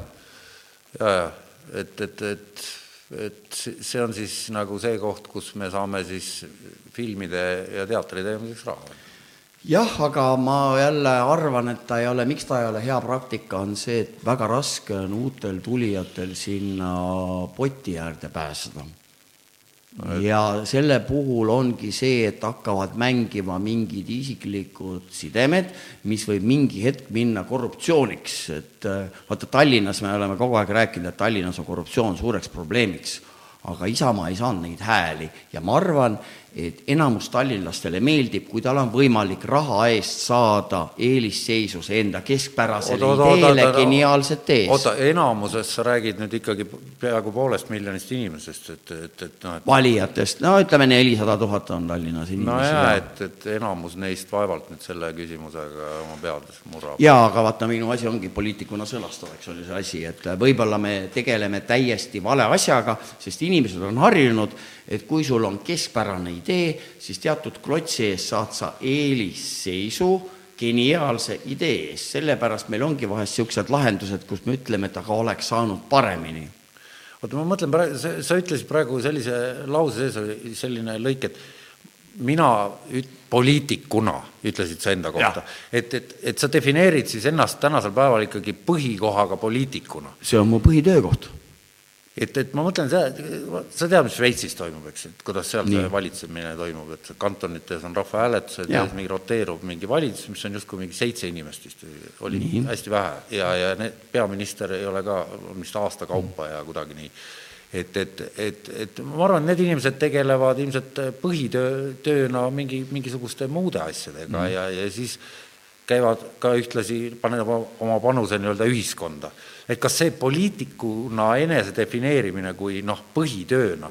ja, ja, et, et, et et see on siis nagu see koht, kus me saame siis filmide ja teatri tegemiseks raha. jah, aga ma jälle arvan, et ta ei ole, miks ta ei ole hea praktika, on see, et väga raske on uutel tulijatel sinna poti äärde pääseda ja selle puhul ongi see, et hakkavad mängima mingid isiklikud sidemed, mis võib mingi hetk minna korruptsiooniks, et äh, vaata Tallinnas me oleme kogu aeg rääkinud, et Tallinnas on korruptsioon suureks probleemiks, aga Isamaa ei saanud neid hääli. Ja ma arvan, et enamus tallinlastele meeldib, kui tal on võimalik raha eest saada eelisseisus enda keskpärasele oota, ideele geniaalset ees. oota, enamuses sa räägid nüüd ikkagi peaaegu poolest miljonist inimesest, et, et, et noh et... valijatest, no ütleme, nelisada tuhat on Tallinnas inimesi. no jaa, et, et enamus neist vaevalt nüüd selle küsimusega oma peades murrab. jaa, aga vaata, minu asi ongi poliitikuna sõnastada, eks ole see asi, et võib-olla me tegeleme täiesti vale asjaga, sest inimesed on harjunud et kui sul on keskpärane idee, siis teatud klotsi ees saad sa eelisseisu geniaalse idee ees, sellepärast meil ongi vahest niisugused lahendused, kus me ütleme, et aga oleks saanud paremini. oota, ma mõtlen praegu, sa ütlesid praegu sellise lause sees oli selline lõik, et mina üt-, poliitikuna, ütlesid sa enda kohta, et, et, et sa defineerid siis ennast tänasel päeval ikkagi põhikohaga poliitikuna. see on mu põhitöökoht et, et ma mõtlen sa tead, mis Šveitsis toimub, eks, et kuidas seal Nii. see valitsemine toimub, et kantonites on rahvahääletused ja mingi roteerub mingi valitsus, mis on justkui mingi seitse inimest vist oli nii. hästi vähe ja, ja need, peaminister ei ole ka, vist aasta kaupa ja kuidagi nii. et, et, et, et ma arvan, need inimesed tegelevad ilmselt põhitöö, tööna mingi, mingisuguste muude asjadega mm. ja, ja siis käivad ka ühtlasi, panevad oma panuse nii-öelda ühiskonda et kas see poliitikuna enese defineerimine kui noh, põhitööna,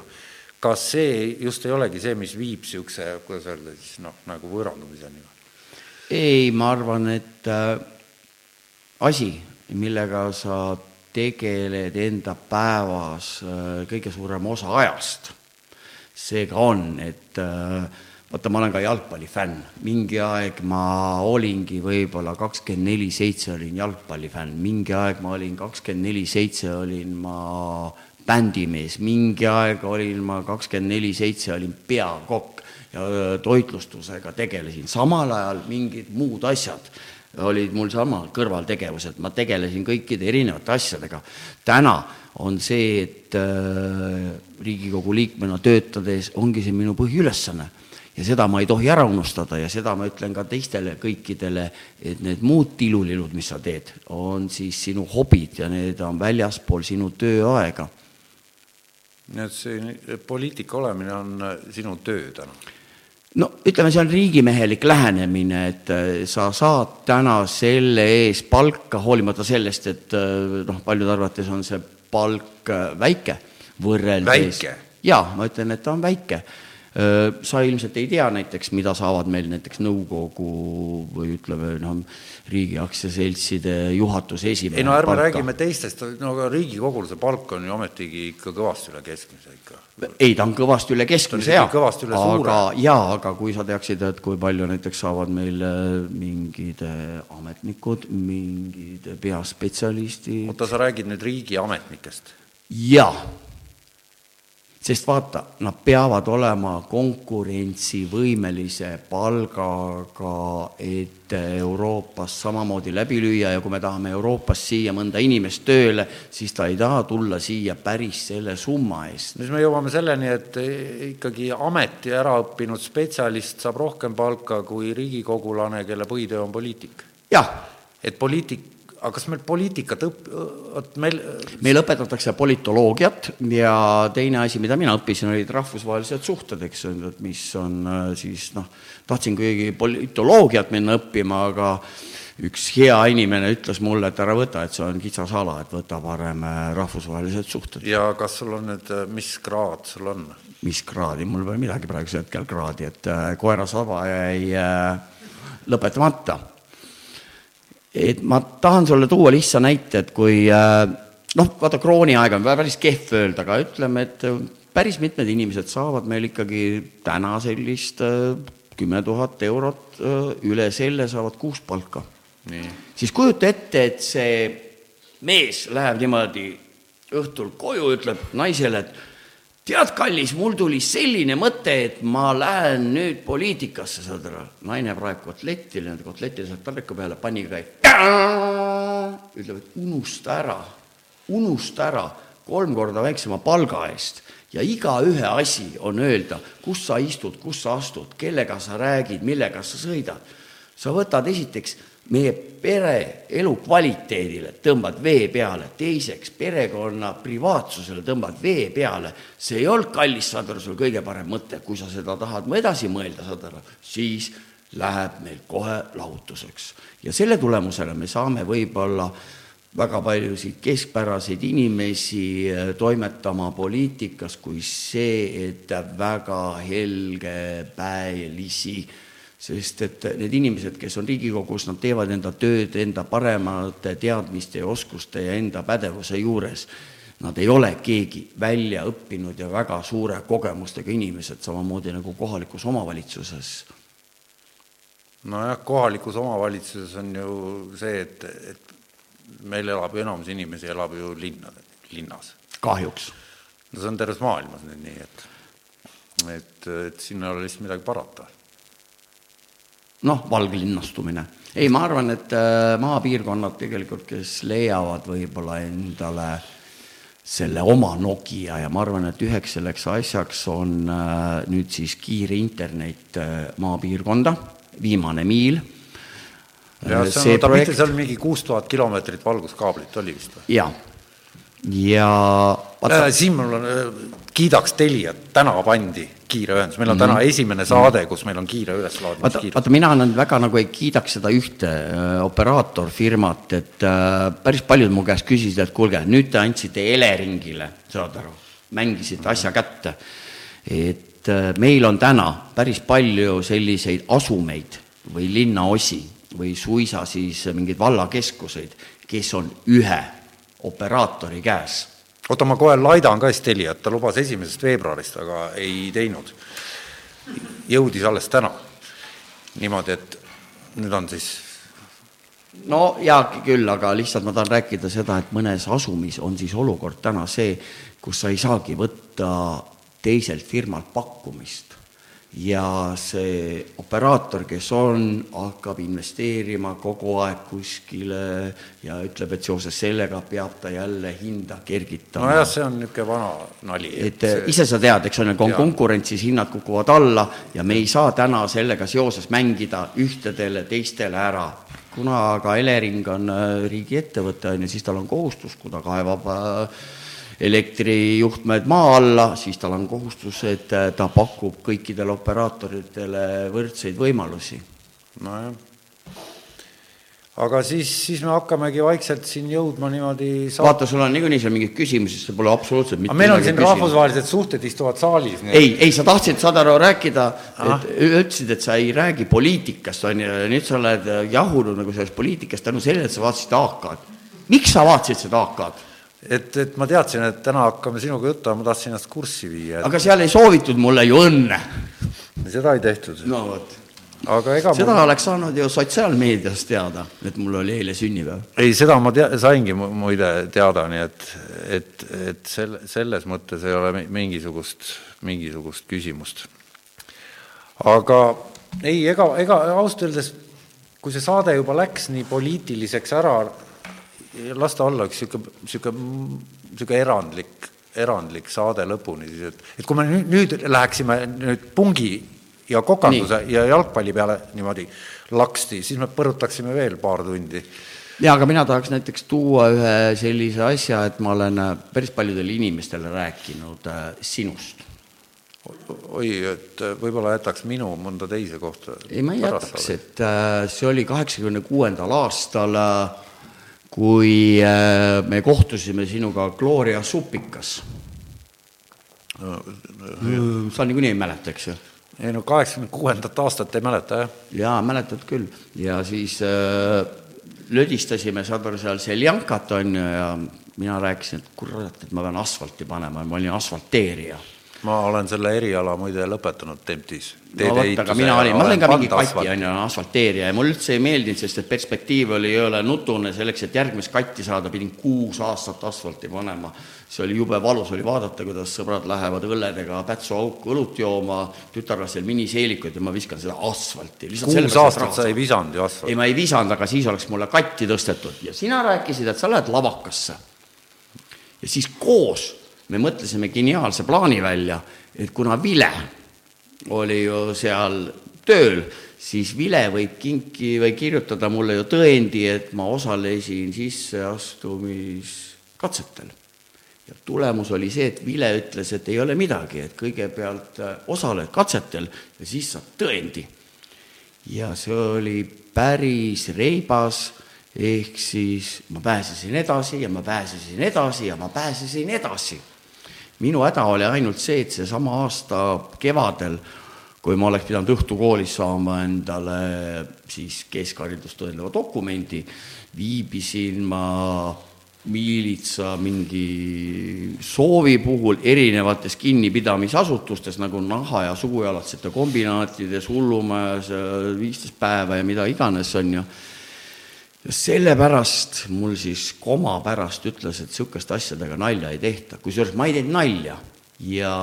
kas see just ei olegi see, mis viib niisuguse, kuidas öelda siis noh, nagu võõrandumiseni? ei, ma arvan, et äh, asi, millega sa tegeled enda päevas äh, kõige suurem osa ajast, see ka on, et äh, vaata, ma olen ka jalgpallifänn, mingi aeg ma olingi võib-olla kakskümmend neli seitse olin jalgpallifänn, mingi aeg ma olin kakskümmend neli seitse olin ma bändimees, mingi aeg olin ma kakskümmend neli seitse olin peakokk ja toitlustusega tegelesin, samal ajal mingid muud asjad olid mul sama kõrvaltegevused, ma tegelesin kõikide erinevate asjadega. täna on see, et äh, Riigikogu liikmena töötades ongi see minu põhiülesanne ja seda ma ei tohi ära unustada ja seda ma ütlen ka teistele kõikidele, et need muud tilulilud, mis sa teed, on siis sinu hobid ja need on väljaspool sinu tööaega. nii et see poliitika olemine on äh, sinu töö täna? no ütleme, see on riigimehelik lähenemine, et äh, sa saad täna selle ees palka, hoolimata sellest, et äh, noh, paljude arvates on see palk väike võrreldes. jaa, ma ütlen, et ta on väike sa ilmselt ei tea näiteks, mida saavad meil näiteks nõukogu või ütleme, noh, riigi aktsiaseltside juhatuse esimehe ei no ärme palka. räägime teistest, no aga Riigikogul see palk on ju ometigi ikka kõvasti üle keskmise ikka. ei, ta on kõvasti üle keskmise, jaa. suure. jaa, aga kui sa teaksid, et kui palju näiteks saavad meil mingid ametnikud, mingid peaspetsialistid oota, sa räägid nüüd riigiametnikest? jaa sest vaata, nad peavad olema konkurentsivõimelise palgaga, et Euroopas samamoodi läbi lüüa ja kui me tahame Euroopas siia mõnda inimest tööle, siis ta ei taha tulla siia päris selle summa eest. siis me jõuame selleni, et ikkagi ameti ära õppinud spetsialist saab rohkem palka kui riigikogulane, kelle põhitöö on poliitik. jah. et poliitik aga kas meil poliitikat õp-, vot meil meil õpetatakse politoloogiat ja teine asi, mida mina õppisin, olid rahvusvahelised suhted, eks ju, mis on äh, siis noh, tahtsin kuigi politoloogiat minna õppima, aga üks hea inimene ütles mulle, et ära võta, et see on kitsas ala, et võta parem äh, rahvusvahelised suhted. ja kas sul on nüüd, äh, mis kraad sul on? mis kraadi, mul pole midagi praegusel hetkel kraadi, et koera saba jäi lõpetamata et ma tahan sulle tuua lihtsa näite, et kui äh, noh, vaata krooniaeg on päris kehv öelda, aga ütleme, et äh, päris mitmed inimesed saavad meil ikkagi täna sellist äh, kümme tuhat eurot, üle selle saavad kuus palka. siis kujuta ette, et see mees läheb niimoodi õhtul koju, ütleb naisele, et tead, kallis, mul tuli selline mõte, et ma lähen nüüd poliitikasse, aru. naine praegu kotletti, nende kotletid sealt taldriku peale, pani käib. ütleb, et unusta ära, unusta ära kolm korda väiksema palga eest ja igaühe asi on öelda, kus sa istud, kus sa astud, kellega sa räägid, millega sa sõidad. sa võtad esiteks meie pere elukvaliteedile tõmbad vee peale, teiseks perekonna privaatsusele tõmbad vee peale, see ei olnud kallis, aru, sul kõige parem mõte, kui sa seda tahad edasi mõelda, aru, siis läheb meil kohe lahutuseks. ja selle tulemusena me saame võib-olla väga paljusid keskpäraseid inimesi äh, toimetama poliitikas kui see, et väga helgepäelisi sest et need inimesed, kes on Riigikogus, nad teevad enda tööd enda paremate teadmiste ja oskuste ja enda pädevuse juures. Nad ei ole keegi välja õppinud ja väga suure kogemustega inimesed, samamoodi nagu kohalikus omavalitsuses. nojah, kohalikus omavalitsuses on ju see, et, et meil elab ju enamus inimesi elab ju linna, linnas. kahjuks. no see on terves maailmas nüüd nii, et, et, et siin ei ole lihtsalt midagi parata noh, valglinnastumine. ei, ma arvan, et äh, maapiirkonnad tegelikult, kes leiavad võib-olla endale selle oma Nokia ja ma arvan, et üheks selleks asjaks on äh, nüüd siis kiire internet äh, maapiirkonda, viimane miil. ja see on, ta projekt... seal mingi kuus tuhat kilomeetrit valguskaablit oli vist või? jaa ja vaata äh,. siin mul on, kiidaks Teliat, täna pandi kiire ühendus, meil on mm -hmm. täna mhm. esimene saade, kus meil on kiire üleslaadimis vaata, vaata mina nüüd väga nagu ei kiidaks seda ühte äh, operaatorfirmat, et äh, päris paljud mu käest küsisid, et kuulge, nüüd te andsite Eleringile, saad aru, mängisite asja kätte et äh, meil on täna päris palju selliseid asumeid või linnaosi või suisa siis mingeid vallakeskuseid, kes on ühe operaatori käes. oota, ma kohe laidan ka siis Teliat, ta lubas esimesest veebruarist, aga ei teinud. jõudis alles täna. niimoodi, et nüüd on siis no jaa, küll, aga lihtsalt ma tahan rääkida seda, et mõnes asumis on siis olukord täna see, kus sa ei saagi võtta teiselt firmalt pakkumist ja see operaator, kes on, hakkab investeerima kogu aeg kuskile ja ütleb, et seoses sellega peab ta jälle hinda kergitama. nojah, see on niisugune vana nali. et see... ise sa tead, eks ole, kui on konkurents, siis hinnad kukuvad alla ja me ei saa täna sellega seoses mängida ühtedele teistele ära. kuna aga Elering on äh, riigiettevõte, on ju, siis tal on kohustus, kui ta kaevab äh, elektrijuhtmed maa alla, siis tal on kohustus, et äh, ta pakub kõikidele operaatoritele võrdseid võimalusi. nojah. aga siis, siis me hakkamegi vaikselt siin jõudma niimoodi saab... vaata, sul on niikuinii seal mingeid küsimusi, siis pole absoluutselt mitte meil on siin küsimus. rahvusvahelised suhted istuvad saalis. ei, ei, sa tahtsid, saad aru, rääkida, et ütlesid, et sa ei räägi poliitikast, on ju, ja nüüd sa oled jahunud nagu sellest poliitikast tänu sellele, et sa vaatasid AK-d. miks sa vaatasid seda AK-d? Et, et ma teadsin, et täna hakkame sinuga juttu, aga ma tahtsin ennast kurssi viia et.... aga seal ei soovitud mulle ju õnne. seda ei tehtud. no vot. aga ega seda mul... oleks saanud ju sotsiaalmeedias teada, et mul oli eile sünnipäev. ei, seda ma tea-, saingi muide teada, nii et, et, et selle, selles mõttes ei ole mingisugust, mingisugust küsimust. aga ei, ega, ega ausalt öeldes, kui see saade juba läks nii poliitiliseks ära, las ta olla üks niisugune, niisugune, niisugune erandlik, erandlik saade lõpuni siis, et, et kui me nüüd, nüüd läheksime nüüd pungi ja kokanduse Nii. ja jalgpalli peale niimoodi laksti, siis me põrutaksime veel paar tundi. jaa, aga mina tahaks näiteks tuua ühe sellise asja, et ma olen äh, päris paljudele inimestele rääkinud äh, sinust oi, et äh, võib-olla jätaks minu mõnda teise kohta. ei, ma ei jätaks, et äh, see oli kaheksakümne kuuendal aastal äh, kui äh, me kohtusime sinuga Gloria supikas. sa niikuinii ei mäleta, eks ju? ei no kaheksakümne kuuendat aastat ei mäleta, jah. jaa, mäletad küll. ja siis äh, lödistasime, aru, seal Seljankat, on ju, ja mina rääkisin, et kurat, et ma pean asfalti panema, ma olin asfalteerija ma olen selle eriala muide lõpetanud Temptis. no vot, aga mina olin, ma olen ka mingi kati, on ju, asfalteerija ja mulle üldse ei meeldinud, sest et perspektiiv oli jõle nutune, selleks, et järgmist katti saada, pidin kuus aastat asfalti panema. see oli jube valus oli vaadata, kuidas sõbrad lähevad õlledega Pätsu auku õlut jooma, tütarlastel miniseelikuid ja ma viskan seda asfalti. kuus aastat sa ei visanud ju asfalti? ei, ma ei visanud, aga siis oleks mulle katti tõstetud ja sina rääkisid, et sa lähed lavakasse. ja siis koos me mõtlesime geniaalse plaani välja, et kuna Vile oli ju seal tööl, siis Vile võib kinki või kirjutada mulle ju tõendi, et ma osalesin sisseastumiskatsetel. ja tulemus oli see, et Vile ütles, et ei ole midagi, et kõigepealt äh, osaled katsetel ja siis saad tõendi. ja see oli päris reibas, ehk siis ma pääsesin edasi ja ma pääsesin edasi ja ma pääsesin edasi minu häda oli ainult see, et seesama aasta kevadel, kui ma oleks pidanud õhtukoolis saama endale siis keskharidust tõendava dokumendi, viibisin ma miilitsa mingi soovi puhul erinevates kinnipidamisasutustes nagu naha- ja sugujalatsete kombinaatides, hullumajas, viisteist päeva ja mida iganes, on ju ja sellepärast mul siis koma pärast ütles, et niisuguste asjadega nalja ei tehta, kusjuures ma ei teinud nalja ja,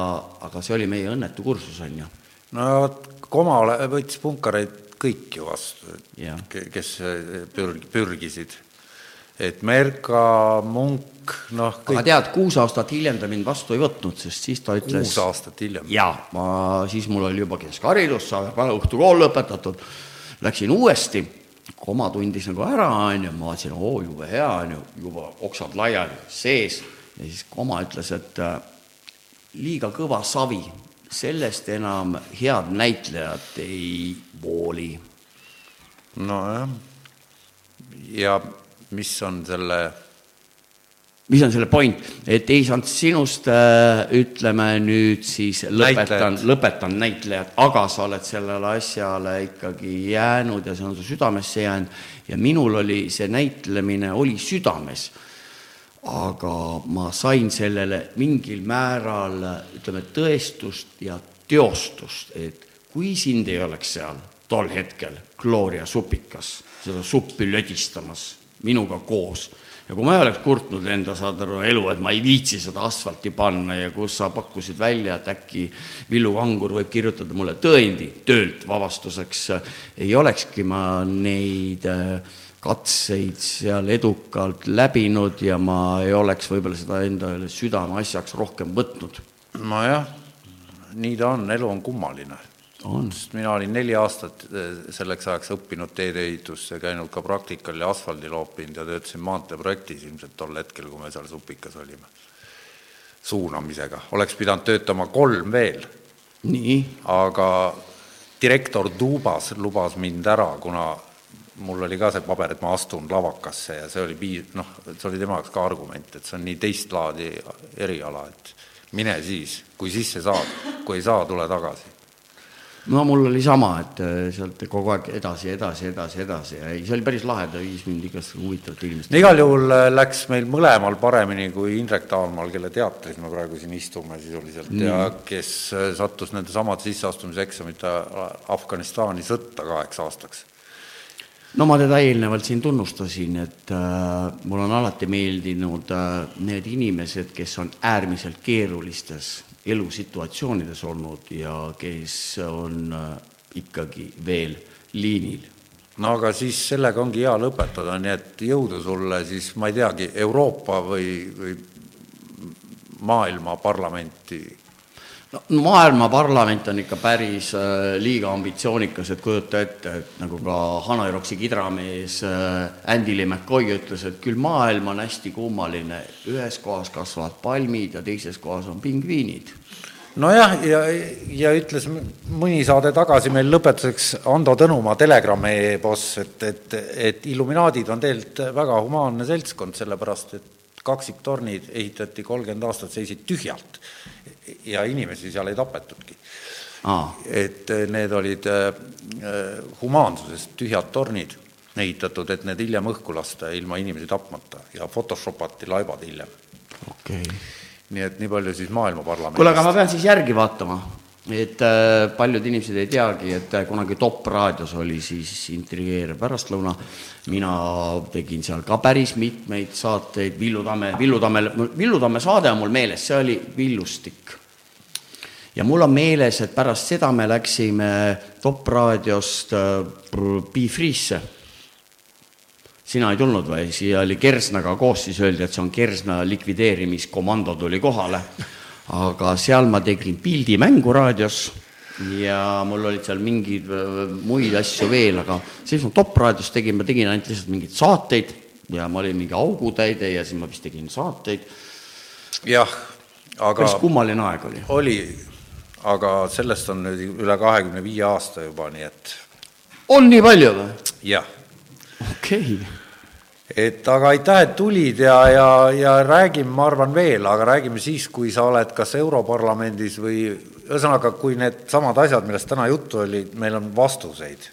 aga see oli meie õnnetu kursus, on ju. no vot, koma võttis punkareid kõik ju vastu, kes pürg-, pürgisid. et Merka, Munk, noh kõik... aga tead, kuus aastat hiljem ta mind vastu ei võtnud, sest siis ta ütles kuus aastat hiljem? jaa, ma, siis mul oli juba keskharidus, õhtukool lõpetatud, läksin uuesti koma tundis nagu ära, on ju, ma vaatasin, oo, jube hea, on ju, juba oksad laiali, sees, ja siis koma ütles, et äh, liiga kõva savi, sellest enam head näitlejat ei vooli. nojah, ja mis on selle mis on selle point, et ei saanud sinust äh,, ütleme nüüd siis lõpetan, lõpetan näitlejat, aga sa oled sellele asjale ikkagi jäänud ja see on su südamesse jäänud. Ja minul oli see näitlemine oli südames. aga ma sain sellele mingil määral ütleme tõestust ja teostust, et kui sind ei oleks seal tol hetkel Gloria supikas seda suppi lödistamas minuga koos ja kui ma ei oleks kurtnud enda, saad aru, elu, et ma ei viitsi seda asfalti panna ja kus sa pakkusid välja, et äkki Villu Kangur võib kirjutada mulle tõendi töölt vabastuseks, ei olekski ma neid äh, katseid seal edukalt läbinud ja ma ei oleks võib-olla seda endale südameasjaks rohkem võtnud. nojah, nii ta on, elu on kummaline on. sest mina olin neli aastat eh, selleks ajaks õppinud teedeehitusse, käinud ka praktikal ja asfaldi loopinud ja töötasin maanteeprojektis ilmselt tol hetkel, kui me seal supikas olime. suunamisega, oleks pidanud töötama kolm veel. nii? aga direktor Tuubas lubas mind ära, kuna mul oli ka see paber, et ma astun lavakasse ja see oli piis-, noh, see oli tema jaoks ka argument, et see on nii teist laadi eriala, et mine siis, kui sisse saad, kui ei saa, tule tagasi no mul oli sama, et äh, sealt kogu aeg edasi, edasi, edasi, edasi ja ei, see oli päris lahe, ta viis mind igast huvitavat inimest. no igal juhul äh, läks meil mõlemal paremini kui Indrek Taalmaal, kelle teatris me praegu siin istume sisuliselt mm. ja kes äh, sattus nende samade sisseastumiseksamite Afganistani sõtta kaheks aastaks no ma teda eelnevalt siin tunnustasin, et äh, mul on alati meeldinud äh, need inimesed, kes on äärmiselt keerulistes elusituatsioonides olnud ja kes on äh, ikkagi veel liinil. no aga siis sellega ongi hea lõpetada, nii et jõudu sulle siis, ma ei teagi, Euroopa või, või maailma parlamenti no maailma parlament on ikka päris äh, liiga ambitsioonikas, et kujuta ette, et nagu ka Hanaroksi kidramees äh, Andy Lee McCoy ütles, et küll maailm on hästi kummaline, ühes kohas kasvavad palmid ja teises kohas on pingviinid. Nojah, ja, ja ütles mõni saade tagasi meil lõpetuseks Ando Tõnumaa Telegrami boss, et, et, et Illuminaadid on tegelikult väga humaanne seltskond, sellepärast et kaksiktornid ehitati kolmkümmend aastat, seisid tühjalt ja inimesi seal ei tapetudki. et eh, need olid äh, humaansusest tühjad tornid ehitatud, et need hiljem õhku lasta ilma inimesi tapmata ja Photoshopati laibad hiljem. okei okay. nii et nii palju siis Maailma Parlamendist. kuule, aga ma pean siis järgi vaatama, et äh, paljud inimesed ei teagi, et äh, kunagi Top raadios oli siis intrigeeriv pärastlõuna, mina tegin seal ka päris mitmeid saateid, Villu Tamme, Villu Tamme, Villu Tamme saade on mul meeles, see oli Villustik ja mul on meeles, et pärast seda me läksime Top raadiost äh, Be Free'sse. sina ei tulnud või? siia oli Kersnaga koos, siis öeldi, et see on Kersna likvideerimiskomando tuli kohale. aga seal ma tegin pildimängu raadios ja mul olid seal mingeid äh, muid asju veel, aga siis ma Top raadios tegin, ma tegin ainult lihtsalt mingeid saateid ja ma olin mingi augutäide ja siis ma vist tegin saateid. jah, aga päris kummaline aeg oli. oli, aga sellest on nüüd üle kahekümne viie aasta juba, nii et on nii palju või? jah. okei okay. et aga aitäh, et tulid ja, ja, ja räägime, ma arvan, veel, aga räägime siis, kui sa oled kas Europarlamendis või ühesõnaga, kui needsamad asjad, millest täna juttu oli, meil on vastuseid.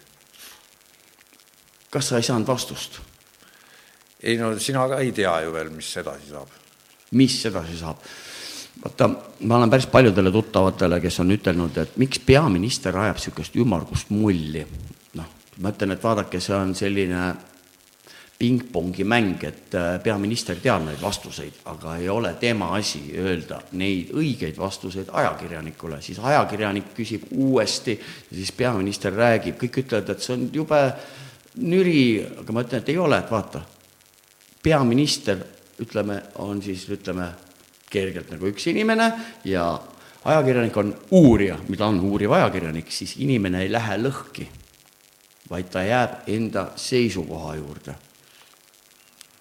kas sa ei saanud vastust? ei no sina ka ei tea ju veel, mis edasi saab. mis edasi saab? Vaata, ma olen päris paljudele tuttavatele, kes on ütelnud, et miks peaminister ajab niisugust ümmargust mulli. noh, ma ütlen, et vaadake, see on selline pingpongi mäng, et äh, peaminister teab neid vastuseid, aga ei ole tema asi öelda neid õigeid vastuseid ajakirjanikule, siis ajakirjanik küsib uuesti siis peaminister räägib, kõik ütlevad, et see on jube nüri, aga ma ütlen, et ei ole, et vaata, peaminister, ütleme, on siis, ütleme, kergelt nagu üks inimene ja ajakirjanik on uurija, mida on uuriv ajakirjanik, siis inimene ei lähe lõhki, vaid ta jääb enda seisukoha juurde.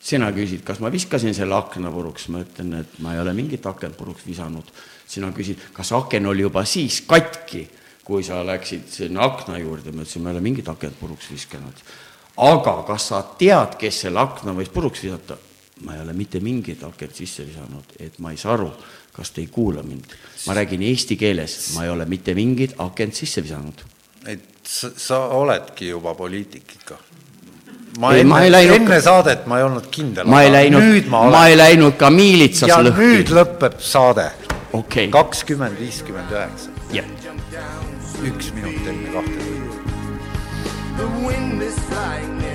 sina küsid, kas ma viskasin selle akna puruks, ma ütlen, et ma ei ole mingit akent puruks visanud. sina küsid, kas aken oli juba siis katki, kui sa läksid sinna akna juurde, ma ütlesin, ma ei ole mingit akent puruks viskanud. aga kas sa tead, kes selle akna võis puruks visata? Ma ei ole mitte mingit akent sisse visanud, et ma ei saa aru, kas te ei kuula mind. ma räägin eesti keeles, ma ei ole mitte mingit akent sisse visanud. et sa, sa oledki juba poliitik ikka. ma Ei, enne, ma ei läinud- enne saadet ma ei olnud kindel. ma ei läinud nüüd, ma ma olen. ei läinud ka miilitsas ja nüüd lõhki. lõpeb saade okei, kakskümmend viiskümmend üheksa, jah. üks minut enne kahte tundi. The wind is flying